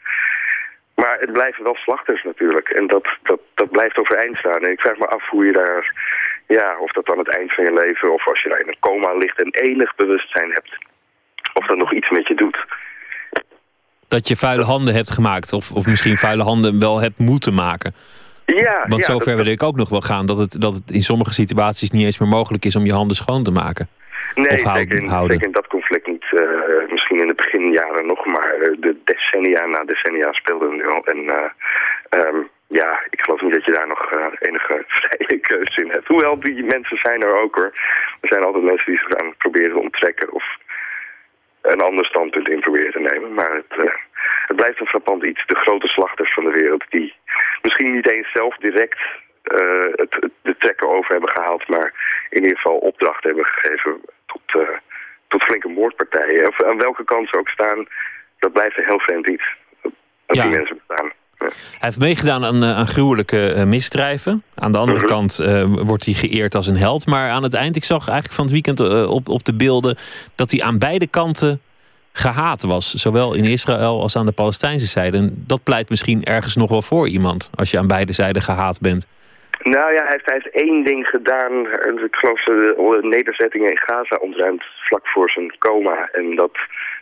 Speaker 9: Maar het blijven wel slachters natuurlijk. En dat, dat, dat blijft overeind staan. En ik vraag me af hoe je daar... Ja, of dat aan het eind van je leven... of als je daar in een coma ligt en enig bewustzijn hebt... of dat nog iets met je doet.
Speaker 4: Dat je vuile handen hebt gemaakt. Of, of misschien vuile handen wel hebt moeten maken.
Speaker 9: Ja,
Speaker 4: Want
Speaker 9: ja,
Speaker 4: zover wil ik ook nog wel gaan. Dat het, dat het in sommige situaties niet eens meer mogelijk is om je handen schoon te maken.
Speaker 9: Nee,
Speaker 4: of houden,
Speaker 9: zeker, in,
Speaker 4: houden.
Speaker 9: zeker in dat conflict niet. Uh, misschien in de beginjaren nog, maar de decennia na decennia speelden we nu al. En uh, um, ja, ik geloof niet dat je daar nog uh, enige vrije keuze in hebt. Hoewel, die mensen zijn er ook hoor. Er zijn altijd mensen die zich aan proberen te onttrekken of een ander standpunt in proberen te nemen. Maar het, het blijft een frappant iets. De grote slachters van de wereld die misschien niet eens zelf direct uh, het, het, de trekken over hebben gehaald, maar in ieder geval opdracht hebben gegeven tot, tot flinke moordpartijen. Of aan welke kant ze ook staan, dat blijft een heel vreemd iets. Dat
Speaker 4: Ja.
Speaker 9: die mensen bestaan.
Speaker 4: Hij heeft meegedaan aan, aan gruwelijke uh, misdrijven. Aan de andere
Speaker 9: Mhm.
Speaker 4: kant uh, wordt hij geëerd als een held. Maar aan het eind, ik zag eigenlijk van het weekend uh, op, op de beelden... dat hij aan beide kanten gehaat was. Zowel in Israël als aan de Palestijnse zijde. En dat pleit misschien ergens nog wel voor iemand... als je aan beide zijden gehaat bent.
Speaker 9: Nou ja, hij heeft, hij heeft één ding gedaan. Ik geloof de nederzettingen in Gaza ontruimd vlak voor zijn coma. En dat,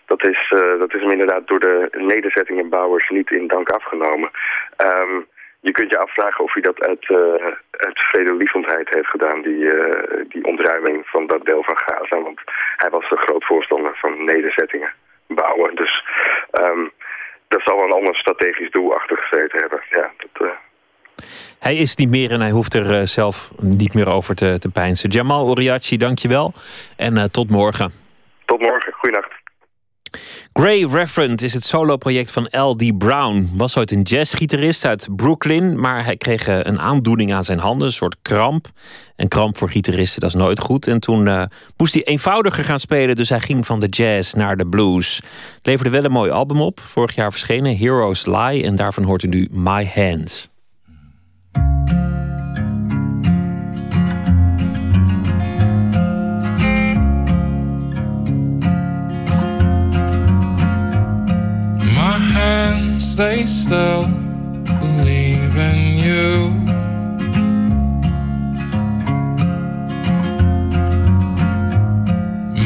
Speaker 9: dat, is, uh, dat is hem inderdaad door de nederzettingenbouwers niet in dank afgenomen. Um, je kunt je afvragen of hij dat uit, uh, uit vredelievendheid heeft gedaan, die, uh, die ontruiming van dat deel van Gaza. Want hij was een groot voorstander van nederzettingen bouwen. Dus um, dat zal wel een ander strategisch doel achter gezeten hebben. Ja, dat, uh...
Speaker 4: Hij is niet meer en hij hoeft er zelf niet meer over te, te pijnsen. Jamal Oriachi, dankjewel. En tot morgen.
Speaker 9: Tot morgen. Goeienacht.
Speaker 4: Gray Referent is het soloproject van L.D. Brown. Was ooit een jazzgitarist uit Brooklyn, maar hij kreeg uh, een aandoening aan zijn handen, een soort kramp. En kramp voor gitaristen, dat is nooit goed. En toen uh, moest hij eenvoudiger gaan spelen, dus hij ging van de jazz naar de blues. Leverde wel een mooi album op, vorig jaar verschenen, Heroes Lie. En daarvan hoort u nu My Hands.
Speaker 10: They still believe in you.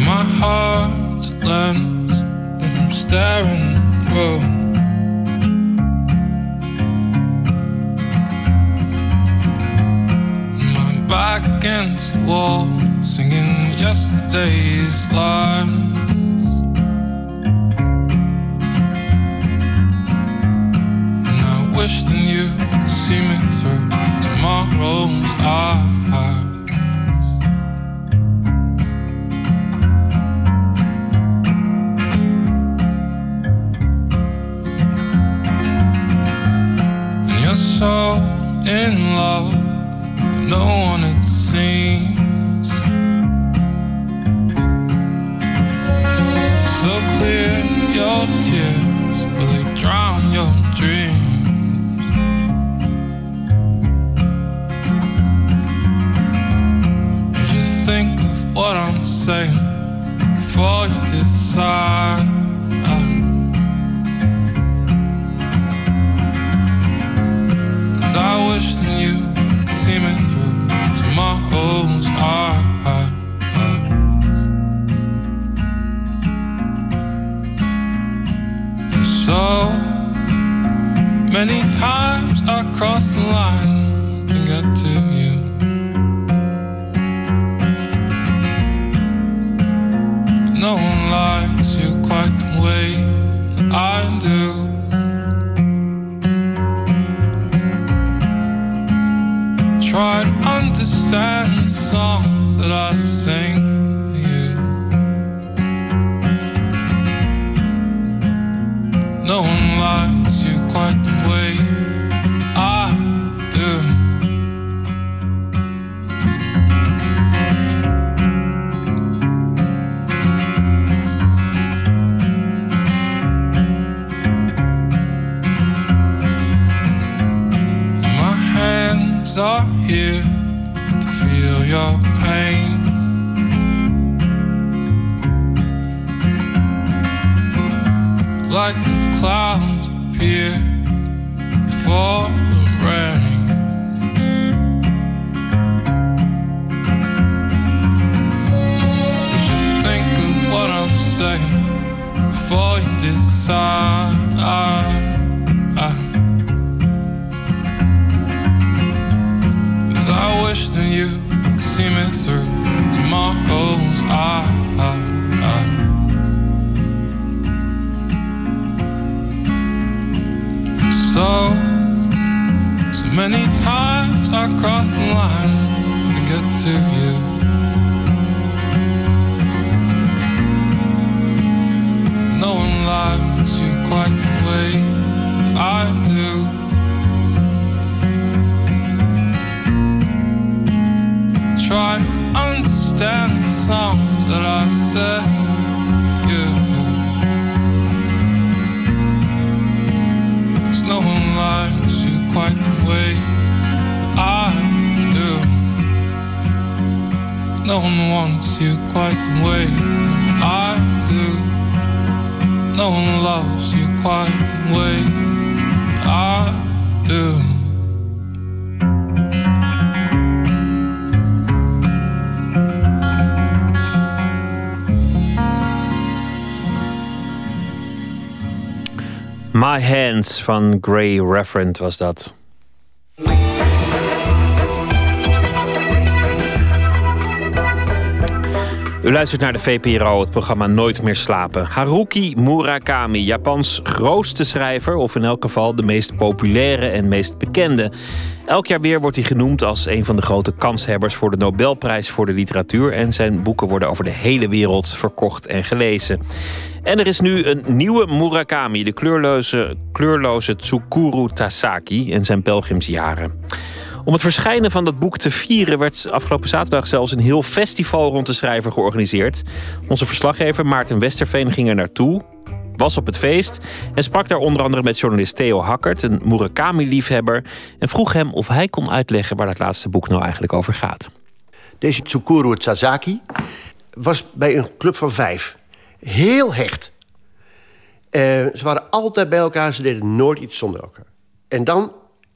Speaker 10: My heart's a lens that I'm staring through. My back against the wall, singing yesterday's lines. Wish then you could see me through tomorrow's eyes. You're so in love with no one it seems. So clear your tears, will they drown your dreams? Saying before you decide. I wish that you could see me through tomorrow's eyes. And so many times I crossed the line to get to you. No one likes you quite the way that I do. Try to understand the songs that I sing to you. No one likes you quite My Hands
Speaker 4: van Grey Referent was dat. U luistert naar de VPRO, het programma Nooit meer slapen. Haruki Murakami, Japans grootste schrijver, of in elk geval de meest populaire en meest bekende. Elk jaar weer wordt hij genoemd als een van de grote kanshebbers voor de Nobelprijs voor de literatuur. En zijn boeken worden over de hele wereld verkocht en gelezen. En er is nu een nieuwe Murakami, de kleurloze, kleurloze Tsukuru Tasaki en zijn pelgrimsjaren. Om het verschijnen van dat boek te vieren werd afgelopen zaterdag zelfs een heel festival rond de schrijver georganiseerd. Onze verslaggever Maarten Westerveen ging er naartoe, was op het feest en sprak daar onder andere met journalist Theo Hakkert, een Murakami-liefhebber, en vroeg hem of hij kon uitleggen waar dat laatste boek nou eigenlijk over gaat.
Speaker 11: Deze Tsukuru Sasaki was bij een club van vijf. Heel hecht. Eh, ze waren altijd bij elkaar, ze deden nooit iets zonder elkaar. En dan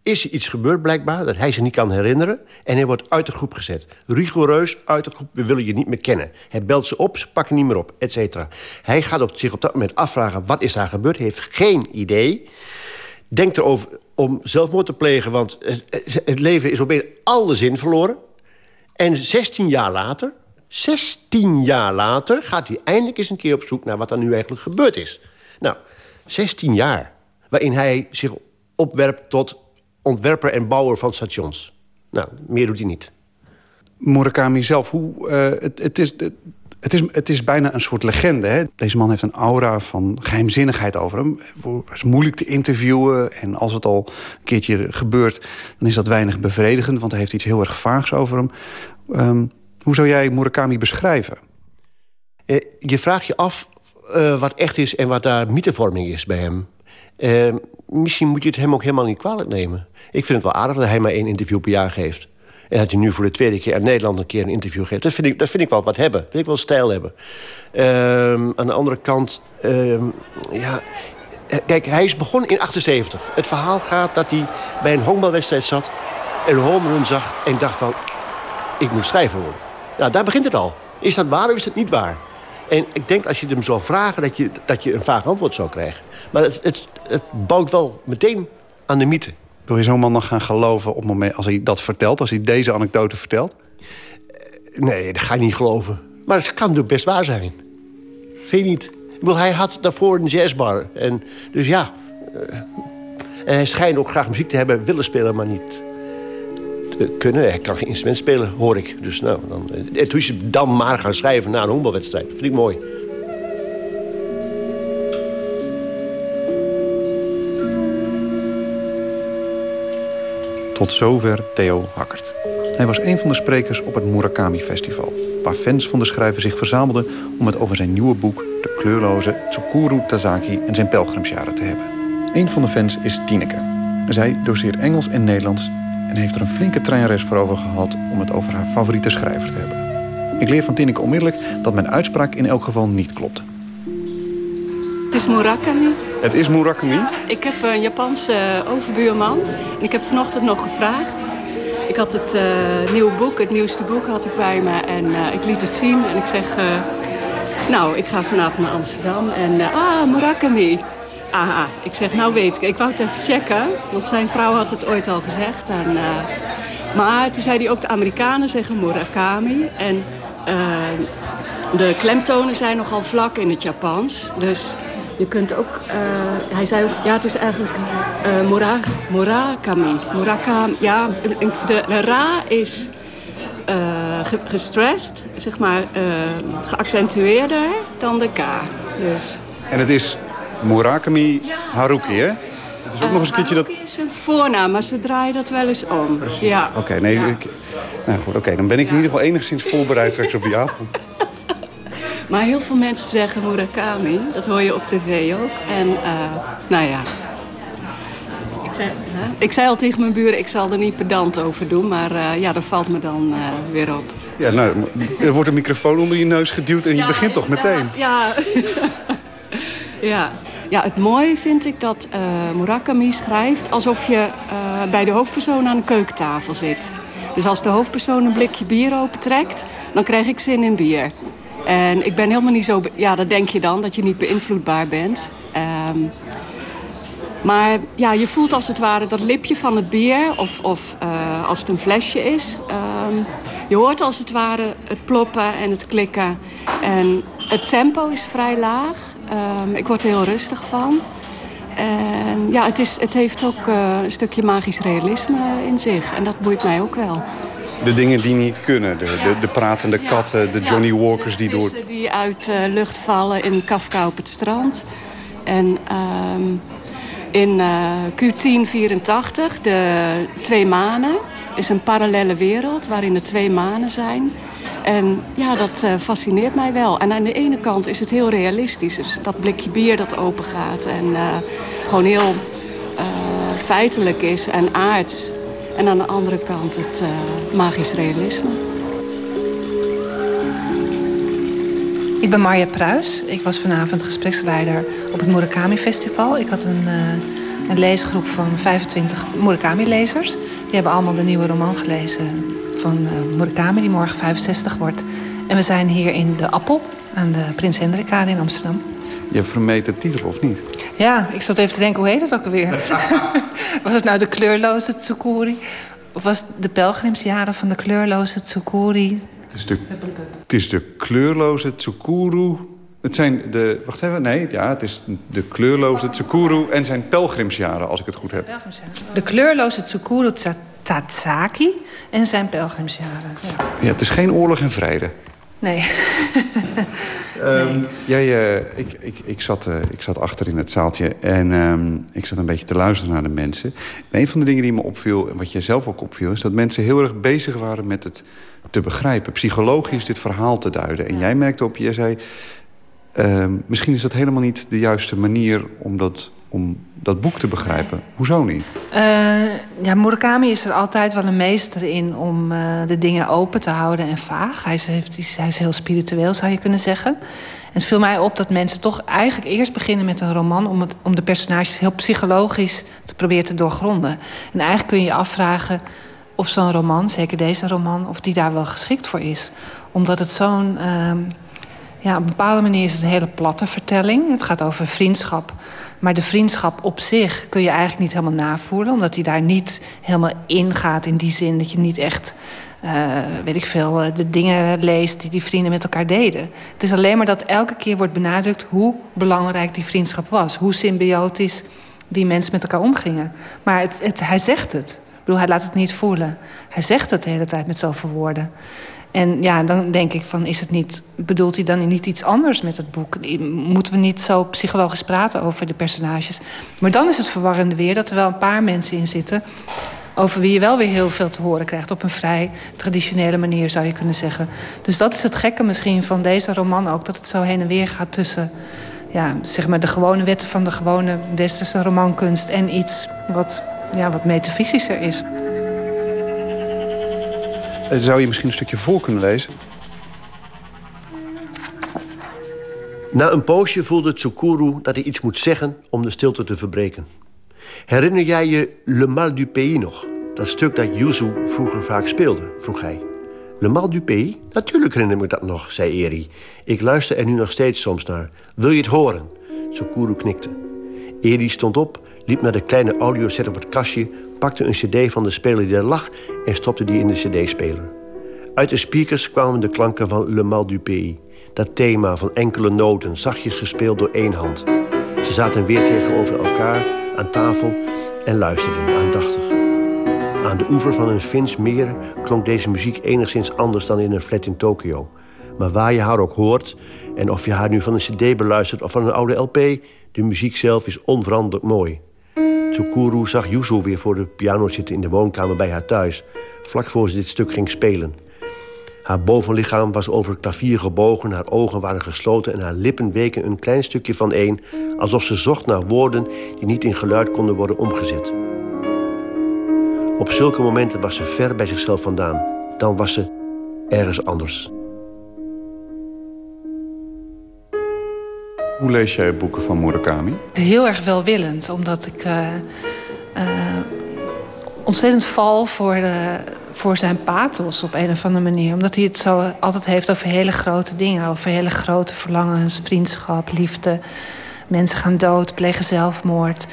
Speaker 11: is er iets gebeurd blijkbaar dat hij zich niet kan herinneren... en hij wordt uit de groep gezet. Rigoureus uit de groep, we willen je niet meer kennen. Hij belt ze op, ze pakken niet meer op, et cetera. Hij gaat op, zich op dat moment afvragen wat is daar gebeurd. Hij heeft geen idee. Denkt erover om zelfmoord te plegen... want het, leven is opeens alle zin verloren. En 16 jaar later, 16 jaar later... gaat hij eindelijk eens een keer op zoek naar wat er nu eigenlijk gebeurd is. Nou, 16 jaar waarin hij zich opwerpt tot ontwerper en bouwer van stations. Nou, meer doet hij niet.
Speaker 12: Murakami zelf, hoe, eh, het, het, is, het, is, het is bijna een soort legende. Hè? Deze man heeft een aura van geheimzinnigheid over hem. Het is moeilijk te interviewen. En als het al een keertje gebeurt, dan is dat weinig bevredigend. Want hij heeft iets heel erg vaags over hem. Um, hoe zou jij Murakami beschrijven?
Speaker 11: Eh, je vraagt je af uh, wat echt is en wat daar mythevorming is bij hem. Uh, misschien moet je het hem ook helemaal niet kwalijk nemen. Ik vind het wel aardig dat hij maar één interview per jaar geeft. En dat hij nu voor de tweede keer in Nederland een keer een interview geeft. Dat vind ik, dat vind ik wel wat hebben. Dat vind ik wel stijl hebben. Uh, aan de andere kant... Uh, ja, kijk, hij is begonnen in 78. Het verhaal gaat dat hij bij een honkbalwedstrijd zat... en een home zag en dacht van... ik moet schrijver worden. Nou, daar begint het al. Is dat waar of is dat niet waar? En ik denk als je hem zou vragen dat je, dat je een vaag antwoord zou krijgen. Maar het, het, het bouwt wel meteen aan de mythe.
Speaker 12: Wil je zo'n man nog gaan geloven op het moment als hij dat vertelt? Als hij deze anekdote vertelt?
Speaker 11: Nee, dat ga je niet geloven. Maar het kan natuurlijk best waar zijn. Je niet? Ik bedoel, hij had daarvoor een jazzbar. En, dus ja. En hij schijnt ook graag muziek te hebben willen spelen, maar niet te kunnen. Hij kan geen instrument spelen, hoor ik. Dus nou, dan, en toen is hij dan maar gaan schrijven na een honkbalwedstrijd. Vind ik mooi.
Speaker 12: Tot zover Theo Hakkert. Hij was een van de sprekers op het Murakami Festival... waar fans van de schrijver zich verzamelden om het over zijn nieuwe boek... De kleurloze Tsukuru Tazaki en zijn pelgrimsjaren te hebben. Een van de fans is Tineke. Zij doseert Engels en Nederlands... en heeft er een flinke treinreis voor over gehad... om het over haar favoriete schrijver te hebben. Ik leer van Tineke onmiddellijk dat mijn uitspraak in elk geval niet klopt.
Speaker 13: Het is Murakami.
Speaker 12: Het is Murakami?
Speaker 13: Ik heb een Japanse overbuurman. En ik heb vanochtend nog gevraagd. Ik had het uh, nieuwe boek, het nieuwste boek had ik bij me. En uh, ik liet het zien en ik zeg... Nou, ik ga vanavond naar Amsterdam. En ah, Murakami. Aha, ik zeg, nou weet ik. Ik wou het even checken. Want zijn vrouw had het ooit al gezegd. En, maar toen zei hij ook de Amerikanen zeggen Murakami. En de klemtonen zijn nogal vlak in het Japans. Dus je kunt ook... Uh, hij zei ook, ja, het is eigenlijk uh, Mura, Murakami. Murakami, ja. De, de ra is uh, gestrest, zeg maar, geaccentueerder dan de k. Dus.
Speaker 12: En het is Murakami Haruki, hè? Het is ook nog eens een keertje dat...
Speaker 13: Is een voornaam, maar ze draaien dat wel eens om.
Speaker 12: Precies.
Speaker 13: Ja.
Speaker 12: Oké, okay, nee,
Speaker 13: ja.
Speaker 12: ik, nou goed, oké, okay, dan ben ik in ieder geval enigszins voorbereid straks op die avond.
Speaker 13: Maar heel veel mensen zeggen Murakami. Dat hoor je op tv ook. En uh, nou ja, ik zei, ik zei al tegen mijn buren, ik zal er niet pedant over doen. Maar uh, ja, dat valt me dan uh, weer op.
Speaker 12: Ja, nou, er wordt een microfoon onder je neus geduwd en je begint toch meteen.
Speaker 13: Ja. ja. Ja, het mooie vind ik dat uh, Murakami schrijft alsof je uh, bij de hoofdpersoon aan de keukentafel zit. Dus als de hoofdpersoon een blikje bier opentrekt, dan krijg ik zin in bier. En ik ben helemaal niet zo... Ja, dat denk je dan, dat je niet beïnvloedbaar bent. Um, maar ja, je voelt als het ware dat lipje van het bier, of, of uh, als het een flesje is. Um, je hoort als het ware het ploppen en het klikken. En het tempo is vrij laag. Um, ik word er heel rustig van. En ja, het, is, het heeft ook uh, een stukje magisch realisme in zich. En dat boeit mij ook wel.
Speaker 12: De dingen die niet kunnen. De, de, de pratende katten, de Johnny Walkers die door...
Speaker 13: die uit uh, lucht vallen in Kafka op het strand. En... Um, in uh, Q1084, de twee manen, is een parallele wereld waarin er twee manen zijn. En ja, dat uh, fascineert mij wel. En aan de ene kant is het heel realistisch. Dus dat blikje bier dat open gaat en uh, gewoon heel feitelijk is en aards. En aan de andere kant het magisch realisme.
Speaker 14: Ik ben Marja Pruis. Ik was vanavond gespreksleider op het Murakami Festival. Ik had een, uh, een leesgroep van 25 Murakami-lezers. Die hebben allemaal de nieuwe roman gelezen van uh, Murakami, die morgen 65 wordt. En we zijn hier in de Appel, aan de Prins Hendrikade in Amsterdam.
Speaker 12: Je vermeet de titel, of niet?
Speaker 14: Ja, ik zat even te denken, hoe heet het ook alweer? was het nou de kleurloze Tsukuri? Of was het de pelgrimsjaren van de kleurloze Tsukuri?
Speaker 12: Het is de, het is de kleurloze Tsukuru. Het zijn de... Wacht even, nee, ja, het is de kleurloze Tsukuru en zijn pelgrimsjaren, als ik het goed heb.
Speaker 14: De kleurloze Tsukuru Tatsaki en zijn pelgrimsjaren. Ja.
Speaker 12: ja, het is geen oorlog en vrede.
Speaker 14: Nee.
Speaker 12: um, jij, uh, ik, ik, ik, zat, uh, ik zat achter in het zaaltje en um, ik zat een beetje te luisteren naar de mensen. En een van de dingen die me opviel, en wat jij zelf ook opviel... is dat mensen heel erg bezig waren met het te begrijpen. Psychologisch dit verhaal te duiden. En jij merkte op, jij zei... Uh, misschien is dat helemaal niet de juiste manier om dat, om dat boek te begrijpen. Hoezo niet?
Speaker 14: Uh, ja, Murakami is er altijd wel een meester in om uh, de dingen open te houden en vaag. Hij is, hij is heel spiritueel, zou je kunnen zeggen. En het viel mij op dat mensen toch eigenlijk eerst beginnen met een roman... om, het, om de personages heel psychologisch te proberen te doorgronden. En eigenlijk kun je je afvragen of zo'n roman, zeker deze roman... of die daar wel geschikt voor is. Omdat het zo'n... Uh, ja, op een bepaalde manier is het een hele platte vertelling. Het gaat over vriendschap. Maar de vriendschap op zich kun je eigenlijk niet helemaal navoelen... omdat hij daar niet helemaal ingaat in die zin dat je niet echt... Uh, weet ik veel, de dingen leest die die vrienden met elkaar deden. Het is alleen maar dat elke keer wordt benadrukt... hoe belangrijk die vriendschap was. Hoe symbiotisch die mensen met elkaar omgingen. Maar het, hij zegt het. Ik bedoel, hij laat het niet voelen. Hij zegt het de hele tijd met zoveel woorden. En ja, dan denk ik van, is het niet, bedoelt hij dan niet iets anders met het boek? Moeten we niet zo psychologisch praten over de personages? Maar dan is het verwarrende weer dat er wel een paar mensen in zitten... over wie je wel weer heel veel te horen krijgt. Op een vrij traditionele manier, zou je kunnen zeggen. Dus dat is het gekke misschien van deze roman ook. Dat het zo heen en weer gaat tussen ja, zeg maar de gewone wetten van de gewone westerse romankunst... en iets wat, ja, wat metafysischer is.
Speaker 12: Zou je misschien een stukje voor kunnen lezen?
Speaker 11: Na een poosje voelde Tsukuru dat hij iets moet zeggen om de stilte te verbreken. Herinner jij je Le Mal du Pays nog? Dat stuk dat Yuzu vroeger vaak speelde, vroeg hij. Le Mal du Pays? Natuurlijk herinner ik me dat nog, zei Eri. Ik luister er nu nog steeds soms naar. Wil je het horen? Tsukuru knikte. Eri stond op, liep naar de kleine audioset op het kastje... pakte een cd van de speler die er lag en stopte die in de cd-speler. Uit de speakers kwamen de klanken van Le Mal du Pays. Dat thema van enkele noten, zachtjes gespeeld door één hand. Ze zaten weer tegenover elkaar aan tafel en luisterden aandachtig. Aan de oever van een Fins meer klonk deze muziek enigszins anders dan in een flat in Tokio. Maar waar je haar ook hoort, en of je haar nu van een cd beluistert of van een oude LP... de muziek zelf is onveranderlijk mooi. Tsukuru zag Yuzu weer voor de piano zitten in de woonkamer bij haar thuis... vlak voor ze dit stuk ging spelen. Haar bovenlichaam was over het klavier gebogen, haar ogen waren gesloten... en haar lippen weken een klein stukje van één... alsof ze zocht naar woorden die niet in geluid konden worden omgezet. Op zulke momenten was ze ver bij zichzelf vandaan. Dan was ze ergens anders.
Speaker 12: Hoe lees jij boeken van Murakami?
Speaker 14: Heel erg welwillend, omdat ik eh, eh, ontzettend val voor, de, voor zijn pathos op een of andere manier. Omdat hij het zo altijd heeft over hele grote dingen. Over hele grote verlangens, vriendschap, liefde. Mensen gaan dood, plegen zelfmoord.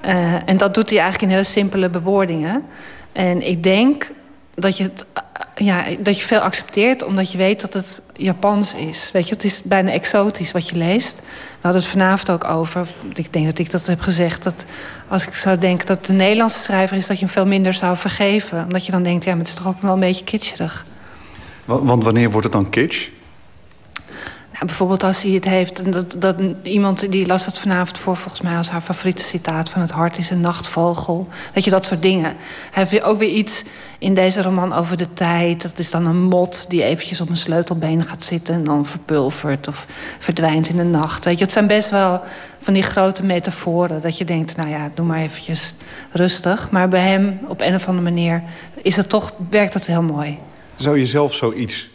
Speaker 14: Eh, en dat doet hij eigenlijk in hele simpele bewoordingen. En ik denk dat je, het, ja, dat je veel accepteert omdat je weet dat het Japans is. Weet je, het is bijna exotisch wat je leest. We hadden het vanavond ook over. Ik denk dat ik dat heb gezegd. Dat als ik zou denken dat de Nederlandse schrijver is, dat je hem veel minder zou vergeven. Omdat je dan denkt, ja, maar het is toch ook wel een beetje kitscherig.
Speaker 12: Wa- Want wanneer wordt het dan kitsch?
Speaker 14: Bijvoorbeeld als hij het heeft. Dat, dat, iemand die las dat vanavond voor, volgens mij als haar favoriete citaat: van het hart is een nachtvogel. Weet je, dat soort dingen. Hij heeft ook weer iets in deze roman over de tijd. Dat is dan een mot die eventjes op een sleutelbeen gaat zitten en dan verpulvert of verdwijnt in de nacht. Weet je, het zijn best wel van die grote metaforen. Dat je denkt, nou ja, doe maar eventjes rustig. Maar bij hem, op een of andere manier, is het toch, werkt dat wel mooi.
Speaker 12: Zou je zelf zoiets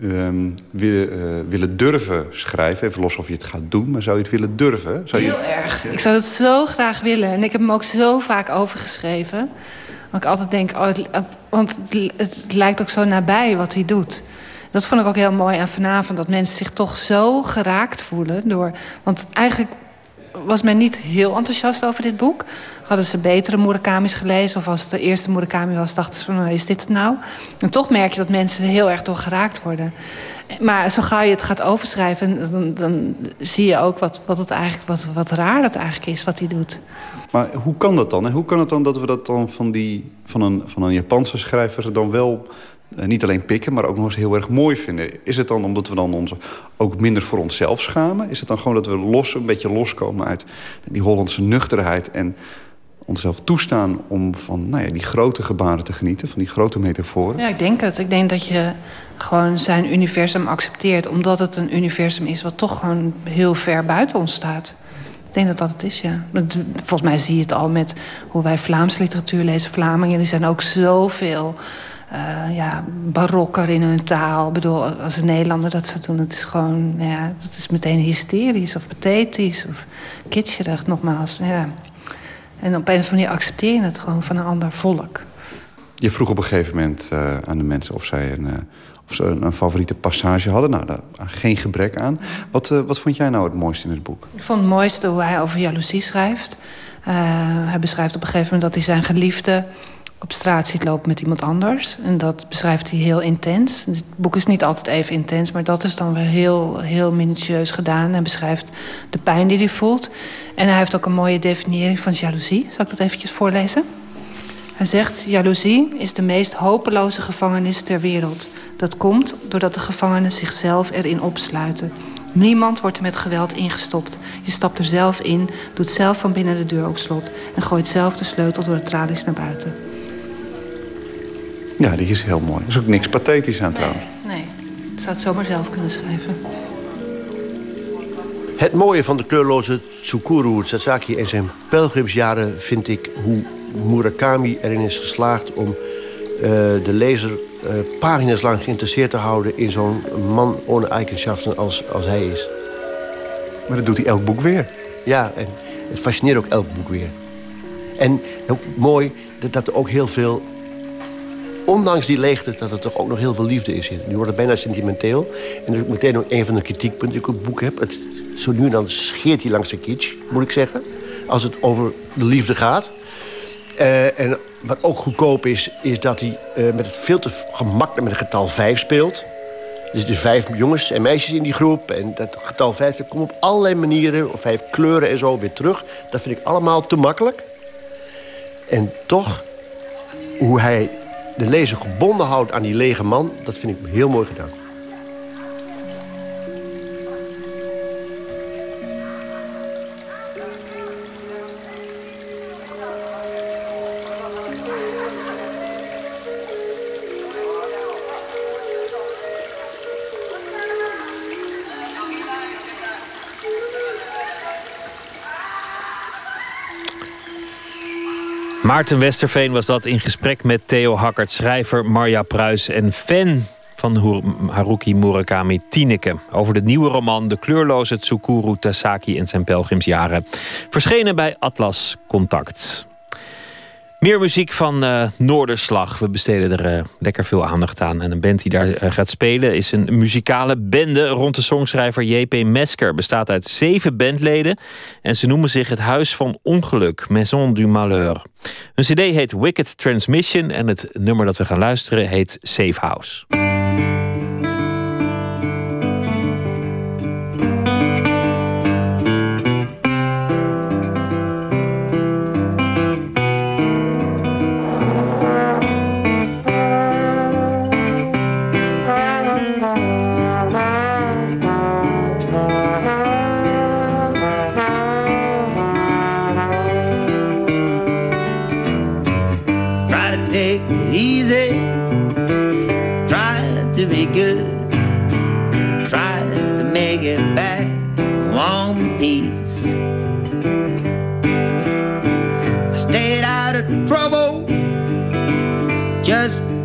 Speaker 12: ehm, willen, eh, willen durven schrijven? Even los of je het gaat doen, maar zou je het willen durven? Zou.
Speaker 14: Heel erg. Ik zou het zo graag willen. En ik heb hem ook zo vaak overgeschreven. Want ik altijd denk, oh, want het, het lijkt ook zo nabij wat hij doet. Dat vond ik ook heel mooi aan vanavond. Dat mensen zich toch zo geraakt voelen. Door, want eigenlijk was men niet heel enthousiast over dit boek. Hadden ze betere Murakami's gelezen... of als het de eerste Murakami was, dachten ze van... nou, is dit het nou? En toch merk je dat mensen heel erg door geraakt worden. Maar zo gauw je het gaat overschrijven... dan, dan zie je ook wat, wat, het eigenlijk, wat, wat raar dat eigenlijk is, wat hij doet.
Speaker 12: Maar hoe kan dat dan? Hoe kan het dan dat we dat dan van, die, van, een, van een Japanse schrijver dan wel niet alleen pikken, maar ook nog eens heel erg mooi vinden? Is het dan omdat we dan ons ook minder voor onszelf schamen? Is het dan gewoon dat we los, een beetje loskomen uit die Hollandse nuchterheid en onszelf toestaan om van nou ja, die grote gebaren te genieten, van die grote metaforen?
Speaker 14: Ja, ik denk het. Ik denk dat je gewoon zijn universum accepteert... omdat het een universum is wat toch gewoon heel ver buiten ons staat. Ik denk dat dat het is, ja. Volgens mij zie je het al met hoe wij Vlaamse literatuur lezen. Vlamingen die zijn ook zoveel eh, ja, barokker in hun taal. Ik bedoel, als een Nederlander dat zou doen... het is gewoon, nou ja, dat is meteen hysterisch of pathetisch of kitscherig, nogmaals. Ja. En op een of andere manier accepteer je het gewoon van een ander volk.
Speaker 12: Je vroeg op een gegeven moment eh, aan de mensen of zij een, eh, of ze een, een favoriete passage hadden. Nou, daar geen gebrek aan. Wat, wat vond jij nou het mooiste in het boek?
Speaker 14: Ik vond het mooiste hoe hij over jaloezie schrijft. Hij beschrijft op een gegeven moment dat hij zijn geliefde op straat ziet lopen met iemand anders. En dat beschrijft hij heel intens. Het boek is niet altijd even intens, maar dat is dan weer heel, heel minutieus gedaan. Hij beschrijft de pijn die hij voelt. En hij heeft ook een mooie definiëring van jaloezie. Zal ik dat eventjes voorlezen? Hij zegt, jaloezie is de meest hopeloze gevangenis ter wereld. Dat komt doordat de gevangenen zichzelf erin opsluiten. Niemand wordt er met geweld ingestopt. Je stapt er zelf in, doet zelf van binnen de deur op slot... en gooit zelf de sleutel door de tralies naar buiten.
Speaker 12: Ja, die is heel mooi. Er is ook niks pathetisch aan trouwens.
Speaker 14: Nee, ik zou het zomaar zelf kunnen schrijven.
Speaker 11: Het mooie van de kleurloze Tsukuru Sasaki en zijn pelgrimsjaren vind ik hoe Murakami erin is geslaagd om eh, de lezer eh, pagina's lang geïnteresseerd te houden in zo'n man ohne eigenschaften als, als hij is.
Speaker 12: Maar dat doet hij elk boek weer.
Speaker 11: Ja, en het fascineert ook elk boek weer. En ook mooi dat, dat er ook heel veel, ondanks die leegte, dat er toch ook nog heel veel liefde is. Nu wordt het bijna sentimenteel. En dat is meteen ook een van de kritiekpunten die ik op het boek heb. Het, zo nu en dan scheert hij langs de kitsch, moet ik zeggen. Als het over de liefde gaat. Eh, en wat ook goedkoop is, is dat hij eh, met het veel te gemakkelijk met het getal 5 speelt. Dus de vijf jongens en meisjes in die groep. En dat getal 5 dat komt op allerlei manieren, of vijf kleuren en zo weer terug. Dat vind ik allemaal te makkelijk. En toch, hoe hij de lezer gebonden houdt aan die lege man, dat vind ik heel mooi gedaan.
Speaker 15: Maarten Westerveen was dat in gesprek met Theo Hakkert, schrijver Marja Pruis en fan van Haruki Murakami Tineke. Over de nieuwe roman De kleurloze Tsukuru Tasaki en zijn pelgrimsjaren. Verschenen bij Atlas Contact. Meer muziek van uh, Noorderslag. We besteden er uh, lekker veel aandacht aan. En een band die daar uh, gaat spelen is een muzikale bende rond de songschrijver J.P. Mesker. Bestaat uit zeven bandleden. En ze noemen zich het Huis van Ongeluk, Maison du Malheur. Hun cd heet Wicked Transmission. En het nummer dat we gaan luisteren heet Safe House.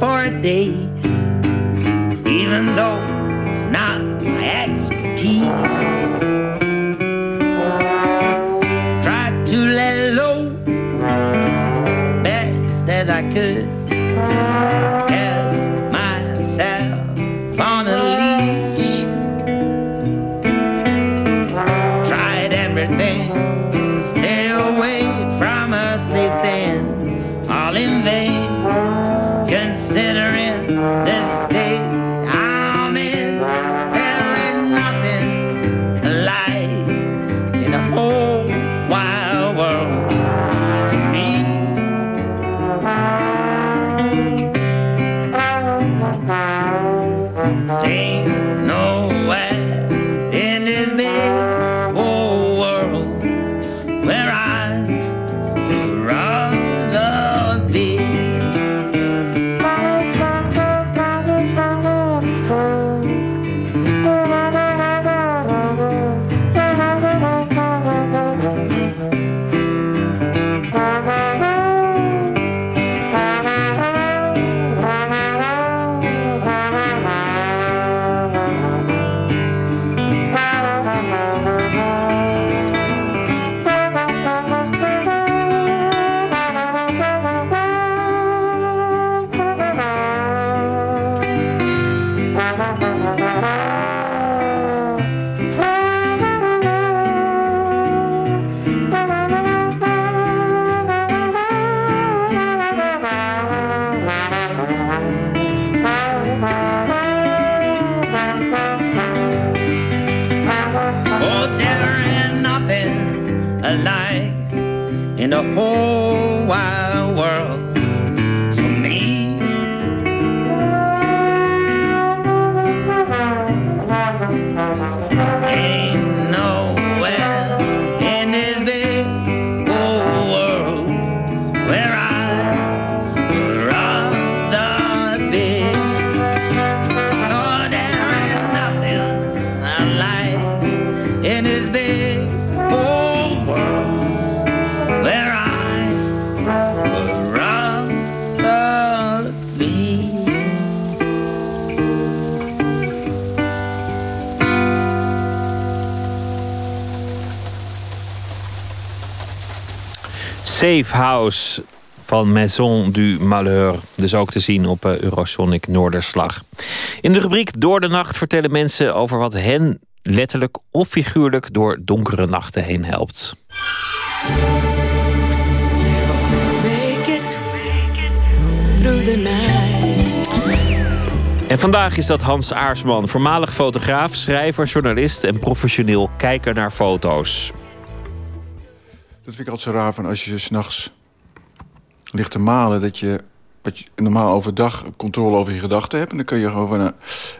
Speaker 15: for a day, even though it's not my expertise. Tried to let it low, best as I could. House van Maison du Malheur. Dus ook te zien op uh, Eurosonic Noorderslag. In de rubriek Door de Nacht vertellen mensen over wat hen letterlijk of figuurlijk door donkere nachten heen helpt. En vandaag is dat Hans Aarsman, voormalig fotograaf, schrijver, journalist en professioneel kijker naar foto's.
Speaker 16: Dat vind ik altijd zo raar van als je s'nachts ligt te malen... dat je, je normaal overdag controle over je gedachten hebt... en dan kun je gewoon uh,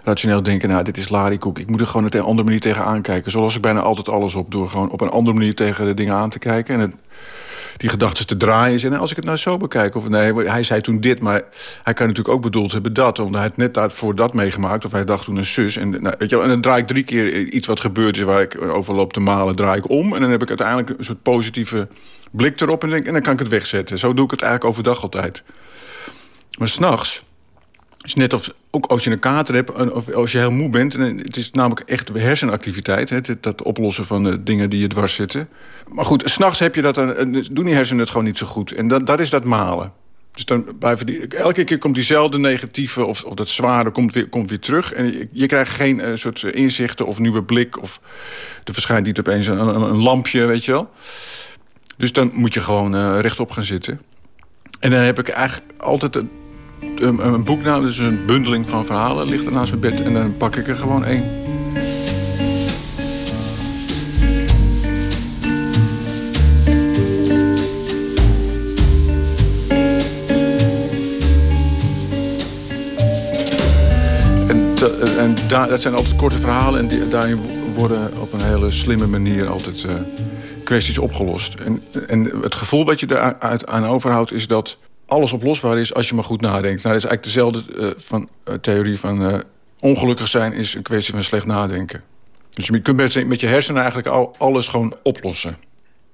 Speaker 16: rationeel denken... nou, dit is larikoek, ik moet er gewoon op een andere manier tegen aankijken. Zoals ik bijna altijd alles op door gewoon op een andere manier tegen de dingen aan te kijken. En het, die gedachten te draaien. En als ik het nou zo bekijk, of nee, hij zei toen dit, maar hij kan natuurlijk ook bedoeld hebben dat, omdat hij het net daarvoor dat meegemaakt, of hij dacht toen een zus. En, nou, weet je, wel, en dan draai ik drie keer iets wat gebeurd is waar ik over loop te malen, draai ik om. En dan heb ik uiteindelijk een soort positieve blik erop en, denk, en dan kan ik het wegzetten. Zo doe ik het eigenlijk overdag altijd. Maar s'nachts is net of ook als je een kater hebt of als je heel moe bent. En het is namelijk echt hersenactiviteit. Hè, dat oplossen van de dingen die je dwars zitten. Maar goed, s'nachts heb je dat. Dan, doen die hersenen het gewoon niet zo goed. En dat, dat is dat malen. Dus dan blijven die, elke keer komt diezelfde negatieve of, of dat zware komt weer, komt weer terug. En je, krijgt geen soort inzichten of nieuwe blik. Of er verschijnt niet opeens een, een, een lampje, weet je wel. Dus dan moet je gewoon uh, rechtop gaan zitten. En dan heb ik eigenlijk altijd een, een, een boek nou, dus een bundeling van verhalen, ligt er naast mijn bed. En dan pak ik er gewoon één. En, dat zijn altijd korte verhalen en daarin worden op een hele slimme manier altijd uh, kwesties opgelost. En, en het gevoel wat je daar aan overhoudt is dat alles oplosbaar is als je maar goed nadenkt. Nou, dat is eigenlijk dezelfde uh, van, uh, theorie van uh, ongelukkig zijn is een kwestie van slecht nadenken. Dus je kunt met, met je hersenen eigenlijk al, alles gewoon oplossen.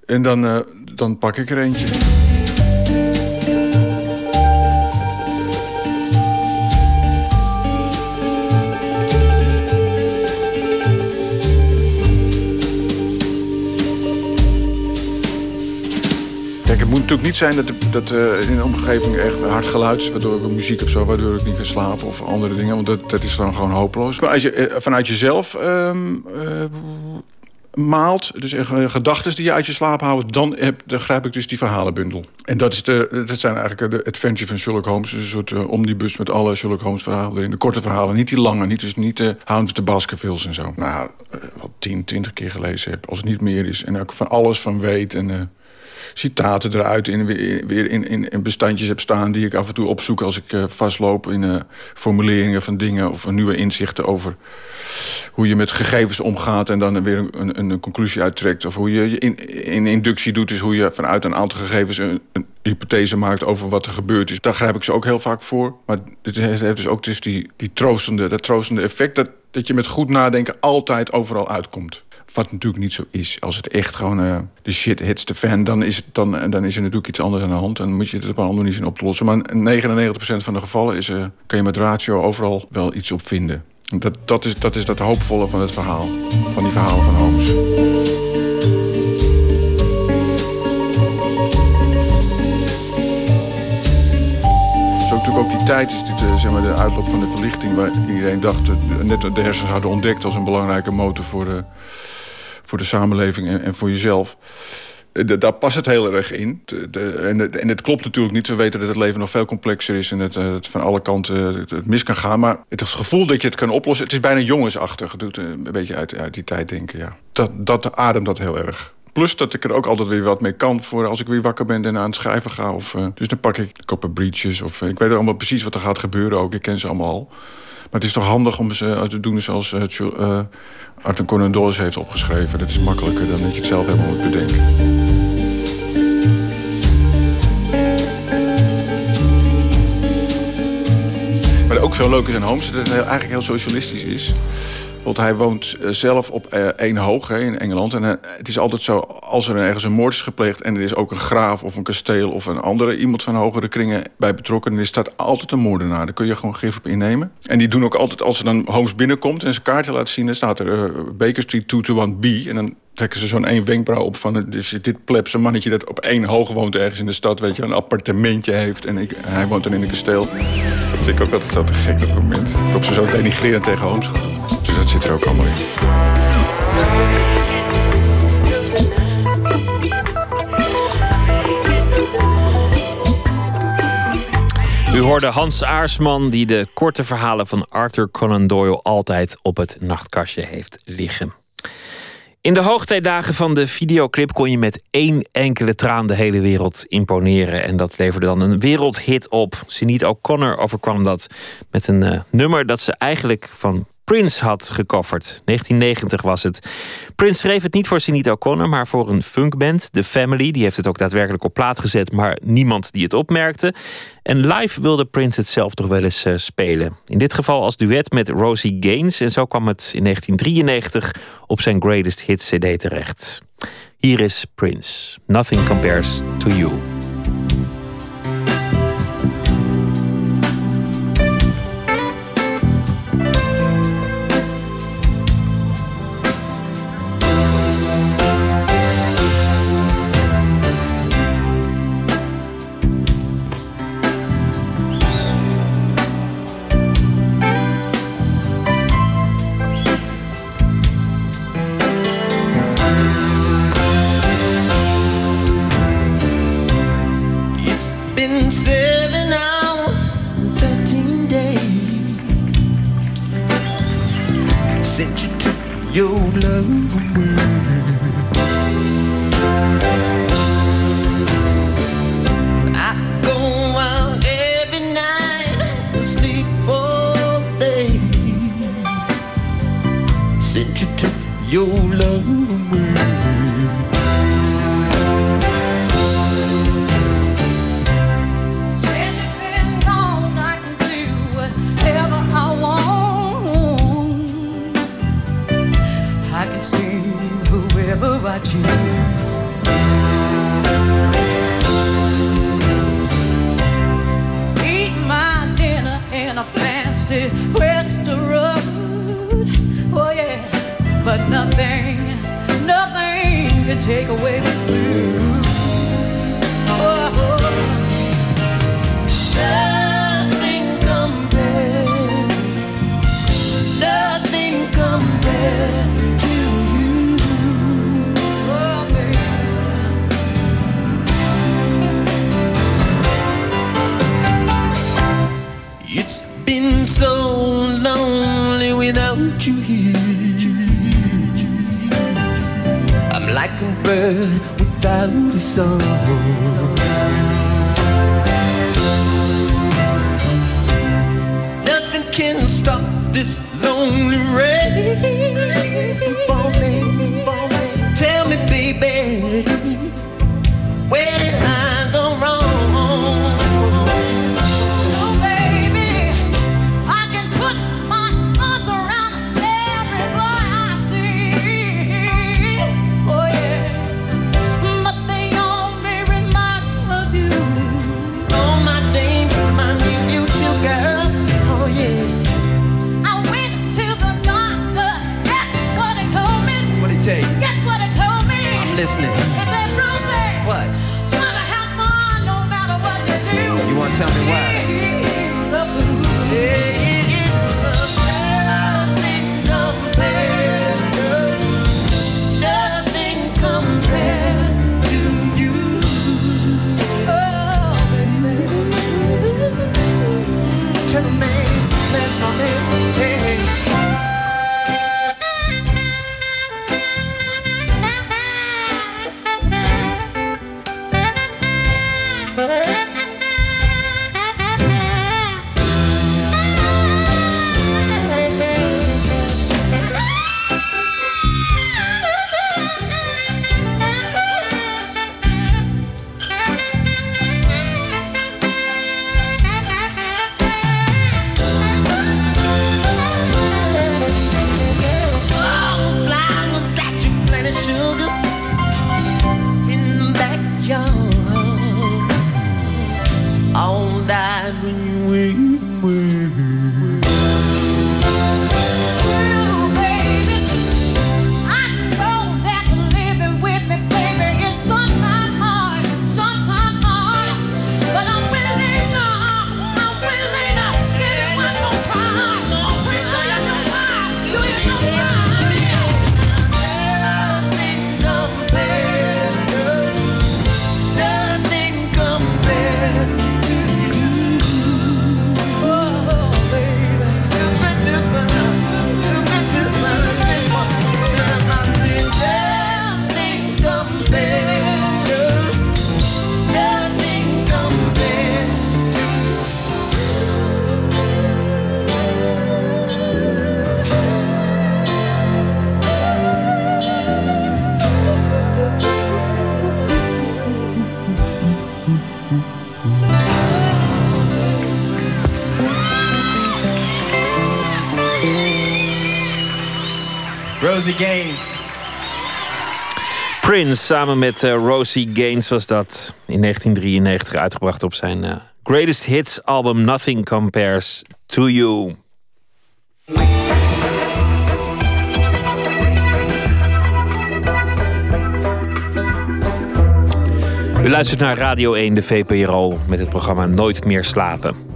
Speaker 16: En dan, dan pak ik er eentje. Het moet natuurlijk niet zijn dat, dat uh, in de omgeving echt hard geluid is... waardoor ik muziek of zo, waardoor ik niet kan slapen of andere dingen. Want dat, dat is dan gewoon hopeloos. Maar als je uh, vanuit jezelf uh, maalt, dus gedachten die je uit je slaap houdt... Dan, heb, dan grijp ik dus die verhalenbundel. En dat, is de, dat zijn eigenlijk de adventure van Sherlock Holmes. Dus een soort omnibus met alle Sherlock Holmes verhalen erin. De korte verhalen, niet die lange. Niet, dus niet de Hounds of the Baskervilles en zo. Nou, wat 10, 20 keer gelezen heb, als het niet meer is. En ook van alles van weet en citaten eruit in, weer in, in, bestandjes heb staan... die ik af en toe opzoek als ik uh, vastloop in uh, formuleringen van dingen... of nieuwe inzichten over hoe je met gegevens omgaat... en dan weer een, een, conclusie uittrekt. Of hoe je in, in inductie doet, is hoe je vanuit een aantal gegevens... een, een hypothese maakt over wat er gebeurd is. Daar grijp ik ze ook heel vaak voor. Maar het heeft dus ook dus die, die troostende, dat troostende effect... Dat, dat je met goed nadenken altijd overal uitkomt. Wat natuurlijk niet zo is. Als het echt gewoon uh, de shit hits the fan, dan is, het, dan, dan is er natuurlijk iets anders aan de hand. Dan moet je het op een andere manier zien op te lossen. Maar 99% van de gevallen is, uh, kan je met ratio overal wel iets op vinden. Dat, dat, is, dat is dat hoopvolle van het verhaal. Van die verhalen van Holmes. Natuurlijk ook die tijd is dit, zeg maar, de uitloop van de verlichting... waar iedereen dacht, net de hersens hadden ontdekt als een belangrijke motor voor de voor de samenleving en, en voor jezelf. De, daar past het heel erg in. En, en, het klopt natuurlijk niet. We weten dat het leven nog veel complexer is... en het, het van alle kanten het, het, mis kan gaan. Maar het gevoel dat je het kan oplossen... het is bijna jongensachtig. Het doet een beetje uit, uit die tijd denken, ja. Dat, dat ademt dat heel erg. Plus dat ik er ook altijd weer wat mee kan... voor als ik weer wakker ben en aan het schrijven ga. Of, dus dan pak ik koppen breaches. Of, ik weet allemaal precies wat er gaat gebeuren ook. Ik ken ze allemaal al. Maar het is toch handig om ze te doen zoals uh, Arthur Conan Doyle heeft opgeschreven. Dat is makkelijker dan dat je het zelf helemaal moet bedenken. Maar ook zo leuk is aan Holmes, dat het eigenlijk heel socialistisch is. Want hij woont eh, zelf op één hoog hè, in Engeland. En uh, het is altijd zo, als er ergens een moord is gepleegd... en er is ook een graaf of een kasteel of een andere iemand van hogere kringen bij betrokken... dan is dat altijd een moordenaar. Daar kun je gewoon gif op innemen. En die doen ook altijd, als er dan Holmes binnenkomt en zijn kaartje laat zien... dan staat er Baker Street 221B. En dan trekken ze zo'n één wenkbrauw op van... Dus dit plebse mannetje dat op één hoog woont ergens in de stad... weet je, een appartementje heeft en ik, hij woont dan in een kasteel. Dat vind ik ook altijd zo te gek, dat moment. Hoop ze zo denigrerend tegen Holmes gaan. Dus dat zit er ook allemaal in.
Speaker 4: U hoorde Hans Aarsman die de korte verhalen van Arthur Conan Doyle altijd op het nachtkastje heeft liggen. In de hoogtijdagen van de videoclip kon je met één enkele traan de hele wereld imponeren. En dat leverde dan een wereldhit op. Sinead O'Connor overkwam dat met een uh, nummer dat ze eigenlijk van
Speaker 17: Prince had gecoverd. 1990 was het. Prince schreef het niet voor Sinita O'Connor, maar voor een funkband, The Family. Die heeft het ook daadwerkelijk op plaat gezet, maar niemand die het opmerkte. En live wilde Prince het zelf toch wel eens eh, spelen. In dit geval als duet met Rosie Gaines. En zo kwam het in 1993 op zijn Greatest Hits CD terecht. Hier is Prince. Nothing compares to you.
Speaker 4: Samen met eh, Rosie Gaines was dat in 1993 uitgebracht op zijn eh, Greatest Hits album Nothing Compares to You. U luistert naar Radio 1, de VPRO, met het programma Nooit meer slapen.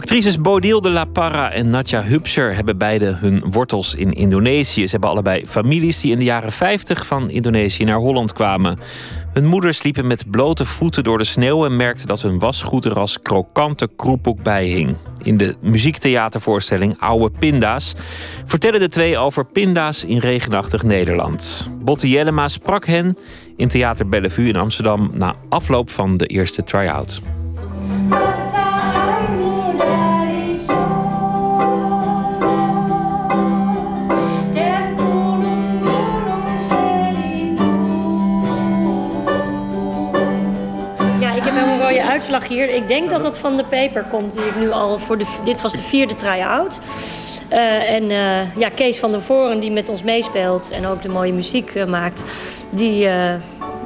Speaker 4: Actrices Bodil de la Parra en Natja Hupser hebben beide hun wortels in Indonesië. Ze hebben allebei families die in de jaren 50 van Indonesië naar Holland kwamen. Hun moeders liepen met blote voeten door de sneeuw en merkten dat hun wasgoed er als krokante kroephoek bij hing. In de muziektheatervoorstelling Oude Pinda's vertellen de twee over pinda's in regenachtig Nederland. Botte Jellema sprak hen in Theater Bellevue in Amsterdam na afloop van de eerste try-out.
Speaker 18: Hier. Ik denk dat dat van de paper komt die ik nu al voor de. Dit was de vierde try-out. Eh, en eh, ja, Kees van der Voren, die met ons meespeelt en ook de mooie muziek eh, maakt, die,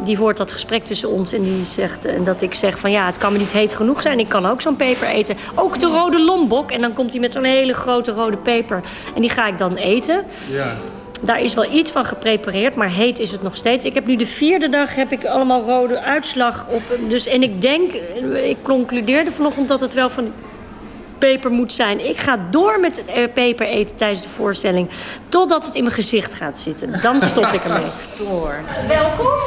Speaker 18: die hoort dat gesprek tussen ons en die zegt en dat ik zeg van ja, het kan me niet heet genoeg zijn. Ik kan ook zo'n peper eten. Ook de rode lombok. En dan komt hij met zo'n hele grote rode peper. En die ga ik dan eten.
Speaker 8: Ja.
Speaker 18: Daar is wel iets van geprepareerd, maar heet is het nog steeds. Ik heb nu de vierde dag heb ik allemaal rode uitslag op. Dus, en ik denk, ik concludeerde vanochtend dat het wel van peper moet zijn. Ik ga door met het peper eten tijdens de voorstelling. Totdat het in mijn gezicht gaat zitten. Dan stop ik ermee. Welkom.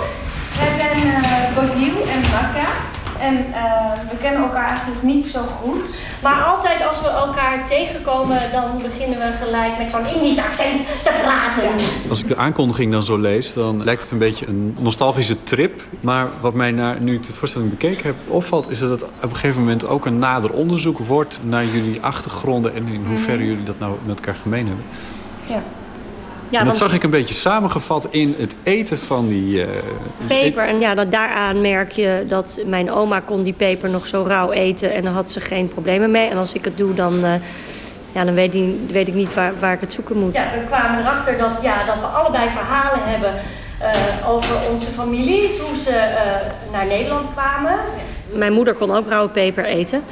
Speaker 19: Wij zijn Bodil en Nakia. En eh, we kennen elkaar eigenlijk niet zo goed.
Speaker 18: Maar altijd als we elkaar tegenkomen, dan beginnen we gelijk met zo'n Indisch accent te praten.
Speaker 20: Als ik de aankondiging dan zo lees, dan lijkt het een beetje een nostalgische trip. Maar wat mij na, nu ik de voorstelling bekeken heb opvalt, is dat het op een gegeven moment ook een nader onderzoek wordt naar jullie achtergronden en in hoeverre jullie dat nou met elkaar gemeen hebben.
Speaker 19: Ja.
Speaker 18: Ja,
Speaker 20: en dat
Speaker 18: want
Speaker 20: zag ik een beetje samengevat in het eten van die. eh,
Speaker 18: peper. En ja, dat, daaraan merk je dat mijn oma kon die peper nog zo rauw eten. En dan had ze geen problemen mee. En als ik het doe, dan, eh, ja, dan weet, ik, weet ik niet waar, waar ik het zoeken moet. Ja, we kwamen erachter dat, ja, dat we allebei verhalen hebben eh, over onze families. Hoe ze eh, naar Nederland kwamen. Mijn moeder kon ook rauwe peper eten.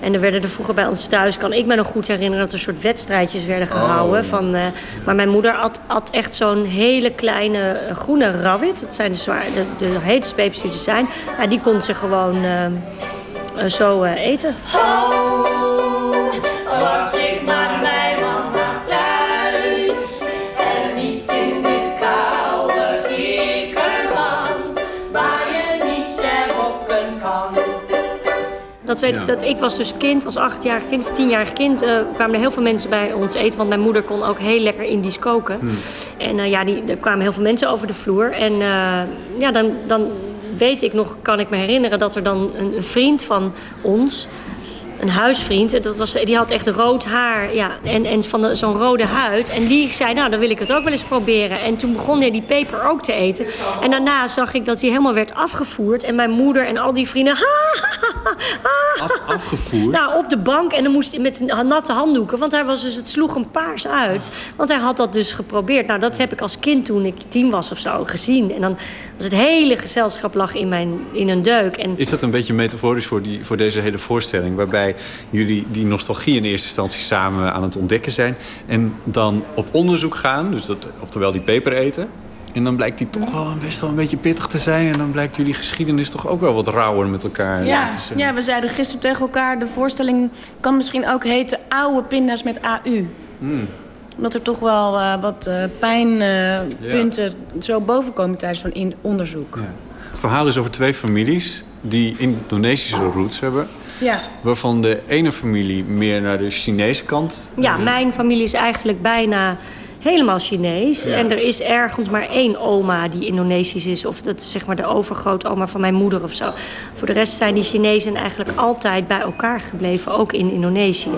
Speaker 18: En er werden er vroeger bij ons thuis, kan ik me nog goed herinneren, dat er soort wedstrijdjes werden gehouden. Van, eh, maar mijn moeder at, at echt zo'n hele kleine eh, groene rabbit. Dat zijn de, zwaar, de, de heetste pepers die er zijn. Ja, die kon ze gewoon eh, eh, zo eh, eten.
Speaker 21: Was ik maar
Speaker 18: Dat weet ik, dat ik was dus kind, als achtjarig kind of tienjarig kind, eh, kwamen er heel veel mensen bij ons eten. Want mijn moeder kon ook heel lekker Indisch koken. En eh, ja, die, er kwamen heel veel mensen over de vloer. En eh, ja, dan, dan weet ik nog, kan ik me herinneren, dat er dan een, een vriend van ons, een huisvriend, en dat was, die had echt rood haar ja, en, en van zo'n rode huid. En die zei, nou, dan wil ik het ook wel eens proberen. En toen begon hij die peper ook te eten. En daarna zag ik dat hij helemaal werd afgevoerd. En mijn moeder en al die vrienden...
Speaker 20: af, afgevoerd.
Speaker 18: Nou, op de bank en dan moest hij met natte handdoeken. Want hij was dus, het sloeg hem paars uit. Want hij had dat dus geprobeerd. Nou, dat heb ik als kind toen ik tien was of zo gezien. En dan was het hele gezelschap lag in, mijn, in een deuk. En
Speaker 20: Is dat een beetje metaforisch voor, die, voor deze hele voorstelling? Waarbij jullie die nostalgie in eerste instantie samen aan het ontdekken zijn. En dan op onderzoek gaan, dus dat, oftewel die peper eten. En dan blijkt die toch wel best wel een beetje pittig te zijn. En dan blijkt jullie geschiedenis toch ook wel wat rauwer met elkaar
Speaker 19: Ja,
Speaker 20: te zijn.
Speaker 19: ja, we zeiden gisteren tegen elkaar... de voorstelling kan misschien ook heten oude pinda's met AU.
Speaker 20: Hmm.
Speaker 19: Omdat er toch wel eh, wat eh, pijnpunten zo boven komen tijdens zo'n onderzoek.
Speaker 20: Het verhaal is over twee families die Indonesische roots hebben.
Speaker 19: Ja.
Speaker 20: Waarvan de ene familie meer naar de Chinese kant.
Speaker 18: ja, mijn familie is eigenlijk bijna helemaal Chinees.
Speaker 20: Ja.
Speaker 18: En er is ergens maar één oma die Indonesisch is. Of dat is zeg maar de overgrootoma van mijn moeder of zo. Voor de rest zijn die Chinezen eigenlijk altijd bij elkaar gebleven. Ook in Indonesië.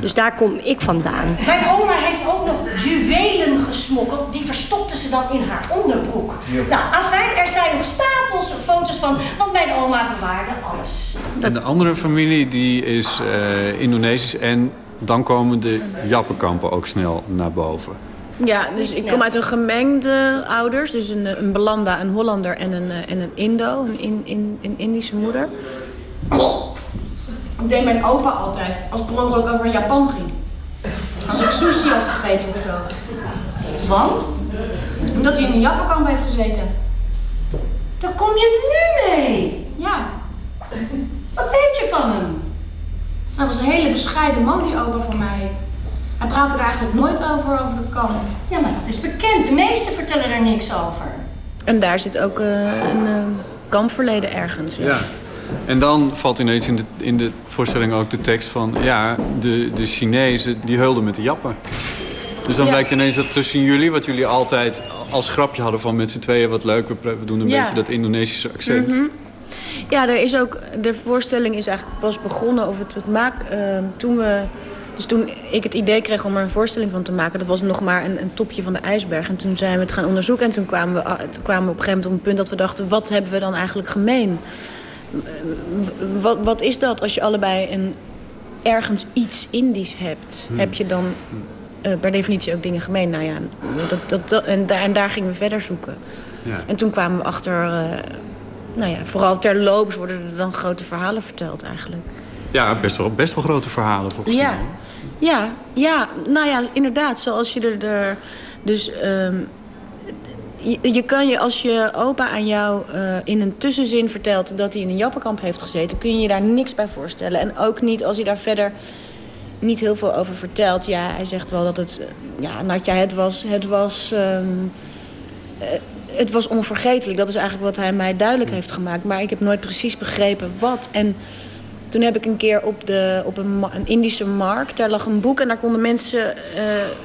Speaker 18: Dus daar kom ik vandaan. Mijn oma heeft ook nog juwelen gesmokkeld. Die verstopte ze dan in haar onderbroek. Nou, afijn, er zijn nog stapels foto's van. Want mijn oma bewaarde alles.
Speaker 20: En de andere familie die is eh, Indonesisch. En dan komen de jappenkampen ook snel naar boven.
Speaker 22: Ja, dus ik kom uit een gemengde ouders. Dus een, een Belanda, een Hollander en een, eh, en een Indo. Een, in, in, een Indische moeder.
Speaker 23: Dat deed mijn opa altijd, als het per ongeluk over Japan ging. Als ik sushi had gegeten of zo. Want? Omdat hij in een jappenkamp heeft gezeten.
Speaker 21: Daar kom je nu mee.
Speaker 23: Ja. Wat weet je van hem? Hij was een hele bescheiden man, die opa van mij. Hij praatte er eigenlijk nooit over, over dat kamp.
Speaker 21: Ja, maar dat is bekend. De meesten vertellen er niks over.
Speaker 22: En daar zit ook eh, een eh, kampverleden ergens.
Speaker 20: Ja. En dan valt ineens in de, in de voorstelling ook de tekst van... ja, de, de Chinezen die heulden met de jappen. Dus dan
Speaker 22: Ja.
Speaker 20: blijkt ineens dat tussen jullie, wat jullie altijd als grapje hadden van met z'n tweeën wat leuk, we, doen een
Speaker 22: Ja.
Speaker 20: beetje dat Indonesische accent.
Speaker 22: Mhm. Ja, er is ook, de voorstelling is eigenlijk pas begonnen, of het, het maak, eh, toen we... Dus toen ik het idee kreeg om er een voorstelling van te maken... dat was nog maar een, een topje van de ijsberg. En toen zijn we het gaan onderzoeken. En toen kwamen we, toen kwamen we op een gegeven moment op een punt dat we dachten... wat hebben we dan eigenlijk gemeen? Eh, Wat, wat is dat als je allebei een, ergens iets Indisch hebt?
Speaker 24: Hmm.
Speaker 22: Heb je dan eh, per definitie ook dingen gemeen? Nou ja, dat, dat, dat, en, daar, en daar gingen we verder zoeken.
Speaker 20: Ja.
Speaker 22: En toen kwamen we achter... eh, nou ja, vooral terloops worden er dan grote verhalen verteld eigenlijk.
Speaker 20: Ja, best wel, best wel grote verhalen volgens mij.
Speaker 22: Ja, ja, ja, nou ja, inderdaad. Zoals je er... er dus ehm, je, kan je, als je opa aan jou eh, in een tussenzin vertelt... dat hij in een jappenkamp heeft gezeten... kun je je daar niks bij voorstellen. En ook niet als hij daar verder niet heel veel over vertelt. Ja, hij zegt wel dat het... eh, Ja, Natja, het was... Het was ehm, eh, het was onvergetelijk. Dat is eigenlijk wat hij mij duidelijk heeft gemaakt. Maar ik heb nooit precies begrepen wat. En toen heb ik een keer op, de, op een, Indische markt... daar lag een boek en daar konden mensen, eh,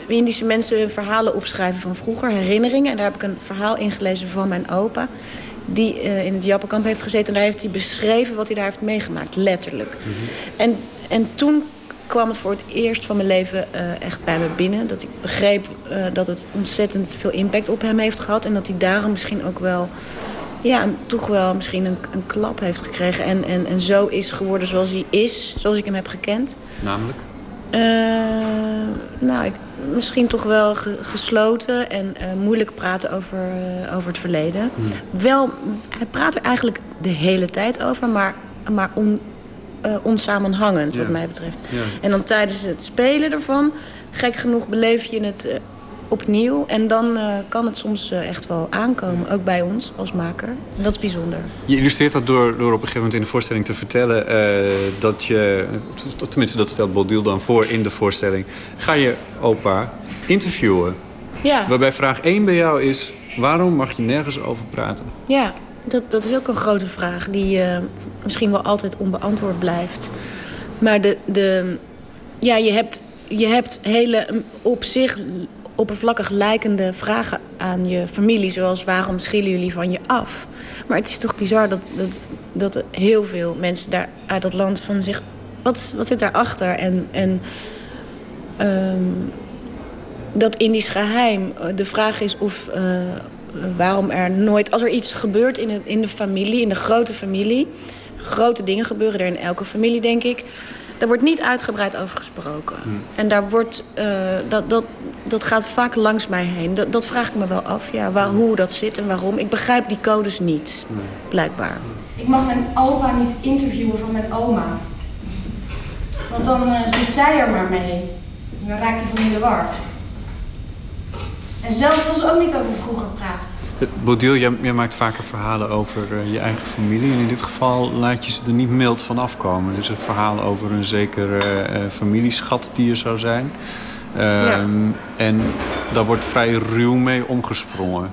Speaker 22: Indische mensen hun verhalen opschrijven van vroeger, herinneringen. En daar heb ik een verhaal ingelezen van mijn opa... die eh, in het Jappenkamp heeft gezeten. En daar heeft hij beschreven wat hij daar heeft meegemaakt, letterlijk. En, en toen kwam het voor het eerst van mijn leven eh, echt bij me binnen. Dat ik begreep dat het ontzettend veel impact op hem heeft gehad. En dat hij daarom misschien ook wel... Ja, toch wel misschien een, een klap heeft gekregen. En, en, en zo is geworden zoals hij is. Zoals ik hem heb gekend.
Speaker 20: Namelijk?
Speaker 22: Eh, nou, ik, misschien toch wel ge- gesloten en eh, moeilijk praten over, eh, over het verleden. Wel, hij praat er eigenlijk de hele tijd over, maar, maar on, onsamenhangend wat mij betreft.
Speaker 24: Ja.
Speaker 22: En dan tijdens het spelen ervan, gek genoeg beleef je het opnieuw. En dan eh, kan het soms eh, echt wel aankomen, ook bij ons als maker. En dat is bijzonder.
Speaker 20: Je illustreert dat door, door op een gegeven moment in de voorstelling te vertellen eh, dat je, tenminste dat stelt Bodil dan voor in de voorstelling, ga je opa interviewen.
Speaker 22: Ja.
Speaker 20: Waarbij vraag 1 bij jou is, waarom mag je nergens over praten?
Speaker 22: Ja, dat, dat is ook een grote vraag die misschien wel altijd onbeantwoord blijft. Maar de, de, ja, je, hebt, je hebt hele op zich oppervlakkig lijkende vragen aan je familie. Zoals waarom schillen jullie van je af? Maar het is toch bizar dat, dat, dat heel veel mensen daar uit dat land van zich... Wat, wat zit daarachter? En, en ehm, dat Indisch geheim. Eh, De vraag is of eh, waarom er nooit, als er iets gebeurt in, in de familie, in de grote familie, grote dingen gebeuren er in elke familie, denk ik. Daar wordt niet uitgebreid over gesproken. En daar wordt, eh, dat, dat, dat gaat vaak langs mij heen. Dat, dat vraag ik me wel af, ja, waar, hoe dat zit en waarom. Ik begrijp die codes niet, blijkbaar.
Speaker 23: Ik mag mijn opa niet interviewen van mijn oma. Want dan eh, zit zij er maar mee. En dan raakt hij van in de war. En zelf wil ze ook niet over vroeger praten.
Speaker 20: Bodil, jij, jij maakt vaker verhalen over eh, je eigen familie. En in dit geval laat je ze er niet mild van afkomen. Dus een verhaal over een zekere eh, familieschat die er zou zijn. Ehm, En daar wordt vrij ruw mee omgesprongen.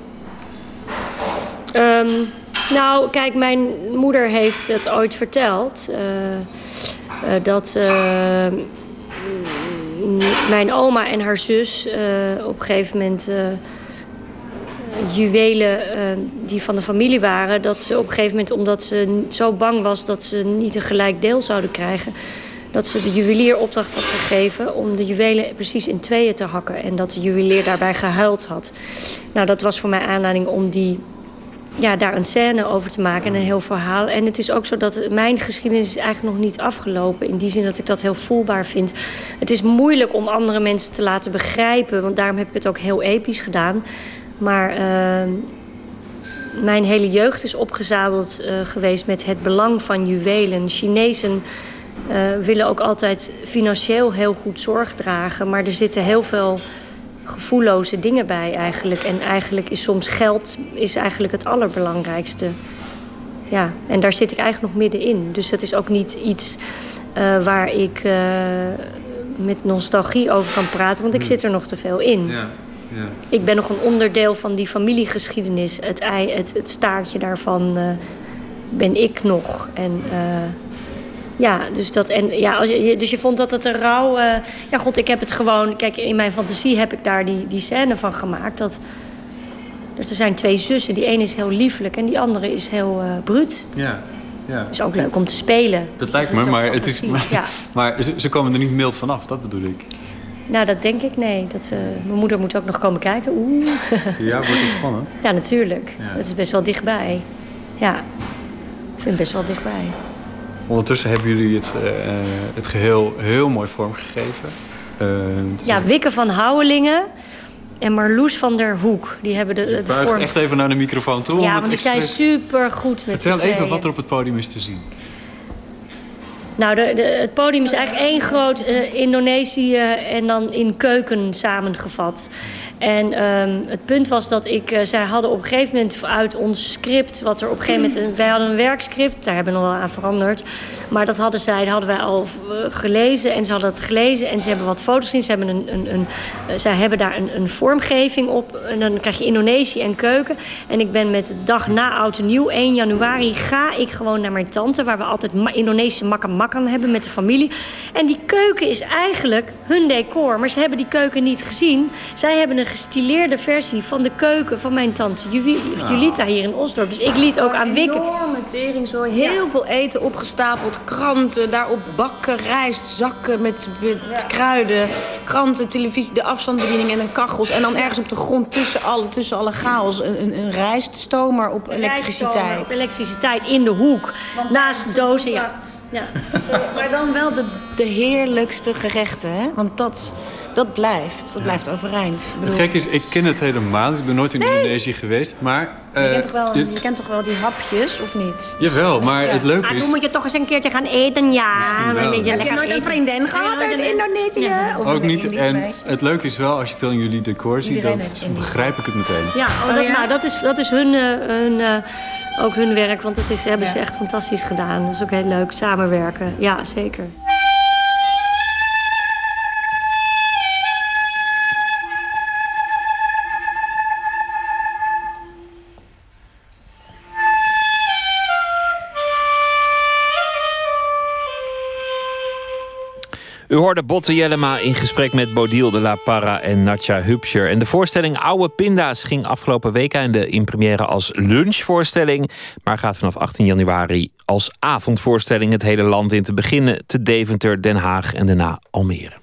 Speaker 18: Ehm, nou, kijk, mijn moeder heeft het ooit verteld. eh, dat mijn oma en haar zus op een gegeven moment juwelen eh, die van de familie waren. Dat ze op een gegeven moment, omdat ze zo bang was dat ze niet een gelijk deel zouden krijgen. Dat ze de juwelier opdracht had gegeven om de juwelen precies in tweeën te hakken. En dat de juwelier daarbij gehuild had. Nou, dat was voor mij aanleiding om die ja, daar een scène over te maken en een heel verhaal. En het is ook zo dat mijn geschiedenis is eigenlijk nog niet afgelopen. In die zin dat ik dat heel voelbaar vind. Het is moeilijk om andere mensen te laten begrijpen. Want daarom heb ik het ook heel episch gedaan. Maar uh, mijn hele jeugd is opgezadeld uh, geweest met het belang van juwelen. Chinezen uh, willen ook altijd financieel heel goed zorg dragen. Maar er zitten heel veel gevoelloze dingen bij eigenlijk. En eigenlijk is soms geld is eigenlijk het allerbelangrijkste. Ja, en daar zit ik eigenlijk nog middenin. Dus dat is ook niet iets uh, waar ik uh, met nostalgie over kan praten, want ik zit er nog te veel in.
Speaker 20: Ja, ja.
Speaker 18: Ik ben nog een onderdeel van die familiegeschiedenis. Het, ei, het, het staartje daarvan uh, ben ik nog. En ja, dus, dat, en, ja, als je, dus je vond dat het een rouw... Uh, ja, god, ik heb het gewoon... Kijk, in mijn fantasie heb ik daar die, die scène van gemaakt. Dat, dat er zijn twee zussen. Die ene is heel lieflijk en die andere is heel uh, bruut.
Speaker 20: Ja, ja.
Speaker 18: is ook leuk om te spelen.
Speaker 20: Dat lijkt
Speaker 18: dus
Speaker 20: me, maar, het is, maar,
Speaker 18: Ja.
Speaker 20: maar ze, ze komen er niet mild vanaf, dat bedoel ik.
Speaker 18: Nou, dat denk ik, nee. Dat, uh, mijn moeder moet ook nog komen kijken. Oeh.
Speaker 20: Ja, wordt het spannend.
Speaker 18: Ja, natuurlijk.
Speaker 20: Ja.
Speaker 18: Het is best wel dichtbij. Ja, ik vind het best wel dichtbij.
Speaker 20: Ondertussen hebben jullie het, uh, het geheel heel mooi vormgegeven. Uh,
Speaker 18: Ja, Wikke van Houwelingen en Marloes van der Hoek. Die hebben de,
Speaker 20: buigt
Speaker 18: vorm...
Speaker 20: echt even naar de microfoon toe.
Speaker 18: Ja,
Speaker 20: het
Speaker 18: want die zijn super goed met
Speaker 20: Vertel even wat er op het podium is te zien.
Speaker 18: Nou, de, het podium is eigenlijk één groot eh, Indonesië en dan in keuken samengevat. En ehm, het punt was dat ik... eh, zij hadden op een gegeven moment uit ons script... wat er op een gegeven moment... een- wij hadden een werkscript, daar hebben we nog wel aan veranderd. Maar dat hadden zij, dat hadden wij al eh, gelezen. En ze hadden het gelezen en ze hebben wat foto's gezien. Ze hebben, een, een, een, eh, zij hebben daar een, een vormgeving op. En dan krijg je Indonesië en keuken. En ik ben met de dag na Oud en Nieuw, 1 januari... ga ik gewoon naar mijn tante... waar we altijd ma- Indonesische makan hebben met de familie. En die keuken is eigenlijk hun decor. Maar ze hebben die keuken niet gezien. Zij hebben een gestileerde versie van de keuken van mijn tante Juli- Julita hier in Osdorp. Dus ik liet ook aan Wikke...
Speaker 22: Enorme tering zo. Heel veel eten opgestapeld. Kranten, daarop bakken, rijst, zakken met, met kruiden. Kranten, televisie, de afstandsbediening en een kachels. En dan ergens op de grond tussen alle, tussen alle chaos een, een, een rijststomer op elektriciteit.
Speaker 18: Op elektriciteit in de hoek. naast dozen, ja. Ja.
Speaker 22: Maar dan wel de, de heerlijkste gerechten, hè? Want dat, dat blijft. Dat blijft overeind. Ik
Speaker 20: Het gekke is, ik ken het helemaal. Ik ben nooit in Indonesië geweest. Maar,
Speaker 22: je,
Speaker 20: eh,
Speaker 22: kent toch wel,
Speaker 20: dit-
Speaker 22: je kent toch wel die hapjes, of niet?
Speaker 20: Jawel, maar het leuke
Speaker 18: Ah,
Speaker 20: is...
Speaker 18: toen moet je toch eens een keertje gaan eten, ja.
Speaker 20: Wel, ja.
Speaker 22: Heb je nooit een vriendin gehad uit Indonesië? Of
Speaker 20: Ook niet.
Speaker 22: Indisch
Speaker 20: En
Speaker 22: meisje?
Speaker 20: het leuke is wel, als ik dan jullie decor zie, dan begrijp ik het meteen.
Speaker 18: Ja, oh, dat, Nou, dat is, dat is hun, eh, hun, eh, ook hun werk, want dat is, hebben ze echt fantastisch gedaan. Dat is ook heel leuk, samenwerken. Ja, zeker.
Speaker 4: U hoorde Botte Jellema in gesprek met Bodil de la Parra en Natja Hupscher. En de voorstelling Oude Pinda's ging afgelopen week aan de in première als lunchvoorstelling. Maar gaat vanaf 18 januari als avondvoorstelling het hele land in te beginnen. Te Deventer, Den Haag en daarna Almere.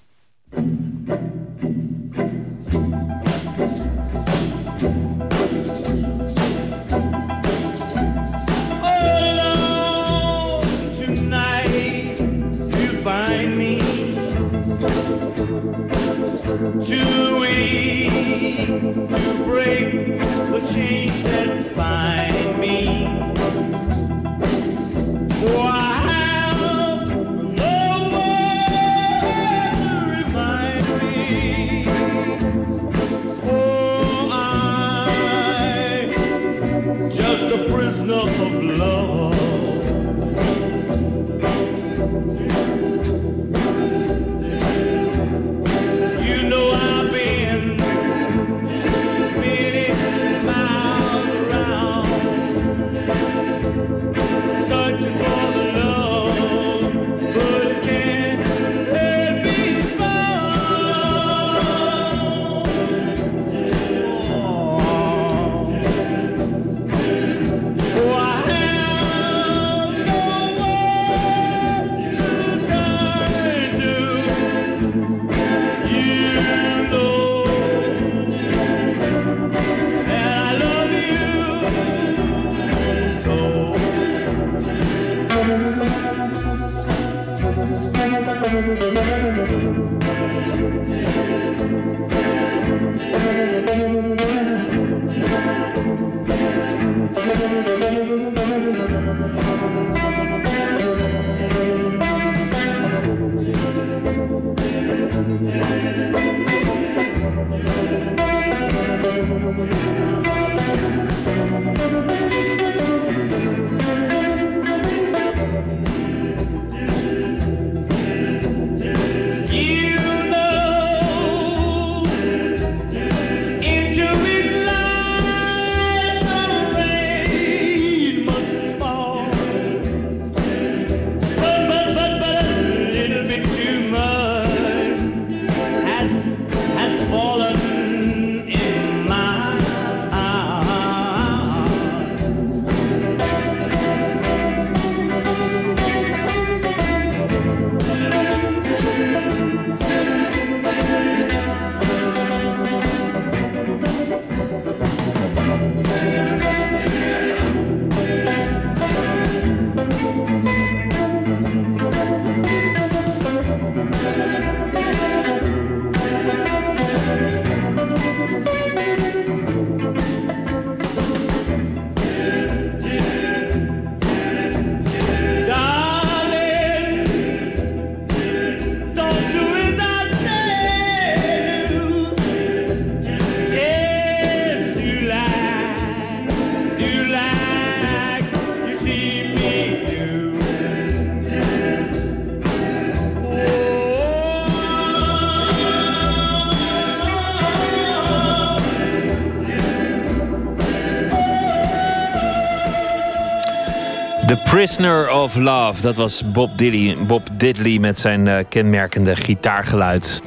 Speaker 6: Prisoner of Love,
Speaker 4: dat was Bob Diddley, Bob Diddley met zijn eh, kenmerkende gitaargeluid.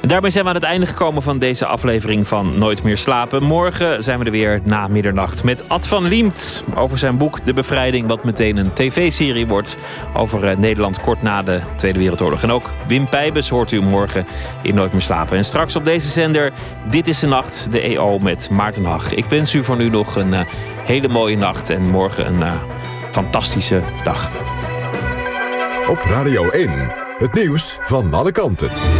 Speaker 4: Daarmee zijn we aan het einde gekomen van deze aflevering van Nooit meer slapen. Morgen zijn we er weer na middernacht met Ad van Liemt over zijn boek De Bevrijding, wat meteen een tv-serie wordt over eh, Nederland kort na de Tweede Wereldoorlog. En ook Wim Pijbes hoort u morgen in Nooit meer slapen. En straks op deze zender Dit is de Nacht, de EO met Maarten Hag. Ik wens u voor nu nog een eh, hele mooie nacht en morgen een fantastische dag.
Speaker 2: Op Radio 1, het nieuws van alle kanten.